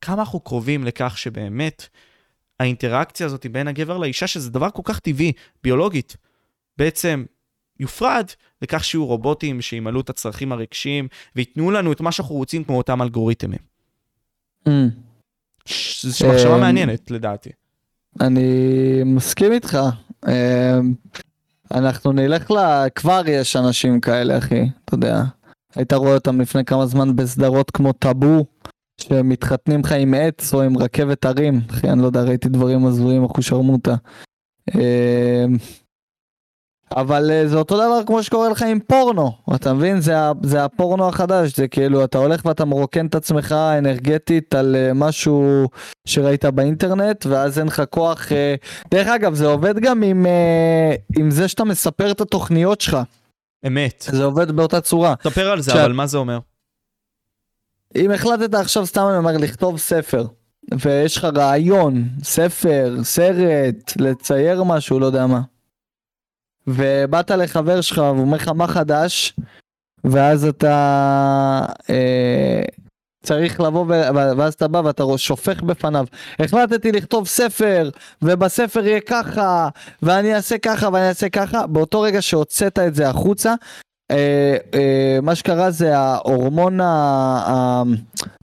A: כמה אנחנו קרובים לכך שבאמת האינטראקציה הזאת בין הגבר לאישה, שזה דבר כל כך טבעי, ביולוגית, בעצם יופרד לכך שיהיו רובוטים שימלאו את הצרכים הרגשיים וייתנו לנו את מה שאנחנו רוצים כמו אותם אלגוריתמים. Mm. זו מחשבה מעניינת לדעתי.
B: אני מסכים איתך. אמ, אנחנו נלך ל... כבר יש אנשים כאלה, אחי, אתה יודע. היית רואה אותם לפני כמה זמן בסדרות כמו טאבו, שמתחתנים לך עם עץ או עם רכבת הרים. אחי, אני לא יודע, ראיתי דברים הזויים, אחושרמוטה. אבל אה, זה אותו דבר כמו שקורה לך עם פורנו, אתה מבין? זה, זה הפורנו החדש, זה כאילו אתה הולך ואתה מרוקן את עצמך אנרגטית על אה, משהו שראית באינטרנט, ואז אין לך כוח. אה, דרך אגב, זה עובד גם עם, עם זה שאתה מספר את התוכניות שלך.
A: אמת.
B: זה עובד באותה צורה.
A: ספר על זה, ש... אבל מה זה אומר?
B: אם החלטת עכשיו, סתם אני אומר, לכתוב ספר, ויש לך רעיון, ספר, סרט, לצייר משהו, לא יודע מה. ובאת לחבר שלך והוא אומר לך מה חדש, ואז אתה אה, צריך לבוא, ואז אתה בא ואתה שופך בפניו. החלטתי לכתוב ספר, ובספר יהיה ככה, ואני אעשה ככה ואני אעשה ככה. באותו רגע שהוצאת את זה החוצה, אה, אה, מה שקרה זה ההורמון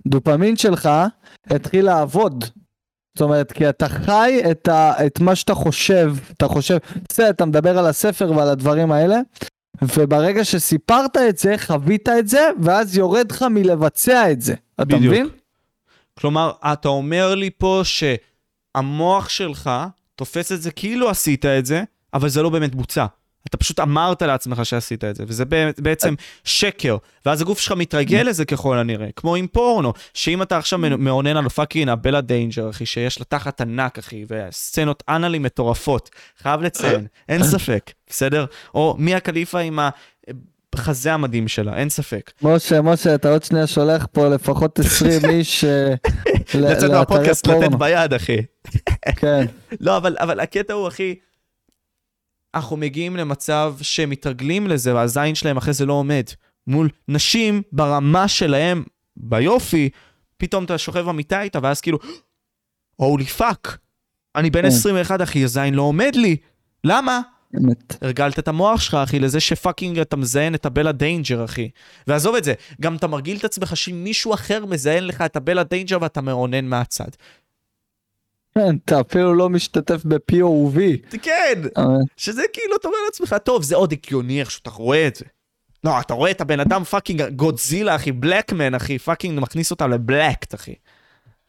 B: הדופמין שלך התחיל לעבוד. זאת אומרת, כי אתה חי את, ה, את מה שאתה חושב, אתה חושב, בסדר, אתה מדבר על הספר ועל הדברים האלה, וברגע שסיפרת את זה, חווית את זה, ואז יורד לך מלבצע את זה. אתה בדיוק. מבין?
A: כלומר, אתה אומר לי פה שהמוח שלך תופס את זה כאילו עשית את זה, אבל זה לא באמת בוצע. אתה פשוט אמרת לעצמך שעשית את זה, וזה בעצם שקר. ואז הגוף שלך מתרגל לזה ככל הנראה, כמו עם פורנו, שאם אתה עכשיו מאונן על fucking הבלה דיינג'ר, אחי, שיש לה תחת ענק, אחי, וסצנות אנאלי מטורפות, חייב לציין, אין ספק, בסדר? או מי הקליפה עם החזה המדהים שלה, אין ספק.
B: משה, משה, אתה עוד שנייה שולח פה לפחות 20 [LAUGHS] איש אה, ל-
A: לצאת
B: לאתרי
A: מהפודקאסט לתת
B: פורנו.
A: ביד, אחי.
B: כן,
A: לא, אבל הקטע הוא, אחי, אנחנו מגיעים למצב שהם מתרגלים לזה, והזין שלהם אחרי זה לא עומד. מול נשים ברמה שלהם, ביופי, פתאום אתה שוכב במיטה איתה, ואז כאילו, holy fuck, אני בן
B: כן.
A: 21, אחי, הזין לא עומד לי. למה?
B: אמת.
A: הרגלת את המוח שלך, אחי, לזה ש fucking אתה מזיין את הבלה דיינג'ר, אחי. ועזוב את זה, גם אתה מרגיל את עצמך שמישהו אחר מזיין לך את הבלה דיינג'ר ואתה מאונן מהצד.
B: כן, אתה אפילו לא משתתף ב-POV.
A: כן,
B: אבל-
A: שזה כאילו, אתה אומר לעצמך, טוב, זה עוד הגיוני איך שאתה רואה את זה. לא, אתה רואה את הבן אדם fucking גודזילה, אחי, black man, אחי, fucking מכניס אותה ל Blacked, אחי.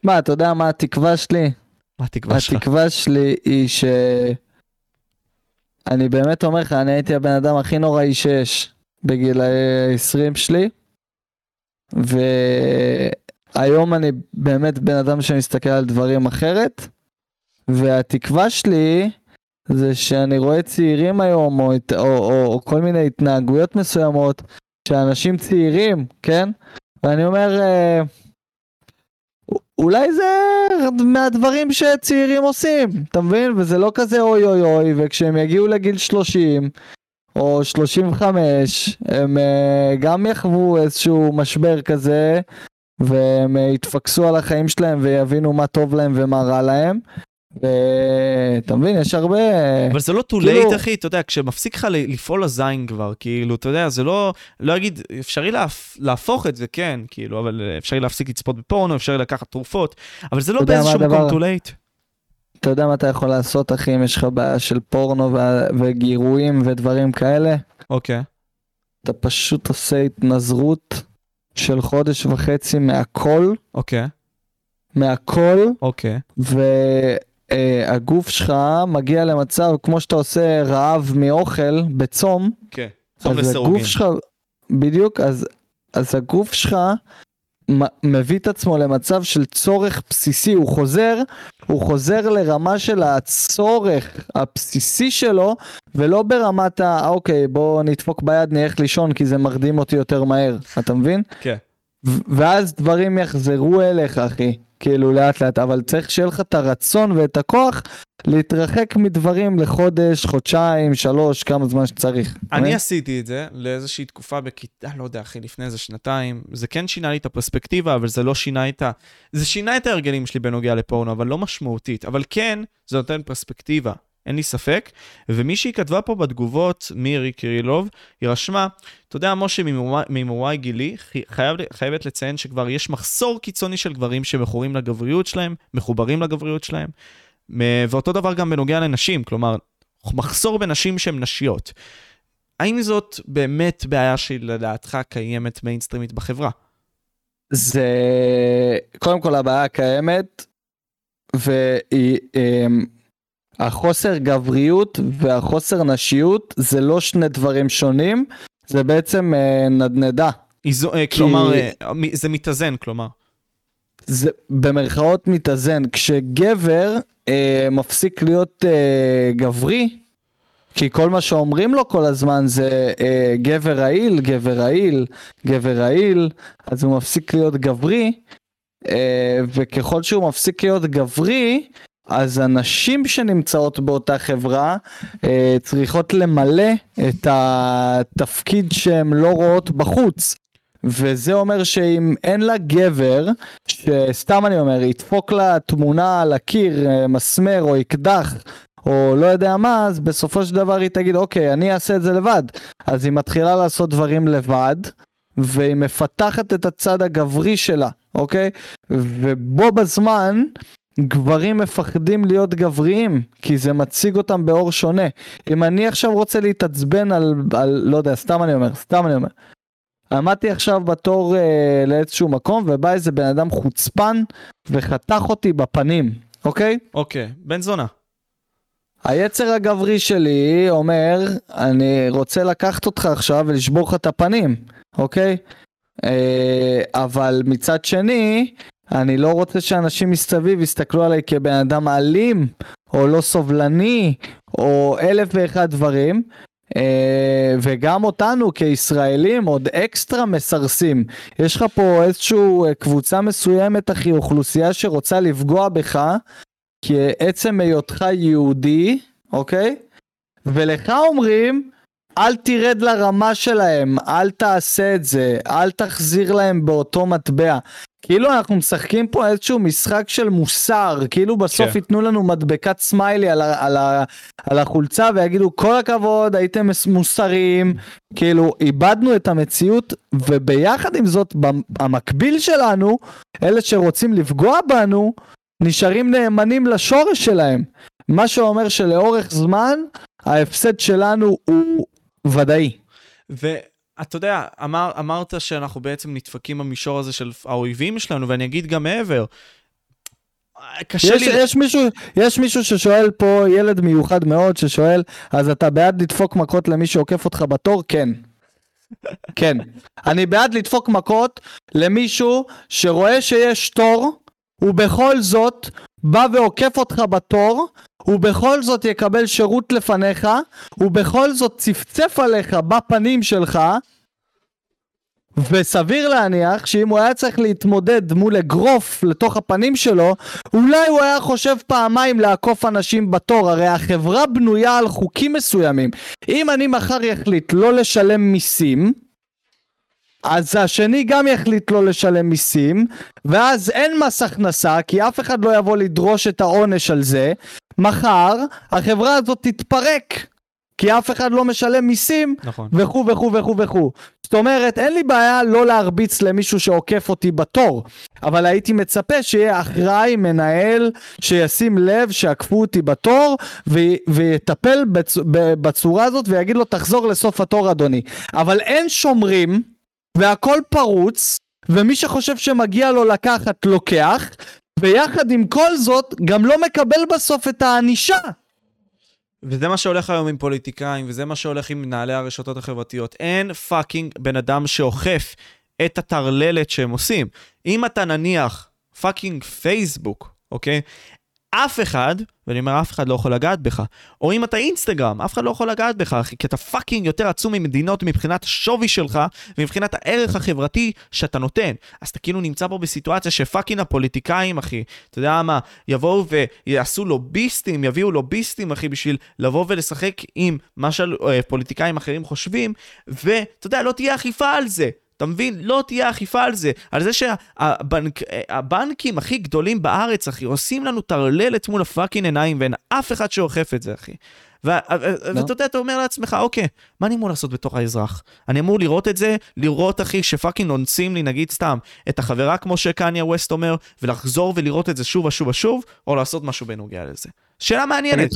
B: מה, אתה יודע מה התקווה שלי?
A: מה התקווה שלך?
B: התקווה שלי היא ש... אני באמת אומר לך, אני הייתי הבן אדם הכי נוראי שיש בגיל ה-20 שלי, והיום אני באמת בן אדם שמסתכל על דברים אחרת, והתקווה שלי זה שאני רואה צעירים היום, או, או, או, או כל מיני התנהגויות מסוימות, שאנשים צעירים, כן? ואני אומר, אה, אולי זה מהדברים שצעירים עושים, אתה מבין? וזה לא כזה אוי אוי אוי, וכשהם יגיעו לגיל 30 או 35, הם uh, גם יחוו איזשהו משבר כזה, והם uh, יתפקסו על החיים שלהם ויבינו מה טוב להם ומה רע להם. ואתה מבין, יש הרבה...
A: אבל זה לא too
B: כאילו-
A: late, אחי, אתה יודע, כשמפסיק לך לפעול הזין כבר, כאילו, אתה יודע, זה לא, לא אגיד, אפשרי להפ, להפוך את זה, כן, כאילו, אבל אה, אפשרי להפסיק לצפות בפורנו, אפשרי לקחת תרופות, אבל זה לא באיזשהו מקום too late.
B: אתה יודע מה אתה יכול לעשות, אחי, אם יש לך בעיה של פורנו ו- וגירויים ודברים כאלה?
A: אוקיי.
B: אתה פשוט עושה התנזרות של חודש וחצי מהכל,
A: אוקיי,
B: מהכל,
A: אוקיי.
B: והגוף שלך מגיע למצב, כמו שאתה עושה רעב מאוכל בצום,
A: כן. צום
B: אז
A: לסירוגין.
B: הגוף שלך, בדיוק, אז, אז הגוף שלך מביא את עצמו למצב של צורך בסיסי, הוא חוזר, הוא חוזר לרמה של הצורך הבסיסי שלו, ולא ברמת ה, אוקיי, בוא נדפוק ביד, נלך לישון, כי זה מרדים אותי יותר מהר, אתה מבין?
A: כן.
B: ואז דברים יחזרו אליך, אחי. כאילו לאט לאט, אבל צריך שיהיה לך את הרצון ואת הכוח להתרחק מדברים לחודש, חודשיים, שלוש, כמה זמן שצריך.
A: אני
B: מבין?
A: עשיתי את זה לאיזושהי תקופה בכיתה, לא יודע, אחי, לפני איזה שנתיים. זה כן שינה לי את הפרספקטיבה, אבל זה לא שינה את ה... זה שינה את ההרגלים שלי בנוגע לפורנו, אבל לא משמעותית. אבל כן, זה נותן פרספקטיבה, אין לי ספק. ומישהי כתבה פה בתגובות, מירי קירילוב, היא רשמה, אתה יודע, משה, ממוריי גילי, חי- חייב, חייבת לציין שכבר יש מחסור קיצוני של גברים שמכורים לגבריות שלהם, מחוברים לגבריות שלהם. ואותו דבר גם בנוגע לנשים, כלומר, מחסור בנשים שהן נשיות. האם זאת באמת בעיה שלדעתך קיימת מיינסטרימית בחברה?
B: זה קודם כל הבעיה קיימת והיא אמ, החוסר גבריות והחוסר נשיות זה לא שני דברים שונים זה בעצם אה, נדנדה
A: איזו, אה,
B: כי-
A: כלומר, אה, זה מתאזן, כלומר.
B: זה במרכאות מתאזן כשגבר אה, מפסיק להיות אה, גברי כי כל מה שאומרים לו כל הזמן זה אה, גבר רעיל גבר רעיל גבר רעיל אז הוא מפסיק להיות גברי אה, וככל שהוא מפסיק להיות גברי אז הנשים שנמצאות באותה חברה אה, צריכות למלא את התפקיד שהן לא רואות בחוץ. וזה אומר שאם אין לה גבר, שסתם אני אומר, ידפוק לה תמונה על הקיר, אה, מסמר או אקדח, או לא יודע מה, אז בסופו של דבר היא תגיד, אוקיי, אני אעשה את זה לבד. אז היא מתחילה לעשות דברים לבד, והיא מפתחת את הצד הגברי שלה, אוקיי? ובו בזמן, גברים מפחדים להיות גבריים, כי זה מציג אותם באור שונה. אם אני עכשיו רוצה להתעצבן על, על לא יודע, סתם אני אומר, סתם אני אומר. עמדתי עכשיו בתור אה, לאיזשהו מקום ובא איזה בן אדם חוצפן וחתך אותי בפנים, אוקיי?
A: אוקיי, בן זונה.
B: היצר הגברי שלי אומר, אני רוצה לקחת אותך עכשיו ולשבור לך את הפנים, אוקיי? אה, אבל מצד שני, אני לא רוצה שאנשים מסביב יסתכלו עליי כבן אדם אלים, או לא סובלני, או אלף ואחד דברים. אה, וגם אותנו כישראלים עוד אקסטרה מסרסים. יש לך פה איזושהי אה, קבוצה מסוימת, אחי, אוכלוסייה שרוצה לפגוע בך, כעצם היותך יהודי, אוקיי? ולך אומרים, אל תרד לרמה שלהם, אל תעשה את זה, אל תחזיר להם באותו מטבע. כאילו אנחנו משחקים פה איזשהו משחק של מוסר, כאילו בסוף כן. ייתנו לנו מדבקת סמיילי על, ה, על, ה, על החולצה ויגידו כל הכבוד הייתם מוסריים, כאילו איבדנו את המציאות וביחד עם זאת המקביל שלנו, אלה שרוצים לפגוע בנו, נשארים נאמנים לשורש שלהם. מה שאומר שלאורך זמן ההפסד שלנו הוא ודאי.
A: ואתה יודע, אמר, אמרת שאנחנו בעצם נדפקים במישור הזה של האויבים שלנו, ואני אגיד גם מעבר.
B: קשה יש, לי... יש מישהו, יש מישהו ששואל פה, ילד מיוחד מאוד, ששואל, אז אתה בעד לדפוק מכות למי שעוקף אותך בתור? כן. [LAUGHS] כן. אני בעד לדפוק מכות למישהו שרואה שיש תור, ובכל זאת בא ועוקף אותך בתור, ובכל זאת יקבל שירות לפניך, ובכל זאת צפצף עליך בפנים שלך, וסביר להניח שאם הוא היה צריך להתמודד מול אגרוף לתוך הפנים שלו, אולי הוא היה חושב פעמיים לעקוף אנשים בתור, הרי החברה בנויה על חוקים מסוימים. אם אני מחר יחליט לא לשלם מיסים, אז השני גם יחליט לא לשלם מיסים, ואז אין מס הכנסה, כי אף אחד לא יבוא לדרוש את העונש על זה. מחר החברה הזאת תתפרק, כי אף אחד לא משלם מיסים,
A: נכון.
B: וכו' וכו' וכו' וכו'. זאת אומרת, אין לי בעיה לא להרביץ למישהו שעוקף אותי בתור, אבל הייתי מצפה שיהיה אחראי, מנהל, שישים לב שעקפו אותי בתור, ו- ויטפל בצ- בצורה הזאת ויגיד לו, תחזור לסוף התור אדוני. אבל אין שומרים, והכל פרוץ, ומי שחושב שמגיע לו לקחת, לוקח, ויחד עם כל זאת, גם לא מקבל בסוף את הענישה.
A: וזה מה שהולך היום עם פוליטיקאים, וזה מה שהולך עם מנהלי הרשתות החברתיות. אין fucking בן אדם שאוכף את הטרללת שהם עושים. אם אתה נניח fucking פייסבוק, אוקיי? אף אחד, ואני אומר אף אחד לא יכול לגעת בך, או אם אתה אינסטגרם, אף אחד לא יכול לגעת בך, אחי, כי אתה fucking יותר עצום ממדינות מבחינת השווי שלך ומבחינת הערך החברתי שאתה נותן. אז אתה כאילו נמצא פה בסיטואציה ש fucking הפוליטיקאים, אחי, אתה יודע מה, יבואו ויעשו לוביסטים, יביאו לוביסטים, אחי, בשביל לבוא ולשחק עם מה שפוליטיקאים אחרים חושבים, ואתה יודע, לא תהיה אכיפה על זה. אתה מבין? לא תהיה אכיפה על זה. על זה שהבנקים הכי גדולים בארץ, אחי, עושים לנו טרללת מול ה fucking עיניים, ואין אף אחד שאוכף את זה, אחי. לא. ואתה יודע, אתה אומר לעצמך, אוקיי, מה אני אמור לעשות בתור האזרח? אני אמור לראות את זה, לראות, אחי, ש fucking אונסים לי, נגיד סתם, את החברה כמו שקניה ווסט אומר, ולחזור ולראות את זה שוב ושוב ושוב, או לעשות משהו בנוגע לזה. שאלה מעניינת.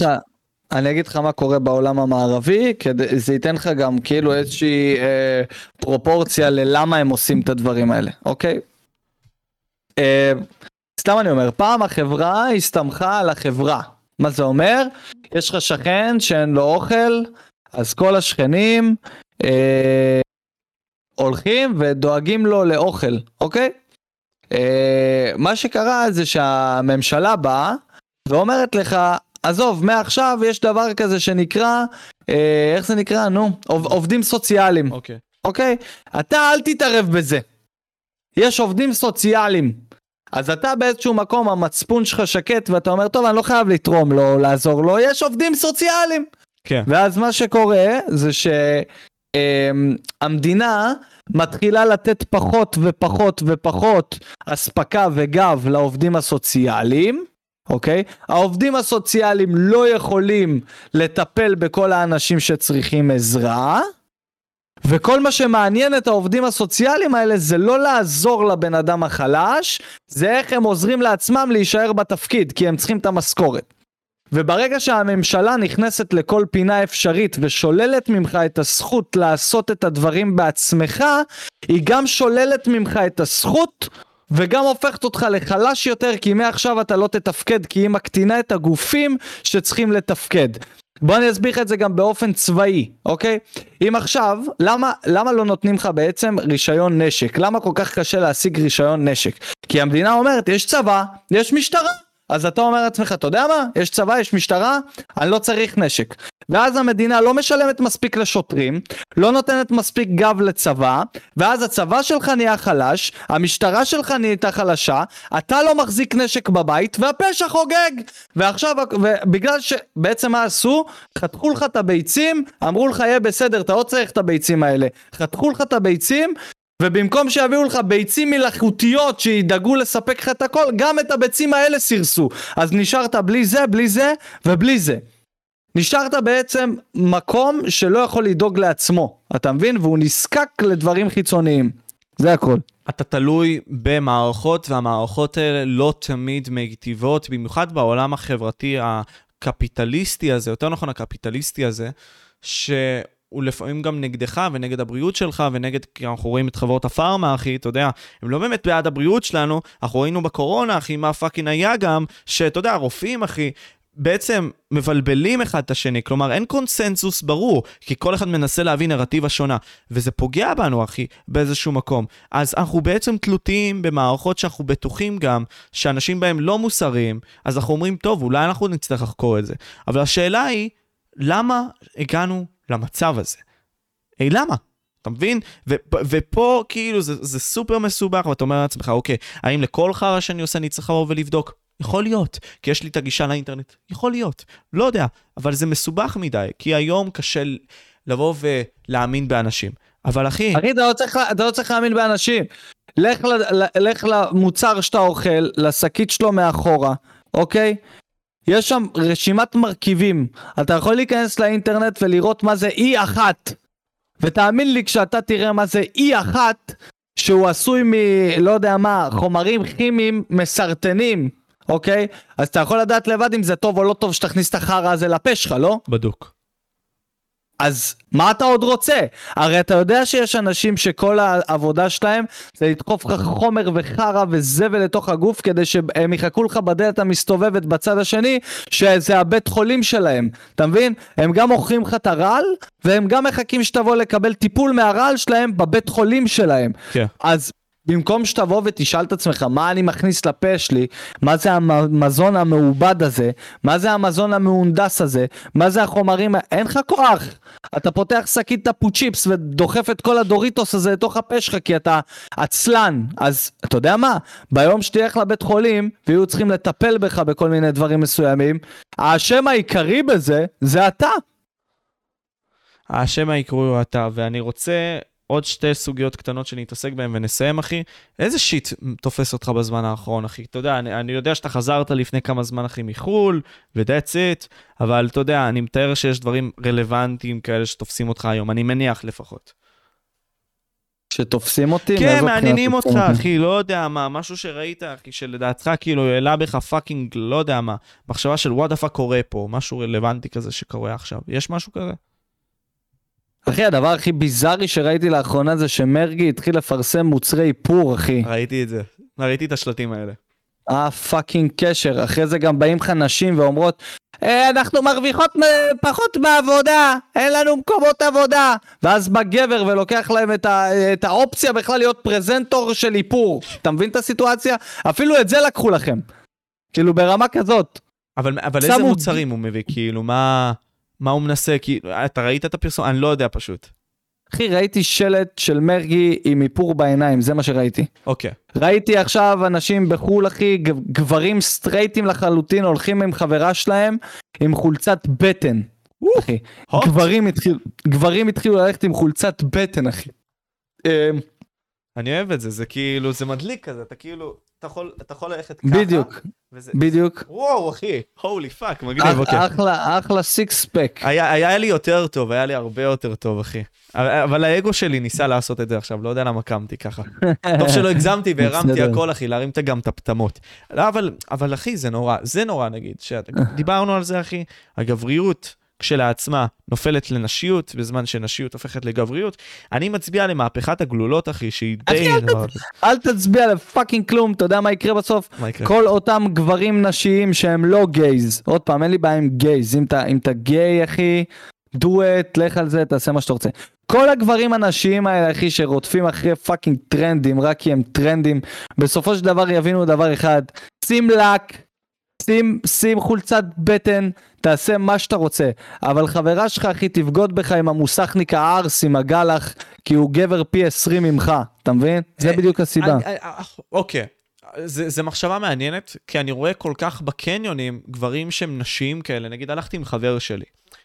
B: אני אגיד לך מה קורה בעולם המערבי, זה ייתן לך גם כאילו איזושהי אה, פרופורציה ללמה הם עושים את הדברים האלה, אוקיי? אה, סתם אני אומר, פעם החברה הסתמכה על החברה. מה זה אומר? יש לך שכן שאין לו אוכל, אז כל השכנים אה, הולכים ודואגים לו לאוכל, אוקיי? אה, מה שקרה זה שהממשלה באה ואומרת לך, עזוב, מעכשיו יש דבר כזה שנקרא, אה, איך זה נקרא? נו, עוב, עובדים סוציאליים.
A: אוקיי.
B: אוקיי? אתה אל תתערב בזה. יש עובדים סוציאליים. אז אתה באיזשהו מקום, המצפון שלך שקט, ואתה אומר, טוב, אני לא חייב לתרום לו, לעזור לו, יש עובדים סוציאליים.
A: כן.
B: ואז מה שקורה, זה שהמדינה אמ, מתחילה לתת פחות ופחות ופחות אספקה וגב לעובדים הסוציאליים. אוקיי? העובדים הסוציאליים לא יכולים לטפל בכל האנשים שצריכים עזרה, וכל מה שמעניין את העובדים הסוציאליים האלה זה לא לעזור לבן אדם החלש, זה איך הם עוזרים לעצמם להישאר בתפקיד, כי הם צריכים את המשכורת. וברגע שהממשלה נכנסת לכל פינה אפשרית ושוללת ממך את הזכות לעשות את הדברים בעצמך, היא גם שוללת ממך את הזכות וגם הופכת אותך לחלש יותר כי מעכשיו אתה לא תתפקד כי היא מקטינה את הגופים שצריכים לתפקד. בוא אני אסביר לך את זה גם באופן צבאי, אוקיי? אם עכשיו, למה, למה לא נותנים לך בעצם רישיון נשק? למה כל כך קשה להשיג רישיון נשק? כי המדינה אומרת, יש צבא, יש משטרה, אז אתה אומר לעצמך, אתה יודע מה? יש צבא, יש משטרה, אני לא צריך נשק. ואז המדינה לא משלמת מספיק לשוטרים, לא נותנת מספיק גב לצבא, ואז הצבא שלך נהיה חלש, המשטרה שלך נהייתה חלשה, אתה לא מחזיק נשק בבית, והפשע חוגג! ועכשיו, בגלל שבעצם מה עשו? חתכו לך את הביצים, אמרו לך יהיה בסדר, אתה לא צריך את הביצים האלה. חתכו לך את הביצים, ובמקום שיביאו לך ביצים מלאכותיות שידאגו לספק לך את הכל, גם את הביצים האלה סירסו. אז נשארת בלי זה, בלי זה ובלי זה. נשארת בעצם מקום שלא יכול לדאוג לעצמו, אתה מבין? והוא נזקק לדברים חיצוניים. זה הכל.
A: אתה תלוי במערכות, והמערכות האלה לא תמיד מיטיבות, במיוחד בעולם החברתי הקפיטליסטי הזה, יותר נכון הקפיטליסטי הזה, ש... הוא לפעמים גם נגדך ונגד הבריאות שלך ונגד, כי אנחנו רואים את חברות הפארמה, אחי, אתה יודע, הם לא באמת בעד הבריאות שלנו, אנחנו ראינו בקורונה, אחי, מה fucking היה גם, שאתה יודע, רופאים, אחי, בעצם מבלבלים אחד את השני, כלומר אין קונסנזוס ברור, כי כל אחד מנסה להביא נרטיבה שונה, וזה פוגע בנו, אחי, באיזשהו מקום. אז אנחנו בעצם תלותיים במערכות שאנחנו בטוחים גם שאנשים בהם לא מוסריים, אז אנחנו אומרים, טוב, אולי אנחנו נצטרך לחקור את זה. אבל השאלה היא, למה הגענו למצב הזה. היי, למה? אתה מבין? ו- ופה כאילו זה, זה סופר מסובך, ואתה אומר לעצמך, אוקיי, האם לכל חרא שאני עושה אני צריך לבוא ולבדוק? יכול להיות, כי יש לי את הגישה לאינטרנט. יכול להיות, לא יודע, אבל זה מסובך מדי, כי היום קשה לבוא ולהאמין באנשים. אבל אחי...
B: אחי, אתה לא צריך, אתה לא צריך להאמין באנשים. לך, ל, לך למוצר שאתה אוכל, לשקית שלו מאחורה, אוקיי? יש שם רשימת מרכיבים. אתה יכול להיכנס לאינטרנט ולראות מה זה אי אחת. ותאמין לי, כשאתה תראה מה זה אי אחת, שהוא עשוי מ... לא יודע מה, חומרים כימיים מסרטנים, אוקיי? אז אתה יכול לדעת לבד אם זה טוב או לא טוב שתכניס את החרא הזה לפה שלך, לא?
A: בדוק.
B: אז מה אתה עוד רוצה? הרי אתה יודע שיש אנשים שכל העבודה שלהם זה לדחוף לך חומר וחרא וזבל לתוך הגוף כדי שהם יחכו לך בדלת המסתובבת בצד השני שזה הבית חולים שלהם, אתה מבין? הם גם מוכרים לך את הרעל והם גם מחכים שתבוא לקבל טיפול מהרעל שלהם בבית חולים שלהם. כן. אז במקום שתבוא ותשאל את עצמך מה אני מכניס לפה שלי, מה זה המזון המעובד הזה, מה זה המזון המהונדס הזה, מה זה החומרים, אין לך כוח. אתה פותח שקית טפו צ'יפס ודוחף את כל הדוריטוס הזה לתוך הפה שלך כי אתה עצלן. אז אתה יודע מה? ביום שתלך לבית חולים ויהיו צריכים לטפל בך בכל מיני דברים מסוימים, האשם העיקרי בזה זה אתה.
A: האשם העיקרי הוא אתה, ואני רוצה עוד שתי סוגיות קטנות שנתעסק בהן ונסיים, אחי. איזה shit תופס אותך בזמן האחרון, אחי? אתה יודע, אני, אני יודע שאתה חזרת לפני כמה זמן, אחי, מחו"ל, ו-that's it, אבל אתה יודע, אני מתאר שיש דברים רלוונטיים כאלה שתופסים אותך היום, אני מניח לפחות.
B: שתופסים אותי?
A: כן, מעניינים אותך, אחי, לא יודע מה, משהו שראית, אחי, שלדעתך כאילו העלה בך fucking, לא יודע מה, מחשבה של what the fuck קורה פה, משהו רלוונטי כזה שקורה עכשיו. יש משהו כזה?
B: אחי, הדבר הכי ביזארי שראיתי לאחרונה זה שמרגי התחיל לפרסם מוצרי איפור, אחי.
A: ראיתי את זה. ראיתי את השלטים האלה.
B: אה, fucking קשר. אחרי זה גם באים לך נשים ואומרות, אה, אנחנו מרוויחות פחות בעבודה, אין לנו מקומות עבודה. ואז בא גבר ולוקח להם את, ה, את האופציה בכלל להיות פרזנטור של איפור. אתה מבין את הסיטואציה? אפילו את זה לקחו לכם. כאילו ברמה כזאת.
A: אבל, אבל איזה מוצרים הוא מביא? כאילו, מה... מה הוא מנסה? כי אתה ראית את הפרסום? אני לא יודע פשוט.
B: אחי, ראיתי שלט של מרגי עם איפור בעיניים, זה מה שראיתי.
A: אוקיי.
B: Okay. ראיתי עכשיו אנשים בחו"ל, אחי, גברים סטרייטים לחלוטין, הולכים עם חברה שלהם עם חולצת בטן. אחי. גברים התחילו, גברים התחילו ללכת עם חולצת בטן, אחי.
A: אני אוהב את זה, זה כאילו, זה מדליק כזה, אתה כאילו, אתה יכול, אתה יכול ללכת ככה.
B: בדיוק, וזה, בדיוק.
A: וואו, אחי, holy fuck, מגניב, אוקיי.
B: אחלה, אחלה six pack.
A: היה, היה לי יותר טוב, היה לי הרבה יותר טוב, אחי. אבל האגו שלי ניסה לעשות את זה עכשיו, לא יודע למה קמתי ככה. [LAUGHS] טוב שלא הגזמתי והרמתי הכל, אחי, להרים גם את הפטמות. לא, אבל, אבל אחי, זה נורא, זה נורא, נגיד. דיברנו על זה, אחי, הגבריות. כשלעצמה נופלת לנשיות, בזמן שנשיות הופכת לגבריות. אני מצביע למהפכת הגלולות, אחי, שהיא די...
B: אחי, אל תצביע ל fucking כלום, אתה יודע מה יקרה בסוף?
A: מה יקרה?
B: כל אותם גברים נשיים שהם לא gays, עוד פעם, אין לי בעיה עם gays, אם אתה, גיי, אחי, it, לך על זה, תעשה מה שאתה רוצה. כל הגברים הנשיים האלה, אחי, שרודפים אחרי fucking טרנדים, רק כי הם טרנדים, בסופו של דבר יבינו דבר אחד, שים לק, שים, שים חולצת בטן, תעשה מה שאתה רוצה. אבל חברה שלך, אחי, תבגוד בך עם המוסכניק הארס, עם הגלח, כי הוא גבר פי 20 ממך, אתה מבין? זה
A: אה,
B: בדיוק הסיבה.
A: אה, אה, אוקיי. זה, זה מחשבה מעניינת, כי אני רואה כל כך בקניונים גברים שהם נשיים כאלה. נגיד, הלכתי עם חבר שלי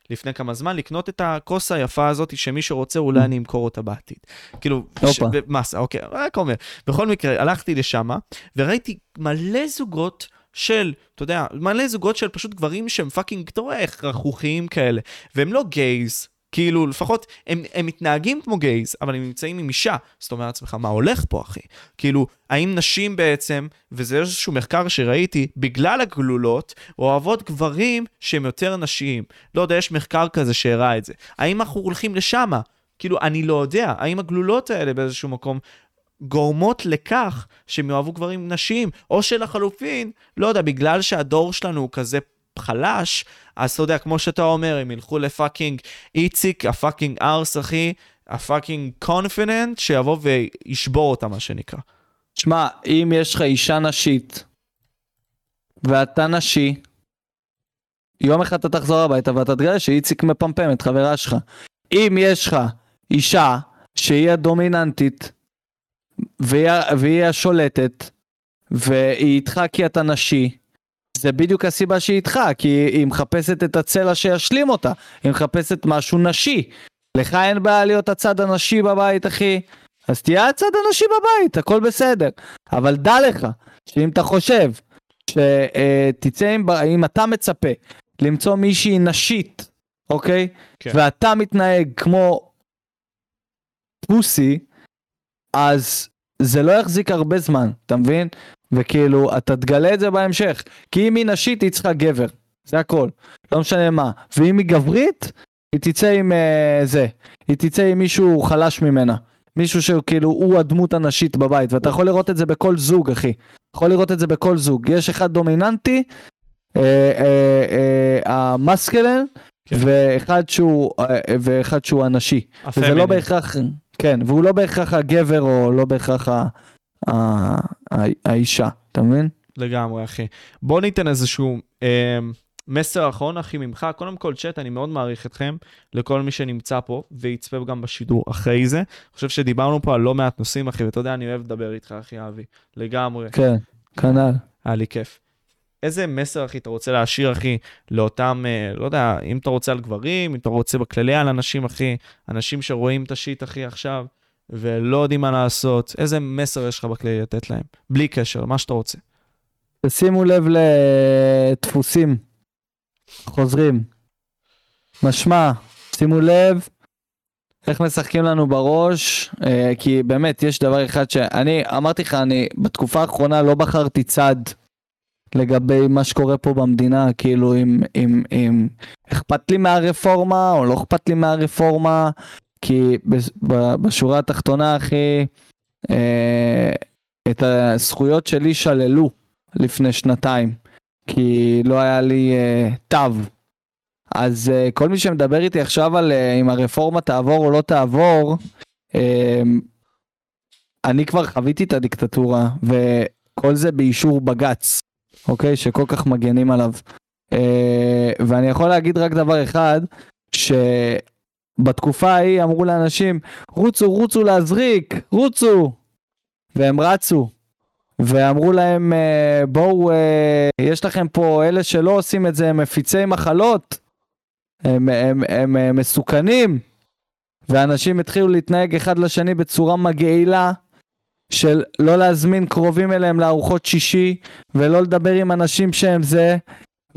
A: לפני כמה זמן לקנות את הכוס היפה הזאת, שמי שרוצה אולי אני אמכור אותה בעתיד. כאילו,
B: הופה.
A: מסה, אוקיי, רק אומר. בכל מקרה, הלכתי לשם, וראיתי מלא זוגות של, אתה יודע, מלא זוגות של פשוט גברים שהם fucking, אתה רואה רכרוכיים כאלה, והם לא gays. כאילו, לפחות, הם, הם מתנהגים כמו gays, אבל הם נמצאים עם אישה. אז אתה אומר לעצמך, מה הולך פה, אחי? כאילו, האם נשים בעצם, וזה איזשהו מחקר שראיתי, בגלל הגלולות, אוהבות גברים שהם יותר נשיים. לא יודע, יש מחקר כזה שהראה את זה. האם אנחנו הולכים לשמה? כאילו, אני לא יודע. האם הגלולות האלה באיזשהו מקום גורמות לכך שהם יאהבו גברים נשיים, או שלחלופין, לא יודע, בגלל שהדור שלנו הוא כזה חלש, אז אתה יודע, כמו שאתה אומר, הם ילכו ל fucking איציק, הפאקינג ארס, אחי, ה fucking confident, שיבוא וישבור אותה, מה שנקרא.
B: שמע, אם יש לך אישה נשית, ואתה נשי, יום אחד אתה תחזור הביתה ואתה תגלה שאיציק מפמפם את חברה שלך. אם יש לך אישה שהיא הדומיננטית, והיא, והיא השולטת, והיא איתך כי אתה נשי, זה בדיוק הסיבה שהיא איתך, כי היא מחפשת את הצלע שישלים אותה, היא מחפשת משהו נשי. לך אין בעיה להיות הצד הנשי בבית, אחי. אז תהיה הצד הנשי בבית, הכל בסדר. אבל דע לך, שאם אתה חושב שתצא עם, ב- אם אתה מצפה למצוא מישהי נשית, אוקיי?
A: כן.
B: ואתה מתנהג כמו פוסי, אז זה לא יחזיק הרבה זמן, אתה מבין? וכאילו, אתה תגלה את זה בהמשך. כי אם היא נשית, היא צריכה גבר. זה הכל. לא משנה מה. ואם היא גברית, היא תצא עם uh, זה. היא תצא עם מישהו חלש ממנה. מישהו שכאילו הוא הדמות הנשית בבית, ואתה יכול לראות את זה בכל זוג, אחי. יכול לראות את זה בכל זוג. יש אחד דומיננטי, אה, אה, אה, המסקלן,
A: כן.
B: ואחד שהוא, אה, ואחד שהוא הנשי. וזה. לא בהכרח, כן, והוא לא בהכרח הגבר או לא בהכרח ה- ה- ה- האישה, אתה מבין?
A: לגמרי, אחי. בוא ניתן איזשהו אה, מסר אחרון, אחי, ממך. קודם כל, צ'אט, אני מאוד מעריך אתכם, לכל מי שנמצא פה, ויצפה גם בשידור אחרי זה. אני חושב שדיברנו פה על לא מעט נושאים, אחי, ואתה יודע, אני אוהב לדבר איתך, אחי, אבי. לגמרי.
B: כן, כנ"ל.
A: היה לי כיף. איזה מסר, אחי, אתה רוצה להשאיר, אחי, לאותם, אה, לא יודע, אם אתה רוצה על גברים, אם אתה רוצה בכללי על אנשים, אחי, אנשים שרואים את השיט, אחי, עכשיו, ולא יודעים מה לעשות, איזה מסר יש לך בכללי לתת להם? בלי קשר, מה שאתה רוצה.
B: שימו לב לדפוסים חוזרים. משמע, שימו לב איך משחקים לנו בראש, אה, כי באמת יש דבר אחד שאני אמרתי לך, אני בתקופה האחרונה לא בחרתי צד לגבי מה שקורה פה במדינה, כאילו אם, אם, אם אכפת לי מהרפורמה או לא אכפת לי מהרפורמה, כי בשורה התחתונה, אחי, אה, את הזכויות שלי שללו לפני שנתיים, כי לא היה לי אה, תו. אז אה, כל מי שמדבר איתי עכשיו על אה, אם הרפורמה תעבור או לא תעבור, אה, אני כבר חוויתי את הדיקטטורה, וכל זה באישור בג"ץ, אוקיי? שכל כך מגנים עליו. אה, ואני יכול להגיד רק דבר אחד, שבתקופה ההיא אמרו לאנשים, רוצו, רוצו להזריק, רוצו. והם רצו. ואמרו להם, אה, בואו, אה, יש לכם פה אלה שלא עושים את זה, הם מפיצי מחלות, הם, הם, הם, הם מסוכנים, ואנשים התחילו להתנהג אחד לשני בצורה מגעילה, של לא להזמין קרובים אליהם לארוחות שישי, ולא לדבר עם אנשים שהם זה,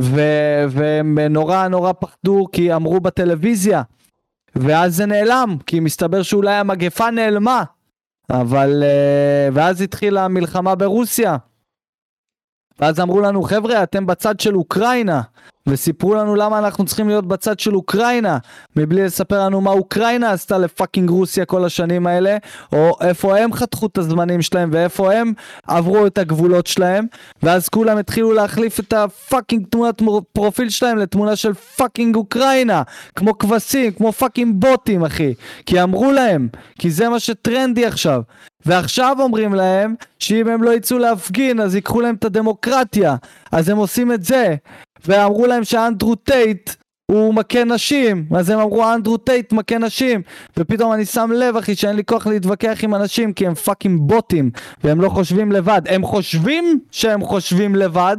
B: ו, והם נורא נורא פחדו כי אמרו בטלוויזיה, ואז זה נעלם, כי מסתבר שאולי המגפה נעלמה. אבל אה, ואז התחילה המלחמה ברוסיה. ואז אמרו לנו חבר'ה אתם בצד של אוקראינה וסיפרו לנו למה אנחנו צריכים להיות בצד של אוקראינה מבלי לספר לנו מה אוקראינה עשתה ל fucking רוסיה כל השנים האלה או איפה הם חתכו את הזמנים שלהם ואיפה הם עברו את הגבולות שלהם ואז כולם התחילו להחליף את ה fucking תמונת פרופיל שלהם לתמונה של fucking אוקראינה כמו כבשים כמו fucking בוטים אחי כי אמרו להם כי זה מה שטרנדי עכשיו ועכשיו אומרים להם שאם הם לא יצאו להפגין אז ייקחו להם את הדמוקרטיה. אז הם עושים את זה. ואמרו להם שאנדרו טייט הוא מכה נשים, אז הם אמרו אנדרו טייט מכה נשים, ופתאום אני שם לב אחי שאין לי כוח להתווכח עם אנשים כי הם fucking בוטים, והם לא חושבים לבד, הם חושבים שהם חושבים לבד,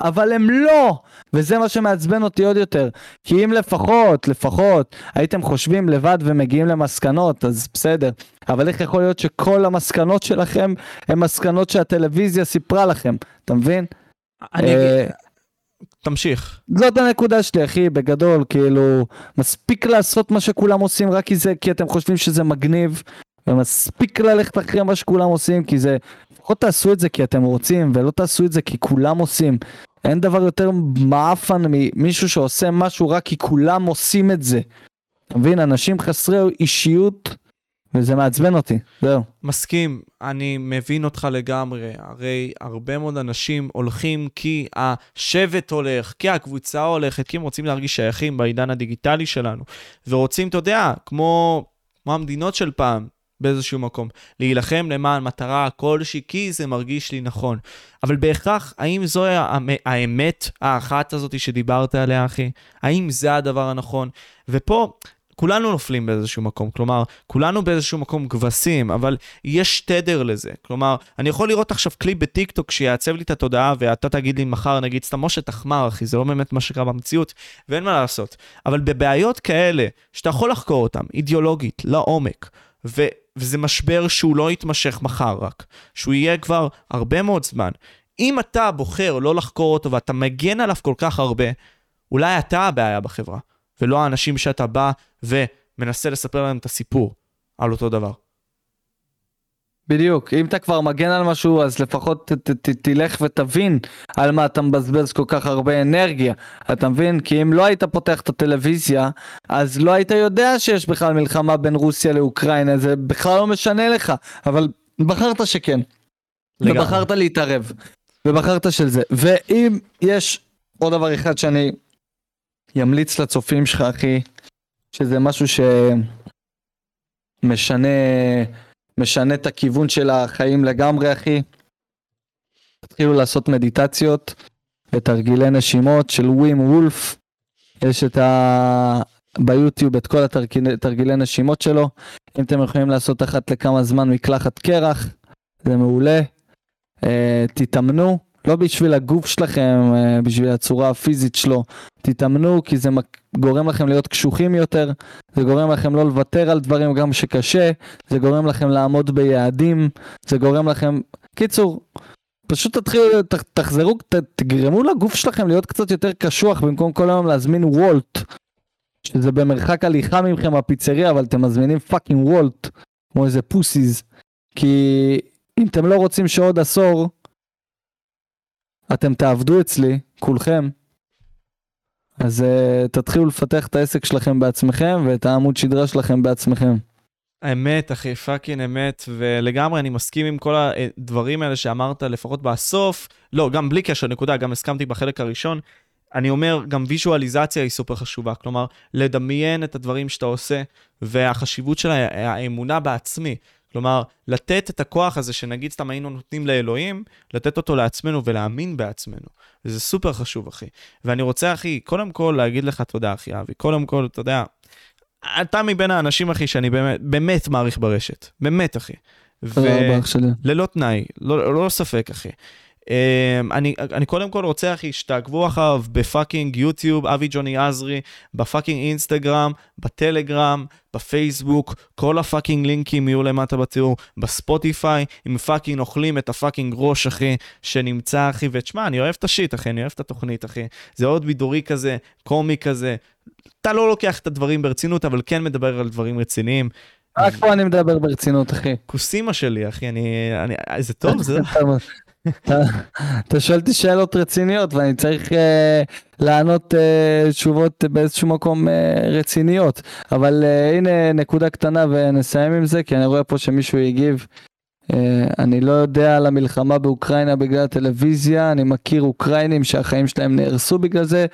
B: אבל הם לא, וזה מה שמעצבן אותי עוד יותר, כי אם לפחות, לפחות, הייתם חושבים לבד ומגיעים למסקנות, אז בסדר, אבל איך יכול להיות שכל המסקנות שלכם הן מסקנות שהטלוויזיה סיפרה לכם, אתה מבין?
A: אני אגיד... תמשיך.
B: זאת הנקודה שלי, אחי, בגדול, כאילו, מספיק לעשות מה שכולם עושים רק כי זה, כי אתם חושבים שזה מגניב, ומספיק ללכת אחרי מה שכולם עושים, כי זה, לפחות תעשו את זה כי אתם רוצים, ולא תעשו את זה כי כולם עושים. אין דבר יותר מעפן ממישהו שעושה משהו רק כי כולם עושים את זה. אתה מבין? אנשים חסרי אישיות וזה מעצבן אותי, זהו.
A: מסכים, אני מבין אותך לגמרי. הרי הרבה מאוד אנשים הולכים כי השבט הולך, כי הקבוצה הולכת, כי הם רוצים להרגיש שייכים בעידן הדיגיטלי שלנו. ורוצים, אתה יודע, כמו, כמו המדינות של פעם, באיזשהו מקום, להילחם למען מטרה כלשהי, כי זה מרגיש לי נכון. אבל בהכרח, האם זו האמת האחת הזאת שדיברת עליה, אחי? האם זה הדבר הנכון? ופה, כולנו נופלים באיזשהו מקום, כלומר, כולנו באיזשהו מקום כבשים, אבל יש תדר לזה. כלומר, אני יכול לראות עכשיו קליפ בטיקטוק שיעצב לי את התודעה, ואתה תגיד לי מחר, נגיד, סתם משה תחמר, אחי, זה לא באמת מה שקרה במציאות, ואין מה לעשות. אבל בבעיות כאלה, שאתה יכול לחקור אותן, אידיאולוגית, לעומק, ו... וזה משבר שהוא לא יתמשך מחר רק, שהוא יהיה כבר הרבה מאוד זמן. אם אתה בוחר לא לחקור אותו ואתה מגן עליו כל כך הרבה, אולי אתה הבעיה בחברה. ולא האנשים שאתה בא ומנסה לספר להם את הסיפור על אותו דבר.
B: בדיוק, אם אתה כבר מגן על משהו אז לפחות ת, ת, ת, תלך ותבין על מה אתה מבזבז כל כך הרבה אנרגיה, אתה מבין? כי אם לא היית פותח את הטלוויזיה אז לא היית יודע שיש בכלל מלחמה בין רוסיה לאוקראינה, זה בכלל לא משנה לך, אבל בחרת שכן. לגמרי. ובחרת להתערב, ובחרת של זה, ואם יש עוד דבר אחד שאני ימליץ לצופים שלך, אחי, שזה משהו שמשנה משנה את הכיוון של החיים לגמרי, אחי. תתחילו לעשות מדיטציות ותרגילי נשימות של ווים וולף. יש את ה... ביוטיוב את כל התרגילי נשימות שלו. אם אתם יכולים לעשות אחת לכמה זמן מקלחת קרח, זה מעולה. Uh, תתאמנו. לא בשביל הגוף שלכם, אה, בשביל הצורה הפיזית שלו. תתאמנו כי זה גורם לכם להיות קשוחים יותר, זה גורם לכם לא לוותר על דברים גם שקשה, זה גורם לכם לעמוד ביעדים, זה גורם לכם... קיצור, פשוט תתחילו, ת, תחזרו, ת, תגרמו לגוף שלכם להיות קצת יותר קשוח במקום כל היום להזמין וולט, שזה במרחק הליכה מכם הפיצריה, אבל אתם מזמינים fucking וולט, כמו איזה pussies. כי אם אתם לא רוצים שעוד עשור אתם תעבדו אצלי, כולכם, אז uh, תתחילו לפתח את העסק שלכם בעצמכם ואת העמוד שדרה שלכם בעצמכם.
A: אמת, אחי, fucking אמת, ולגמרי אני מסכים עם כל הדברים האלה שאמרת, לפחות בסוף. לא, גם בלי קשר, נקודה, גם הסכמתי בחלק הראשון. אני אומר, גם ויזואליזציה היא סופר חשובה. כלומר, לדמיין את הדברים שאתה עושה, והחשיבות של האמונה בעצמי. כלומר, לתת את הכוח הזה שנגיד סתם היינו נותנים לאלוהים, לתת אותו לעצמנו ולהאמין בעצמנו. וזה סופר חשוב, אחי. ואני רוצה, אחי, קודם כל להגיד לך תודה, אחי אבי. קודם כל, אתה יודע, אתה מבין האנשים, אחי, שאני באמת, באמת מעריך ברשת. באמת, אחי.
B: תודה רבה, אח שלי.
A: ללא תנאי, לא, לא ספק, אחי. Um, אני, אני קודם כל רוצה, אחי, שתעקבו אחריו ב fucking יוטיוב, אבי ג'וני עזרי, ב fucking אינסטגרם, בטלגרם, בפייסבוק, כל ה fucking לינקים יהיו למטה בתיאור, בספוטיפיי, אם fucking אוכלים את ה fucking ראש, אחי, שנמצא, אחי, ותשמע, אני אוהב את ה shit, אחי, אני אוהב את התוכנית, אחי. זה עוד בידורי כזה, קומי כזה. אתה לא לוקח את הדברים ברצינות, אבל כן מדבר על דברים רציניים.
B: רק פה אני מדבר ברצינות, אחי.
A: כוסימה שלי, אחי, אני... אני... זה טוב, זה... [LAUGHS]
B: אתה שואל אותי שאלות רציניות ואני צריך uh, לענות uh, תשובות באיזשהו מקום uh, רציניות. אבל uh, הנה נקודה קטנה ונסיים עם זה כי אני רואה פה שמישהו הגיב. Uh, אני לא יודע על המלחמה באוקראינה בגלל הטלוויזיה, אני מכיר אוקראינים שהחיים שלהם נהרסו בגלל זה.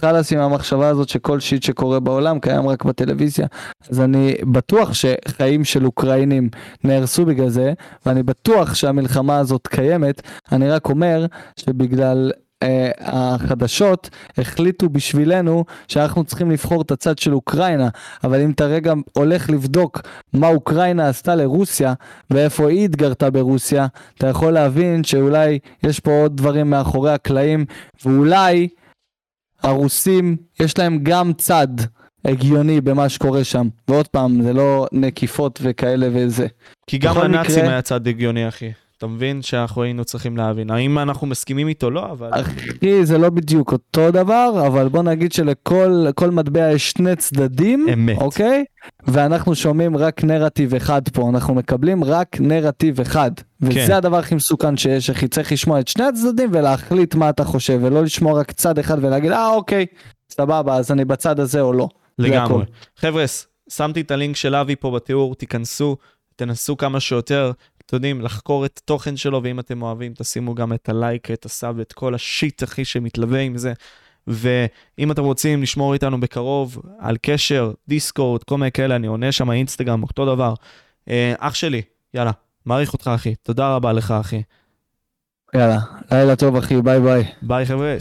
B: חלאס עם המחשבה הזאת שכל שיט שקורה בעולם קיים רק בטלוויזיה. אז אני בטוח שחיים של אוקראינים נהרסו בגלל זה, ואני בטוח שהמלחמה הזאת קיימת. אני רק אומר שבגלל אה, החדשות החליטו בשבילנו שאנחנו צריכים לבחור את הצד של אוקראינה, אבל אם אתה רגע הולך לבדוק מה אוקראינה עשתה לרוסיה ואיפה היא התגרתה ברוסיה, אתה יכול להבין שאולי יש פה עוד דברים מאחורי הקלעים, ואולי הרוסים יש להם גם צד הגיוני במה שקורה שם. ועוד פעם, זה לא נקיפות וכאלה וזה.
A: כי גם
B: בכל
A: לנאצים
B: מקרה-
A: היה צד הגיוני, אחי. אתה מבין שאנחנו היינו צריכים להבין. האם אנחנו מסכימים איתו? לא, אבל...
B: אחי, זה לא בדיוק אותו דבר, אבל בוא נגיד שלכל כל מטבע יש שני צדדים,
A: אמת.
B: אוקיי? ואנחנו שומעים רק נרטיב אחד פה, אנחנו מקבלים רק נרטיב אחד. וזה
A: כן.
B: הדבר הכי מסוכן שיש, אחי, צריך לשמוע את שני הצדדים ולהחליט מה אתה חושב, ולא לשמוע רק צד אחד ולהגיד, אה, אוקיי, סבבה, אז אני בצד הזה או לא.
A: לגמרי. חבר'ה, שמתי את הלינק של אבי פה בתיאור, תיכנסו, תנסו כמה שיותר, אתם יודעים, לחקור את התוכן שלו, ואם אתם אוהבים, תשימו גם את הלייק, את הסאב, את כל השיט, אחי, שמתלווה עם זה. ואם אתם רוצים לשמור איתנו בקרוב על קשר, דיסקורד, כל מיני כאלה, אני עונה שם, אינסטגרם, אותו דבר. אה, אח שלי, יאללה, מעריך אותך, אחי. תודה רבה לך, אחי.
B: יאללה, לילה טוב, אחי, bye bye.
A: bye, חבר'ה.